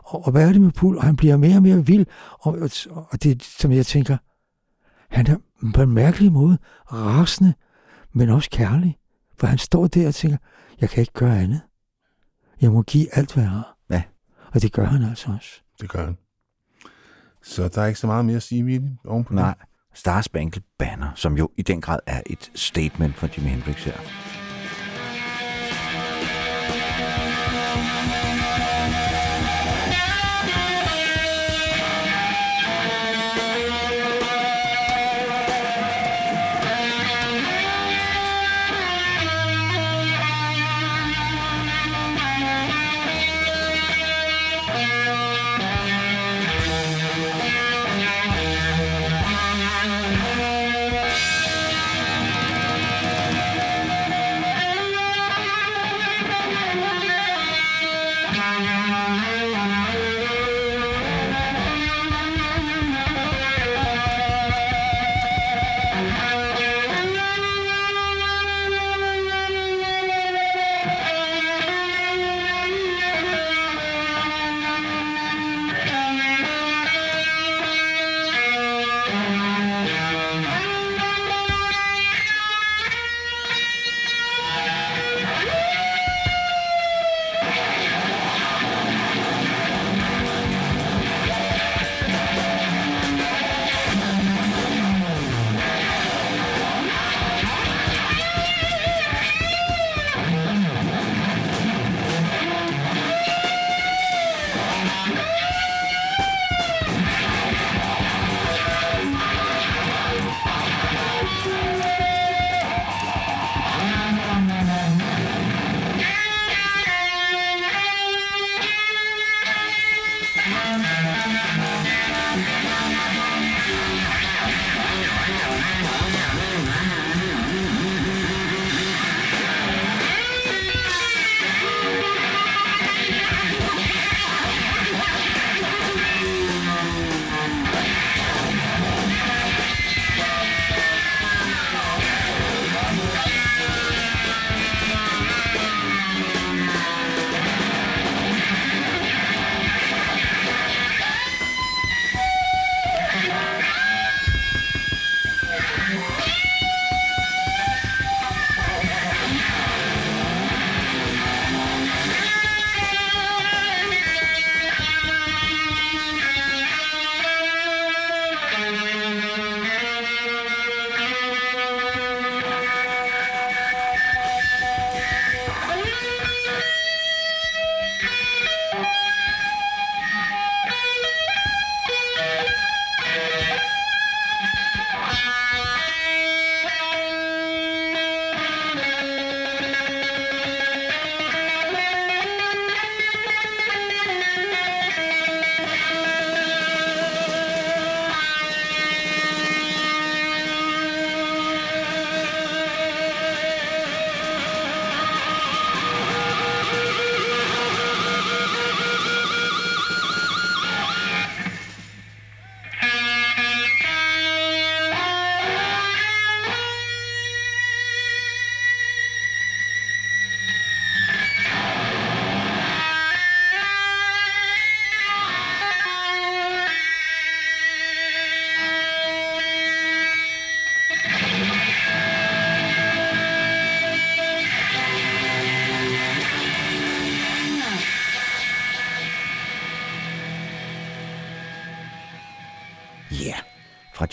Og, og hvad er det med Pul? Og han bliver mere og mere vild. Og, og, og det, som jeg tænker, han er på en mærkelig måde rasende, men også kærlig. For han står der og tænker, jeg kan ikke gøre andet. Jeg må give alt, hvad jeg har. Ja. Og det gør han altså også. Det gør han. Så der er ikke så meget mere at sige, Willy, ovenpå Nej. Star Spangled Banner, som jo i den grad er et statement for Jimi Hendrix her.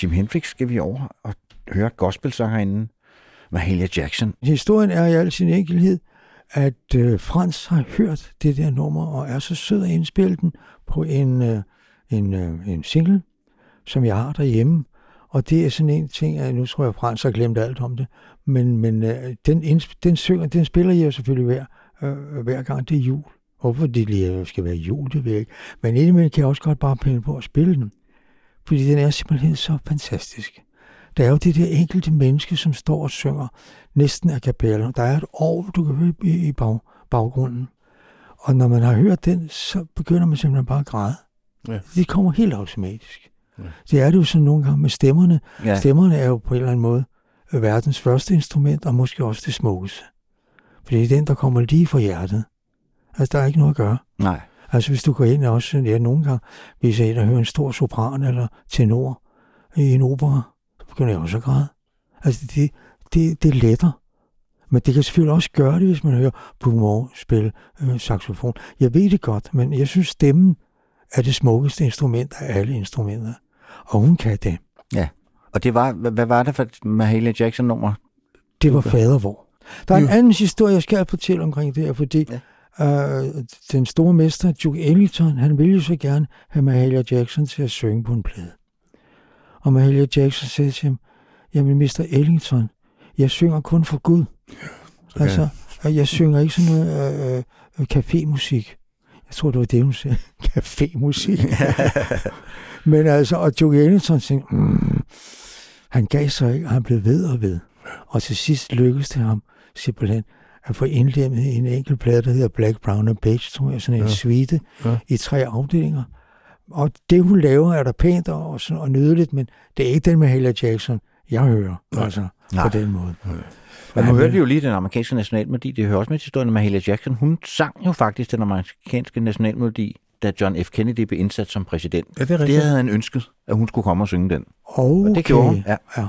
Jim Hendrix skal vi over og høre gospelsangerinden Mahalia Jackson. Historien er i al sin enkelhed, at øh, Frans har hørt det der nummer, og er så sød at indspille den på en, øh, en, øh, en single, som jeg har derhjemme. Og det er sådan en ting, at nu tror jeg, at Frans har glemt alt om det, men, men øh, den, indsp- den, synger, den spiller jeg jo selvfølgelig hver, øh, hver gang det er jul. Hvorfor det lige skal være jul, det ved jeg ikke. Men indimellem kan jeg også godt bare pille på at spille den. Fordi den er simpelthen så fantastisk. Der er jo det der enkelte menneske, som står og synger næsten a cappella. Der er et år, du kan høre i, bag, baggrunden. Og når man har hørt den, så begynder man simpelthen bare at græde. Ja. Det kommer helt automatisk. Ja. Det er det jo sådan nogle gange med stemmerne. Ja. Stemmerne er jo på en eller anden måde verdens første instrument, og måske også det smukkeste. For det er den, der kommer lige fra hjertet. Altså, der er ikke noget at gøre. Nej. Altså, hvis du går ind og også, ja, nogle gange, hvis jeg er inde og hører en stor sopran eller tenor i en opera, så begynder jeg også at græde. Altså, det, det, det letter. Men det kan selvfølgelig også gøre det, hvis man hører Bruno spille øh, saxofon. Jeg ved det godt, men jeg synes, stemmen er det smukkeste instrument af alle instrumenter. Og hun kan det. Ja. Og det var, hvad, hvad var det for et Mahalia Jackson-nummer? Det var fadervor. Der er en anden historie, jeg skal fortælle omkring det her, fordi ja. Øh, den store mester, Duke Ellington, han ville jo så gerne have Mahalia Jackson til at synge på en plade. Og Mahalia Jackson sagde til ham, jamen Mr. Ellington, jeg synger kun for Gud. Okay. Altså, jeg synger ikke sådan noget øh, øh, cafémusik. Jeg tror, det var det, hun sagde. Cafémusik. Men altså, og Duke Ellington tænkte, mm, han gav sig ikke, og han blev ved og ved. Og til sidst lykkedes det ham simpelthen at få indlemmet en enkelt plade, der hedder Black, Brown and Beige, tror jeg, sådan en Ja. suite Ja. i tre afdelinger. Og det, hun laver, er der pænt og, sådan, og nydeligt, men det er ikke den med Halia Jackson, jeg hører, Nej. altså, Nej. på den måde. Men nu hørte vi jo lige den amerikanske nationalmelodi. Det hører også med til historien om Mahalia Jackson. Hun sang jo faktisk den amerikanske nationalmelodi, da John F. Kennedy blev indsat som præsident. Ja, det er det havde han ønsket, at hun skulle komme og synge den. Okay. Og det gjorde hun. Ja. ja.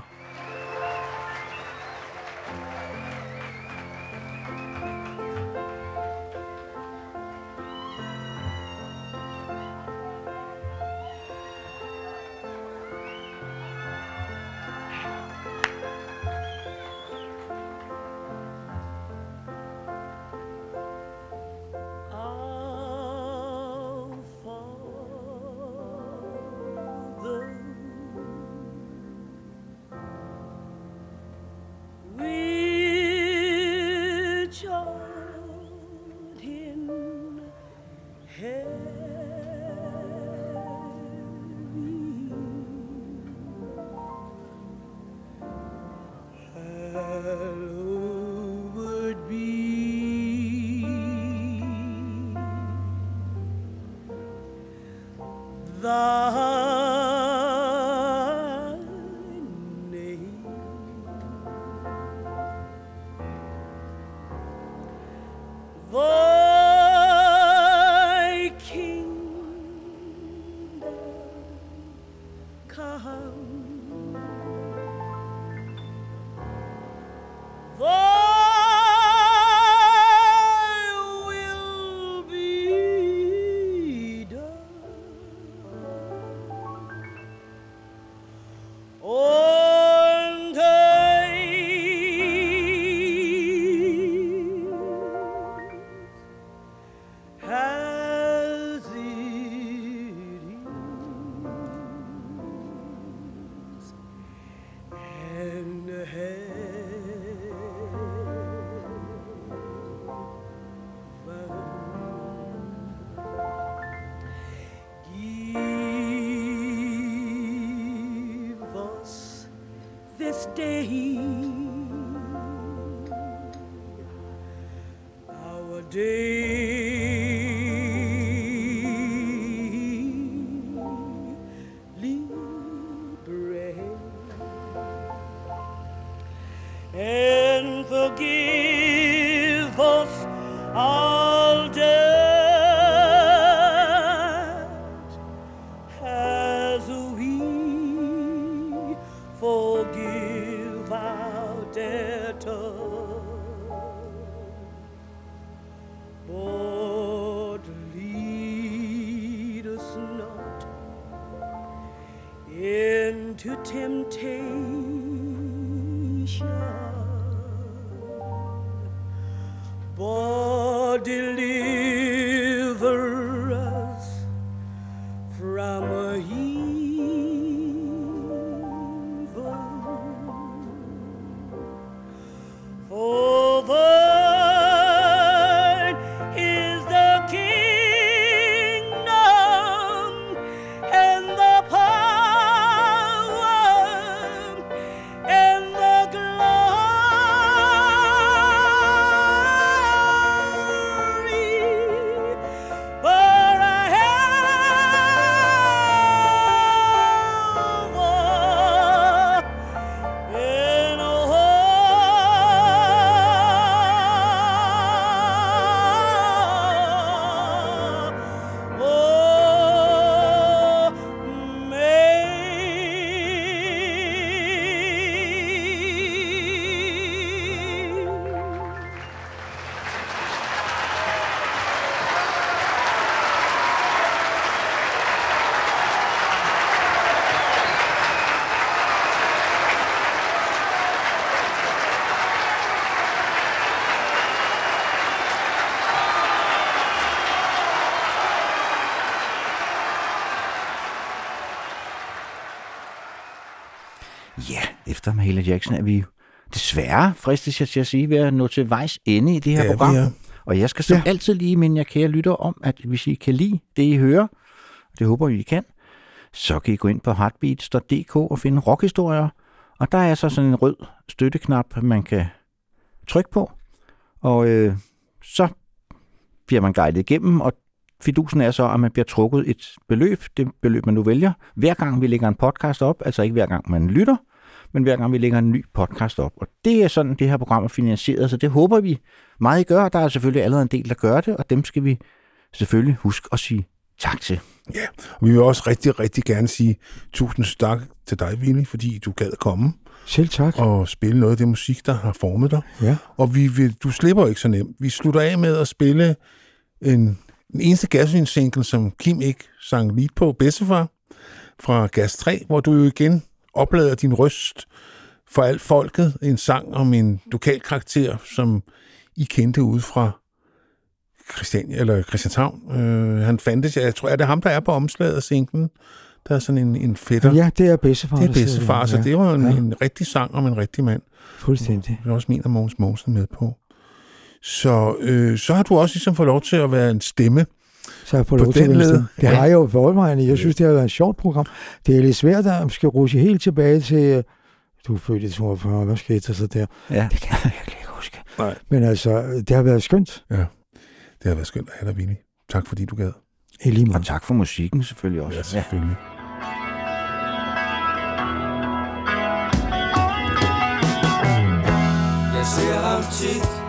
Efter Mahalia Jackson er vi desværre, fristes jeg til at sige, ved at nå til vejs ende i det her Ja, program. er. Og jeg skal som Ja. ja. altid lige minde jer kære lytter om, at hvis I kan lide det, I hører, og det håber vi, I kan, så kan I gå ind på heartbeats.dk og finde rockhistorier. Og der er så sådan en rød støtteknap, man kan trykke på. Og øh, så bliver man guidet igennem, og fidusen er så, at man bliver trukket et beløb, det beløb, man nu vælger, hver gang vi lægger en podcast op, altså ikke hver gang man lytter, men hver gang vi lægger en ny podcast op. Og det er sådan, det her program er finansieret, så det håber vi meget, I gør. Der er selvfølgelig allerede en del, der gør det, og dem skal vi selvfølgelig huske at sige tak til. Ja, og vi vil også rigtig, rigtig gerne sige tusind tak til dig, Willy, fordi du gad komme. Selv tak. Og spille noget af det musik, der har formet dig. Ja. Og vi vil, du slipper ikke så nemt. Vi slutter af med at spille en, den eneste gasolin-single, som Kim ikke sang lead på, Bedstefar, fra Gas 3, hvor du jo igen oplader din røst for alt folket. En sang om en lokal karakter, som I kendte ude fra Christian, eller Christianshavn. Øh, han fandtes, jeg tror, er det ham, der er på omslaget af singlen? Der er sådan en, en fætter. Ja, det er bedstefar. Det er bedstefar, der. så Ja. det var en, Ja. ja. en rigtig sang om en rigtig mand. Fuldstændig. Det er også min og Mogens Mogensen med på. Så, øh, så har du også ligesom fået lov til at være en stemme. Så jeg får lov til led. Det Ja. har jeg jo forvejen. Jeg synes, det har været et sjovt program. Det er lidt svært at skal rushe helt tilbage til... øh, Du er født i 42, hvad skete der så der? Ja. Det kan jeg virkelig ikke huske. Nej. Men altså, det har været skønt. Ja, det har været skønt at have dig, Willy. Tak fordi du gad. I lige måde. Og tak for musikken selvfølgelig også. Ja, selvfølgelig. Jeg ser ham tit